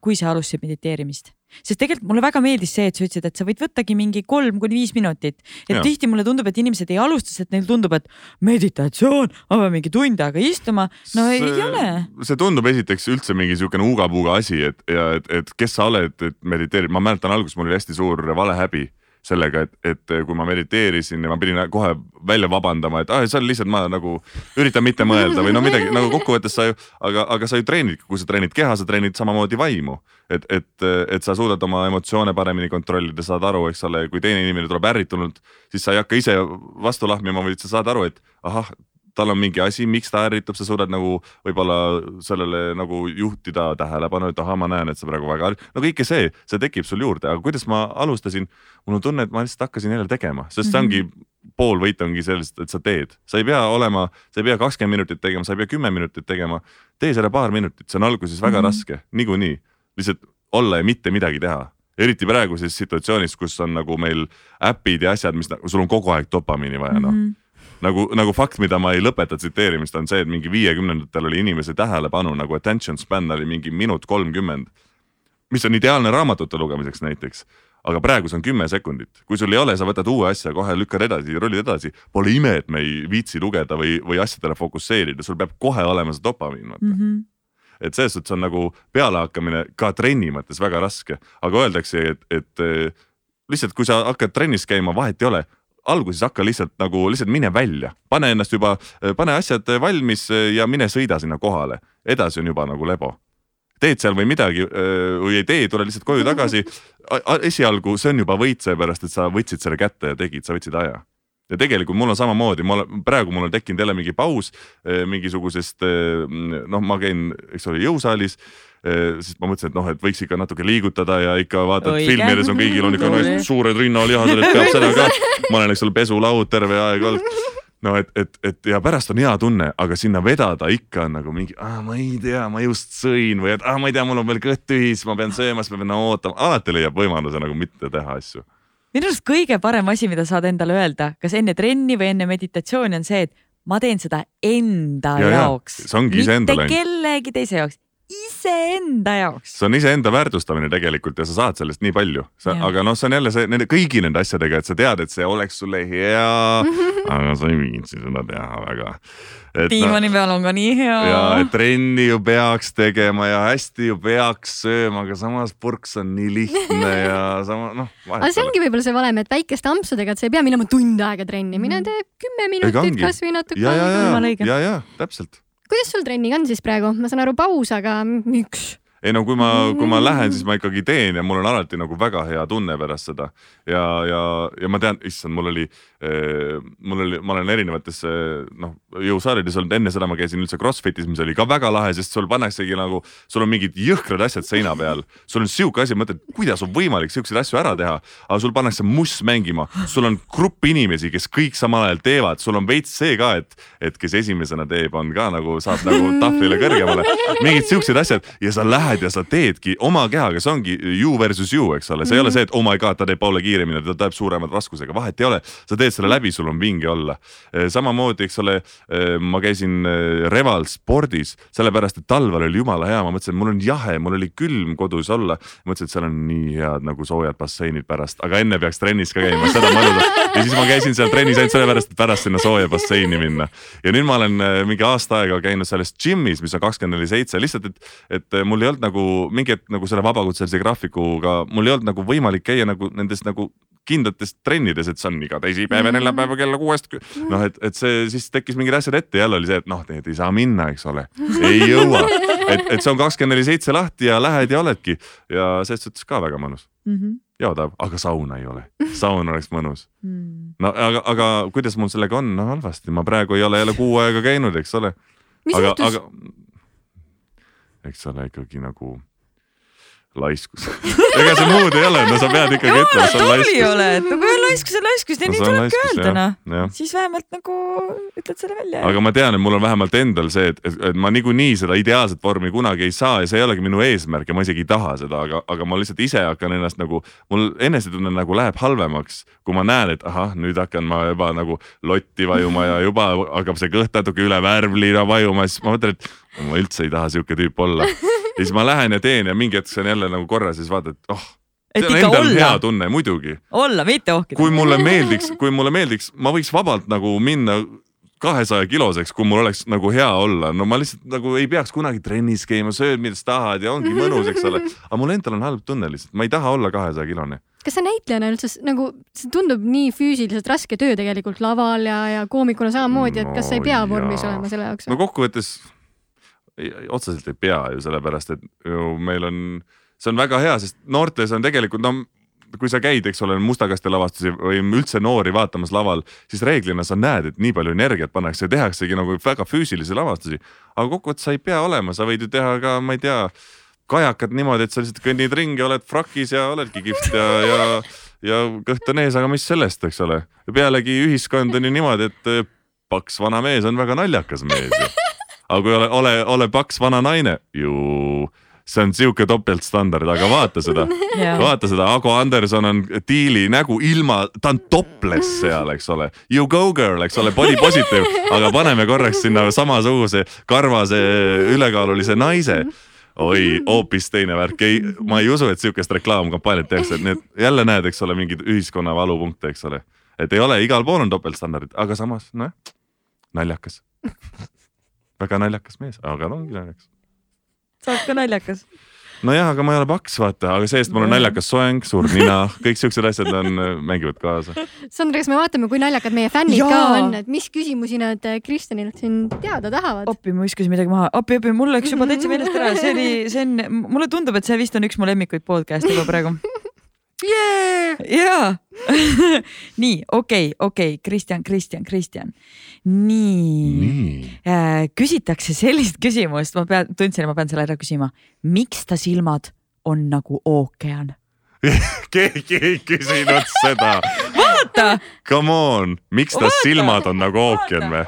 kui sa alustasid mediteerimist? Sest tegelikult mulle väga meeldis see, et sa ütlesid, et sa võid võttagi mingi kolm kuni viis minutit. et ja. tihti mulle tundub, et inimesed ei alusta, sest neil tundub, et meditatsioon, ma pean mingi tund aega istuma. no see, ei ole. see tundub esiteks üldse mingi siukene uga-puga asi, et ja et, et kes sa oled, et mediteerid, ma mäletan alguses mul oli hästi suur valehäbi sellega, et, et kui ma mediteerisin ja ma pidin kohe välja vabandama, et ah, see on lihtsalt ma nagu üritan mitte mõelda või no midagi nagu kokkuvõttes sa ju, aga, aga sa ju treenid, kui sa treenid keha, sa treenid samamoodi vaimu. et, et, et sa suudad oma emotsioone paremini kontrollida, saad aru, eks ole, kui teine inimene tuleb ärritunult, siis sa ei hakka ise vastu lahmima, vaid sa saad aru, et ahah tal on mingi asi, miks ta ärritub, sa suudad nagu võib-olla sellele nagu juhtida tähelepanu, et ahah, ma näen, et sa praegu väga, no kõike see, see tekib sul juurde, aga kuidas ma alustasin, mul on tunne, et ma lihtsalt hakkasin jälle tegema, sest see ongi mm -hmm pool võit ongi sellest, et sa teed, sa ei pea olema, sa ei pea kakskümmend minutit tegema, sa ei pea kümme minutit tegema. tee selle paar minutit, see on alguses väga mm -hmm. raske, niikuinii, lihtsalt olla ja mitte midagi teha. Eriti praeguses situatsioonis, kus on nagu meil äpid ja asjad, mis sul on kogu aeg dopamiini vaja noh. Mm -hmm nagu, nagu fakt, mida ma ei lõpeta tsiteerimist, on see, et mingi viiekümnendatel oli inimese tähelepanu nagu attention span oli mingi minut kolmkümmend. mis on ideaalne raamatute lugemiseks näiteks aga praegu see on kümme sekundit, kui sul ei ole, sa võtad uue asja, kohe lükkad edasi, rullid edasi. Pole ime, et me ei viitsi lugeda või, või asjadele fokusseerida, sul peab kohe olema see dopamiin, vaata mm. -hmm et selles suhtes on nagu pealehakkamine ka trenni mõttes väga raske, aga öeldakse, et, et lihtsalt, kui sa hakkad trennis käima, vahet ei ole alguses hakka lihtsalt nagu lihtsalt mine välja, pane ennast juba, pane asjad valmis ja mine sõida sinna kohale, edasi on juba nagu lebo. teed seal või midagi või ei tee, tule lihtsalt koju tagasi. esialgu see on juba võit, seepärast et sa võtsid selle kätte ja tegid, sa võtsid aja ja tegelikult mul on samamoodi, ma olen praegu mul on tekkinud jälle mingi paus mingisugusest noh, ma käin, eks ole, jõusaalis siis ma mõtlesin, et noh, et võiks ikka natuke liigutada ja ikka vaata, et filmides on kõigil on ikka no, suured rinnalihased, et peab seda ka. ma olen, eks ole, pesulaud terve aeg olnud no et, et, et ja pärast on hea tunne, aga sinna vedada ikka on nagu mingi, ma ei tea, ma just sõin või et ma ei tea, mul on veel kõht tühis, ma pean sööma, siis ma pean ootama, alati leiab võimaluse nagu mitte teha asju. minu arust kõige parem asi, mida saad endale öelda, kas enne trenni või enne meditatsiooni on see, et ma teen seda enda ja, jaoks. mitte kellegi teise jaoks iseenda jaoks. see on iseenda väärtustamine tegelikult ja sa saad sellest nii palju, aga noh, see on jälle see nende kõigi nende asjadega, et sa tead, et see oleks sulle hea (laughs) aga sa ei viitsi seda teha väga. diivani no, peal on ka nii hea. ja, trenni ju peaks tegema ja hästi ju peaks sööma, aga samas purks on nii lihtne (laughs) ja sama noh. aga see ongi võib-olla see valem, et väikeste ampsudega, et sa ei pea minema tund aega trenni, mine tee kümme minutit kasvõi natuke. ja, ja, ja, ja, ja täpselt kuidas sul trenniga on siis praegu, ma saan aru, paus, aga miks? Ei no kui ma, kui ma lähen, siis ma ikkagi teen ja mul on alati nagu väga hea tunne pärast seda. Ja, ja, ja ma tean, issand, mul oli eh,, mul oli, ma olen erinevates noh, jõusaalides olnud, enne seda ma käisin üldse Crossfitis, mis oli ka väga lahe, sest sul pannaksegi nagu, sul on mingid jõhkrad asjad seina peal. sul on sihuke asi, mõtled, kuidas on võimalik siukseid asju ära teha, aga sul pannakse muss mängima, sul on grupp inimesi, kes kõik samal ajal teevad, sul on veits see ka, et, et kes esimesena teeb, on ka nagu saab nagu tahvlile kõrgemale, mingid siuksed asjad. Ja sa lähed lähed ja sa teedki oma kehaga, see ongi you versus you, eks ole, see mm -hmm. ei ole mhm. see, et oh my god, ta teeb poole kiiremini, ta teeb suurema raskusega, vahet ei ole. sa teed selle läbi, sul on vinge olla. Samamoodi, eks ole, ma käisin Reval spordis, sellepärast et talvel oli jumala hea, ma mõtlesin, mul on jahe, mul oli külm kodus olla. mõtlesin, et seal on nii head nagu soojad basseinid pärast, aga enne peaks trennis ka käima, seda mõnuda. ja siis ma käisin seal trennis ainult sellepärast, et pärast sinna sooja basseini minna. ja nüüd ma olen mingi aasta aega käinud selles džimmis, mis on kakskümmend neli seitse, lihtsalt, et, et mul ei olnud nagu mingi hetk nagu selle vabakutselise graafikuga, mul ei olnud nagu võimalik käia nagu nendes nagu kindlates trennides, et see on iga teisipäev ja neljapäev kella kuuest. noh, et, et see siis tekkis mingid asjad ette, jälle oli see, et noh, need ei saa minna, eks ole, ei jõua. et, et see on kakskümmend neli seitse lahti ja lähed ja oledki. Ja selles suhtes ka väga mõnus. Mm. -hmm jaodav, aga sauna ei ole, saun oleks mõnus. Mm.. no aga, aga kuidas mul sellega on, no halvasti, ma praegu ei ole jälle kuu aega käinud, eks ole. aga, aga eks ole ikkagi nagu laiskus (laughs) ega see muud ei ole, no sa pead ikkagi ütlema, see on laiskus. oled, no kui on laiskus, on laiskus ja no, nii tulebki öelda noh. siis vähemalt nagu ütled selle välja. aga ma tean, et mul on vähemalt endal see, et, et, et ma niikuinii seda ideaalset vormi kunagi ei saa ja see ei olegi minu eesmärk ja ma isegi ei taha seda, aga, aga ma lihtsalt ise hakkan ennast nagu, mul enesetunne nagu läheb halvemaks, kui ma näen, et ahah, nüüd hakkan ma juba nagu lotti vajuma ja juba hakkab see kõht natuke üle värvlina vajuma, siis ma mõtlen, et ma üldse ei taha sihuke tüüp olla. (laughs) ja siis ma lähen ja teen ja mingi hetk see on jälle nagu korras ja siis vaatad, et oh. et ikka olla. hea tunne, muidugi. olla, mitte ohkida. kui mulle meeldiks, kui mulle meeldiks, ma võiks vabalt nagu minna kahesaja kiloseks, kui mul oleks nagu hea olla, no ma lihtsalt nagu ei peaks kunagi trennis käima, sööd mida sa tahad ja ongi mõnus, eks ole. (laughs) aga mul endal on halb tunne lihtsalt, ma ei taha olla kahesaja kilone kas sa näitlejana üldse nagu, see tundub nii füüsiliselt raske töö tegelikult laval ja, ja koomikuna samamoodi, et kas sa ei pea No vormis olema selle jaoks no kokkuvõttes otseselt ei pea ju sellepärast, et ju meil on, see on väga hea, sest noortes on tegelikult no kui sa käid, eks ole, mustakaste lavastusi või üldse noori vaatamas laval, siis reeglina sa näed, et nii palju energiat pannakse ja tehaksegi nagu väga füüsilisi lavastusi. aga kokkuvõttes sa ei pea olema, sa võid ju teha ka, ma ei tea, kajakad niimoodi, et sa lihtsalt kõnnid ringi, oled frakis ja oledki kihvt ja, ja, ja kõht on ees, aga mis sellest, eks ole. pealegi ühiskond on ju niimoodi, et paks vana mees on väga naljakas mees ju. Aga kui ole, ole, ole paks vana naine, ju see on sihuke topeltstandard, aga vaata seda (laughs) vaata seda, Ago Anderson on diili nägu ilma, ta on topless seal, eks ole. You go girl, eks ole, body positive, aga paneme korraks sinna samasuguse karvase ülekaalulise naise. oi, hoopis teine värk, ei, ma ei usu, et sihukest reklaamkampaaniat tehakse, et need jälle näed, eks ole, mingeid ühiskonna valupunkte, eks ole. et ei ole, igal pool on topeltstandardid, aga samas nojah, naljakas. (laughs) väga naljakas mees, aga ta ongi naljakas sa oled ka naljakas. nojah, aga ma ei ole paks, vaata, aga see-eest mul on naljakas soeng, suur nina, kõik siuksed asjad on, mängivad kaasa. Sandra, kas me vaatame, kui naljakad meie fännid Jaa. ka on, et mis küsimusi nad äh, Kristjanilt siin teada tahavad? appi, ma viskasin midagi maha, appi, appi, mul läks juba täitsa (laughs) meelest ära, see oli, see on, mulle tundub, et see vist on üks mu lemmikuid podcast'e juba praegu yeah!. jaa (laughs) nii, okei okay,, okei okay., Kristjan, Kristjan, Kristjan. nii, nii Äh, küsitakse sellist küsimust, ma pean, tundsin, et ma pean selle ära küsima. miks ta silmad on nagu ookean? (laughs) keegi ei küsinud seda. vaata. Come on, miks ta silmad on nagu ookean või?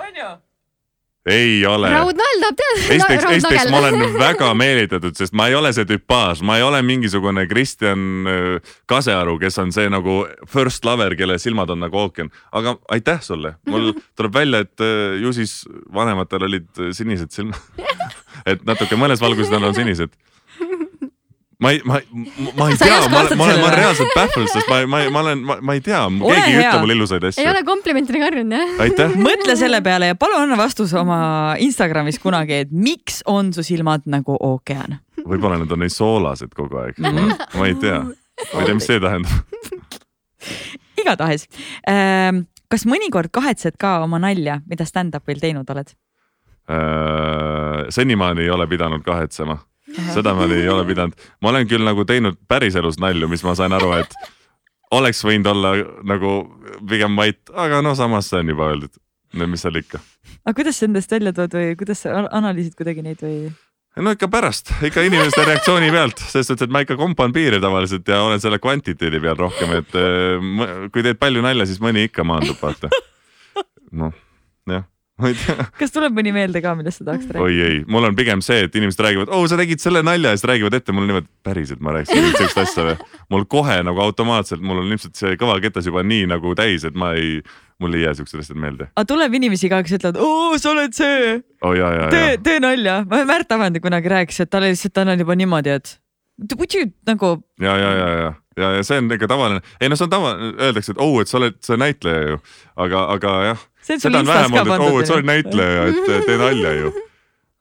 Ei ole. raudnall tahab teada. esiteks, esiteks ma olen väga meelitatud, sest ma ei ole see tüpaaž, ma ei ole mingisugune Kristjan äh, Kasearu, kes on see nagu first lover, kelle silmad on nagu ookean. aga aitäh sulle, mul (laughs) tuleb välja, et äh, ju siis vanematel olid äh, sinised silmad. (laughs) et natuke mõnes valguses nad on sinised ma ei, ma, ma ei ei tea, ma vastata, ma olen, ma olen reaalselt baffled, sest ma, ma, ma olen, ma ei tea, keegi ei ütle mulle ilusaid ei asju. ole komplimentidega harjunud jah? aitäh. mõtle selle peale ja palun anna vastus oma Instagramis kunagi, et miks on su silmad nagu ookean. võib-olla nad on nii soolased kogu aeg, ma ei tea, ma ei tea, mis see tähendab. (laughs) igatahes, kas mõnikord kahetsed ka oma nalja, mida stand-up'il teinud oled? Äh, senimaani ei ole pidanud kahetsema, (laughs) seda ma ei ole pidanud, ma olen küll nagu teinud päriselus nalju, mis ma sain aru, et oleks võinud olla nagu pigem vait, aga no samas see on juba öeldud. no mis seal ikka, aga kuidas sa endast välja tood või kuidas sa an- analüüsid kuidagi neid või? no ikka pärast, ikka inimeste reaktsiooni pealt, selles suhtes, et ma ikka kompan piire tavaliselt ja olen selle kvantiteedi peal rohkem, et mõ- kui teed palju nalja, siis mõni ikka maandub, vaata. (laughs) noh, jah, kas tuleb mõni meelde ka, millest sa tahaksid rääkida? oi ei, mul on pigem see, et inimesed räägivad, oo sa tegid selle nalja ja siis räägivad ette mulle niimoodi, päriselt ma rääkisin nüüd siukest asja või. mul kohe nagu automaatselt, mul on ilmselt see kõvaketas juba nii nagu täis, et ma ei, mul ei jää siuksed asjad meelde. aga tuleb inimesi ka, kes ütlevad, oo sa oled see, ja, tee, tee nalja. Märt Avandi kunagi rääkis, et talle lihtsalt tal on juba niimoodi, et you nagu ja, ja, ja, ja, ja, ja see on ikka tavaline, ei no see on tava, öeldakse, et oo, et sa oled see näitleja ju, aga, aga jah, seda on vähem olnud, et oo, et sa oled näitleja, et tee nalja ju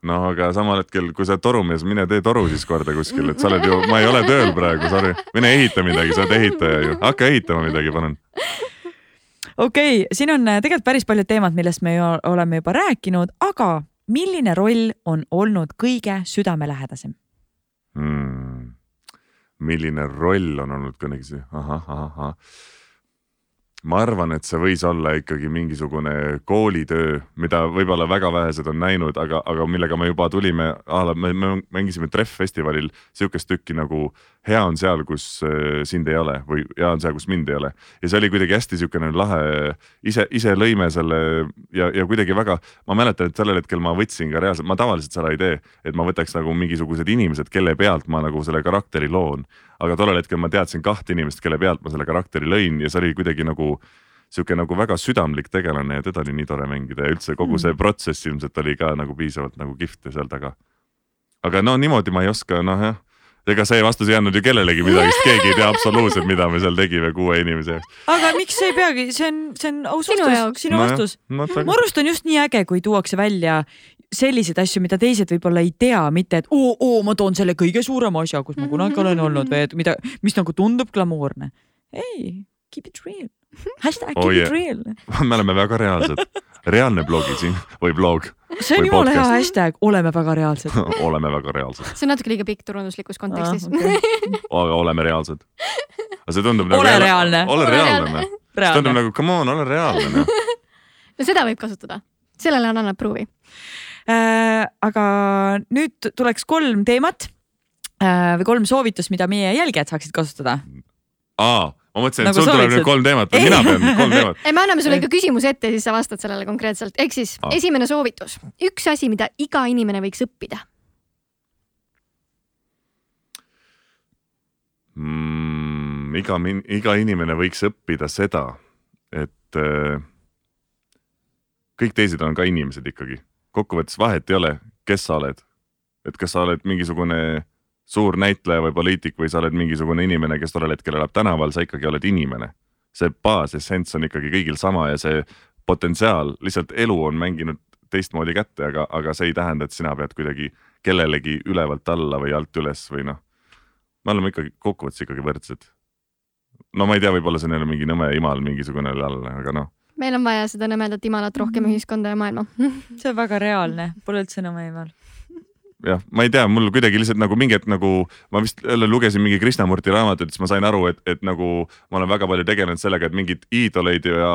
noh, aga samal hetkel, kui sa oled torumees, mine tee toru siis korda kuskil, et sa oled ju, ma ei ole tööl praegu, sorry, mine ehita midagi, sa oled ehitaja ju, hakka ehitama midagi, palun. okei okay,, siin on äh, tegelikult päris paljud teemad, millest me ju oleme juba rääkinud, aga milline roll on olnud kõige südamelähedasem? mm.. milline roll on olnud kunagi see, ahah, ahah, ahah. Ma arvan, et see võis olla ikkagi mingisugune koolitöö, mida võib-olla väga vähesed on näinud, aga, aga millega me juba tulime, me, me mängisime Treff-festivalil sihukest tükki nagu Hea on seal, kus äh, sind ei ole või Hea on seal, kus mind ei ole. ja see oli kuidagi hästi sihukene lahe, ise, ise lõime selle ja, ja kuidagi väga, ma mäletan, et sellel hetkel ma võtsin ka reaalselt, ma tavaliselt seda ei tee, et ma võtaks nagu mingisugused inimesed, kelle pealt ma nagu selle karakteri loon. Aga tollel hetkel ma teadsin kahte inimest, kelle pealt ma selle karakteri lõin ja see oli kuidagi nagu sihuke nagu väga südamlik tegelane ja teda oli nii tore mängida ja üldse kogu see protsess ilmselt oli ka nagu piisavalt nagu kihvt seal taga. aga no niimoodi ma ei oska, noh jah, ega see vastus ei andnud ju kellelegi midagi, sest keegi ei tea absoluutselt, mida me seal tegime kuue inimese jaoks. aga miks ei peagi, see on, see on aus Sinu vastus sinu vastus. no, mu arust on just nii äge, kui tuuakse välja selliseid asju, mida teised võib-olla ei tea, mitte et oo, oo, ma toon selle kõige suurema asja, kus ma kunagi olen olnud või et mida, mis nagu tundub glamuurne. ei, keep it real. (laughs) hashtag Oh keep yeah. it real. (laughs) me oleme väga reaalsed, reaalne blogi siin või blog, see on Või jumala hea hashtag, oleme väga reaalsed. (laughs) oleme väga reaalsed, see on natuke liiga pikk turunduslikus kontekstis Ah, okei. aga oleme reaalsed. aga see tundub nagu. Ole reaalne. ole reaalne. noh. see tundub nagu come on, ole reaalne noh. no seda võib kasutada, sellele on annab pruuvi. Äh, aga nüüd tuleks kolm teemat äh, või kolm soovitust, mida meie jälgijad saaksid kasutada. aa, ma mõtlesin, et Nagu sul tuleb nüüd kolm teemat või mina pean kolm teemat. (laughs) ei, me anname sulle ikka küsimuse ette ja siis sa vastad sellele konkreetselt. ehk siis Ah. esimene soovitus, üks asi, mida iga inimene võiks õppida. mm, iga, iga inimene võiks õppida seda, et äh, kõik teised on ka inimesed ikkagi. Kokkuvõttes vahet ei ole, kes sa oled. et kas sa oled mingisugune suur näitleja või poliitik või sa oled mingisugune inimene, kes tollel hetkel elab tänaval, sa ikkagi oled inimene. see baasessents on ikkagi kõigil sama ja see potentsiaal, lihtsalt elu on mänginud teistmoodi kätte, aga, aga see ei tähenda, et sina pead kuidagi kellelegi ülevalt alla või alt üles või noh me oleme ikkagi kokkuvõttes ikkagi võrdsed. no ma ei tea, võib-olla see on jälle mingi nõme imal mingisugune all, aga noh, meil on vaja seda nõmedat imalat rohkem ühiskonda ja maailma. (laughs) see on väga reaalne, pole üldse enam eemal. jah, ma ei tea, mul kuidagi lihtsalt nagu mingi hetk nagu ma vist jälle lugesin mingi Krishnamurti raamatut, siis ma sain aru, et, et nagu ma olen väga palju tegelenud sellega, et mingeid iidoleid ja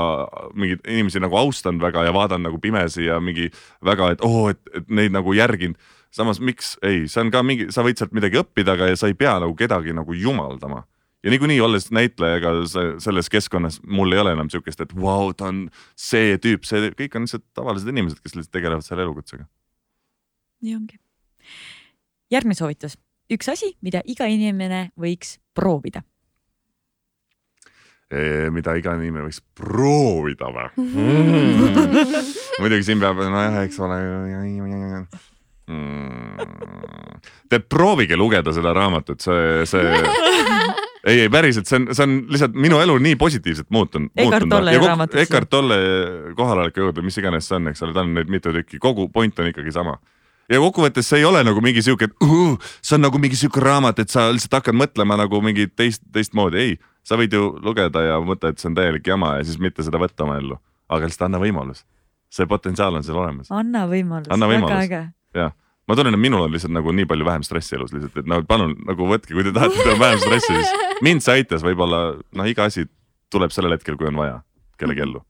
mingeid inimesi nagu austanud väga ja vaadanud nagu pimesi ja mingi väga, et oo oh,, et, et neid nagu järginud. samas miks ei, see on ka mingi, sa võid sealt midagi õppida, aga sa ei pea nagu kedagi nagu jumaldama ja niikuinii olles näitleja, ega se- selles keskkonnas mul ei ole enam siukest, et vau wow,, ta on see tüüp, see, kõik on lihtsalt tavalised inimesed, kes lihtsalt tegelevad selle elukutsega. nii ongi. järgmine soovitus, üks asi, mida iga inimene võiks proovida. mida iga inimene võiks proovida või (laughs) mm.? muidugi siin peab, nojah, eks ole mm.. Te proovige lugeda seda raamatut, see, see (laughs) ei, ei päriselt, see on, see on lihtsalt minu elu nii positiivselt muutunud. Eckhart Tolle raamatut, siis. Eckhart Tolle kohaloleku juurde, mis iganes see on, eks ole, ta on neid mitu tükki, kogu point on ikkagi sama ja kokkuvõttes see ei ole nagu mingi sihuke, et uh, see on nagu mingi sihuke raamat, et sa lihtsalt hakkad mõtlema nagu mingi teist, teistmoodi, ei. sa võid ju lugeda ja mõtta, et see on täielik jama ja siis mitte seda võtta oma ellu, aga lihtsalt anna võimalus. see potentsiaal on seal olemas, anna võimalus, väga äge. jah. Ma tunnen, et minul on lihtsalt nagu nii palju vähem stressi elus lihtsalt, et no palun nagu võtke, kui te tahate, on vähem stressi, siis (laughs) mind see aitas, võib-olla noh, iga asi tuleb sellel hetkel, kui on vaja kellegi ellu.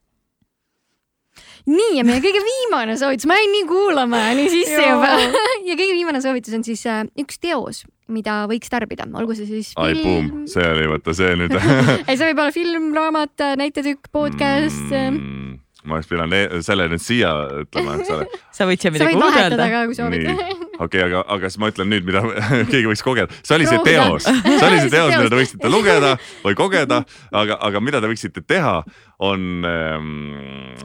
nii ja meie kõige viimane soovitus, ma jäin nii kuulama nii (laughs) sisse juba (laughs) ja kõige viimane soovitus on siis äh, üks teos, mida võiks tarbida, olgu see siis ai, film boom, see oli vaata see nüüd ei, see võib olla film, raamat, näitetükk, podcast mm.. mm,. Ma oleks pidanud e- selle nüüd siia ütlema, eks ole. sa võid siia sa midagi vahetada ka, kui soovid (laughs) okei, aga, aga siis ma ütlen nüüd, mida (laughs) keegi võiks kogeda, see oli see teos, see oli see (laughs) teos, mida te võiksite lugeda või kogeda, aga, aga mida te võiksite teha, on ähm,,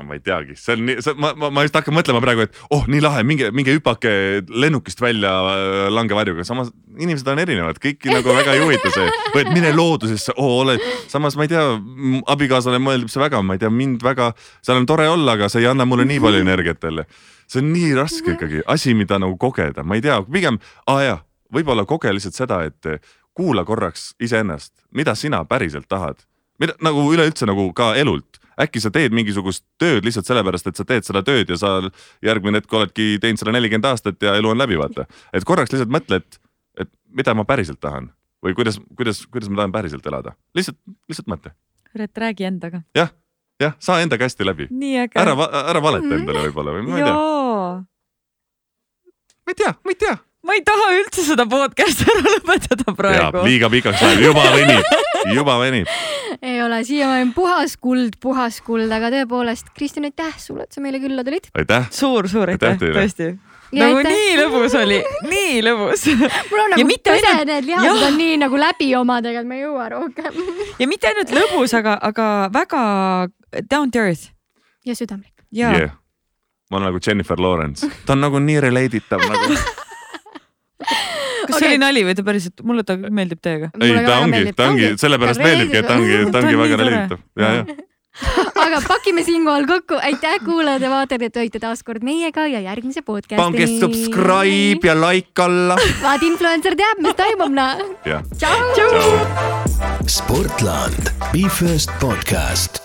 ma ei teagi, see on nii, ma, ma, ma just hakkan mõtlema praegu, et oh, nii lahe, minge, minge hüpake lennukist välja äh, langevarjuga, samas inimesed on erinevad, kõiki nagu väga ei huvita see. Või et mine loodusesse. Oh,, ole, samas ma ei tea, abikaasale meeldib see väga, ma ei tea, mind väga, seal on tore olla, aga see ei anna mulle nii palju energiat jälle see on nii raske ikkagi, asi, mida nagu kogeda, ma ei tea, pigem, aa jaa, võib-olla koge lihtsalt seda, et eh, kuula korraks iseennast, mida sina päriselt tahad. mida nagu üleüldse nagu ka elult, äkki sa teed mingisugust tööd lihtsalt sellepärast, et sa teed seda tööd ja sa järgmine hetk oledki teinud seda nelikümmend aastat ja elu on läbi, vaata. et korraks lihtsalt mõtle, et, et mida ma päriselt tahan või kuidas, kuidas, kuidas ma tahan päriselt elada, lihtsalt, lihtsalt mõtle. kurat, räägi endaga. jah, jah, saa endaga hästi läbi, ära, ära valeta endale võib-olla või ma ei tea. Ma ei tea, ma ei tea ma ei taha üldse seda podcast'i ära lõpetada ja praegu. liiga pikaks läheb, juba venib, juba venib. ei ole, siiamaani puhas kuld, puhas kuld, aga tõepoolest, Kristjan, aitäh sulle, et sa meile külla tulid. aitäh, suur-suur aitäh Aitäh, tõesti. Ja nagu aitäh. nii lõbus oli, nii lõbus. mul on Ja nagu mitte pere ainult- need lihased jah. on nii nagu läbi omadega, et ma ei jõua rohkem. ja mitte ainult lõbus, aga, aga väga down to earth. ja südamlik. ja yeah.. Ma olen nagu Jennifer Lawrence, (laughs) ta on nagu nii relate itav nagu. kas see Okei. oli nali või ta päriselt, mulle ta meeldib täiega. ei, ta ongi, ta ongi, sellepärast meeldibki, et ta ongi, ta ongi on väga itav ja, ja. aga pakime siinkohal kokku, aitäh kuulajad ja vaatajad, et olite taas kord meiega ja järgmise podcast'ini. pange subscribe ja like alla. (laughs) vaat influencer teab, mis toimub, noh. tšau. Sportland, Be First podcast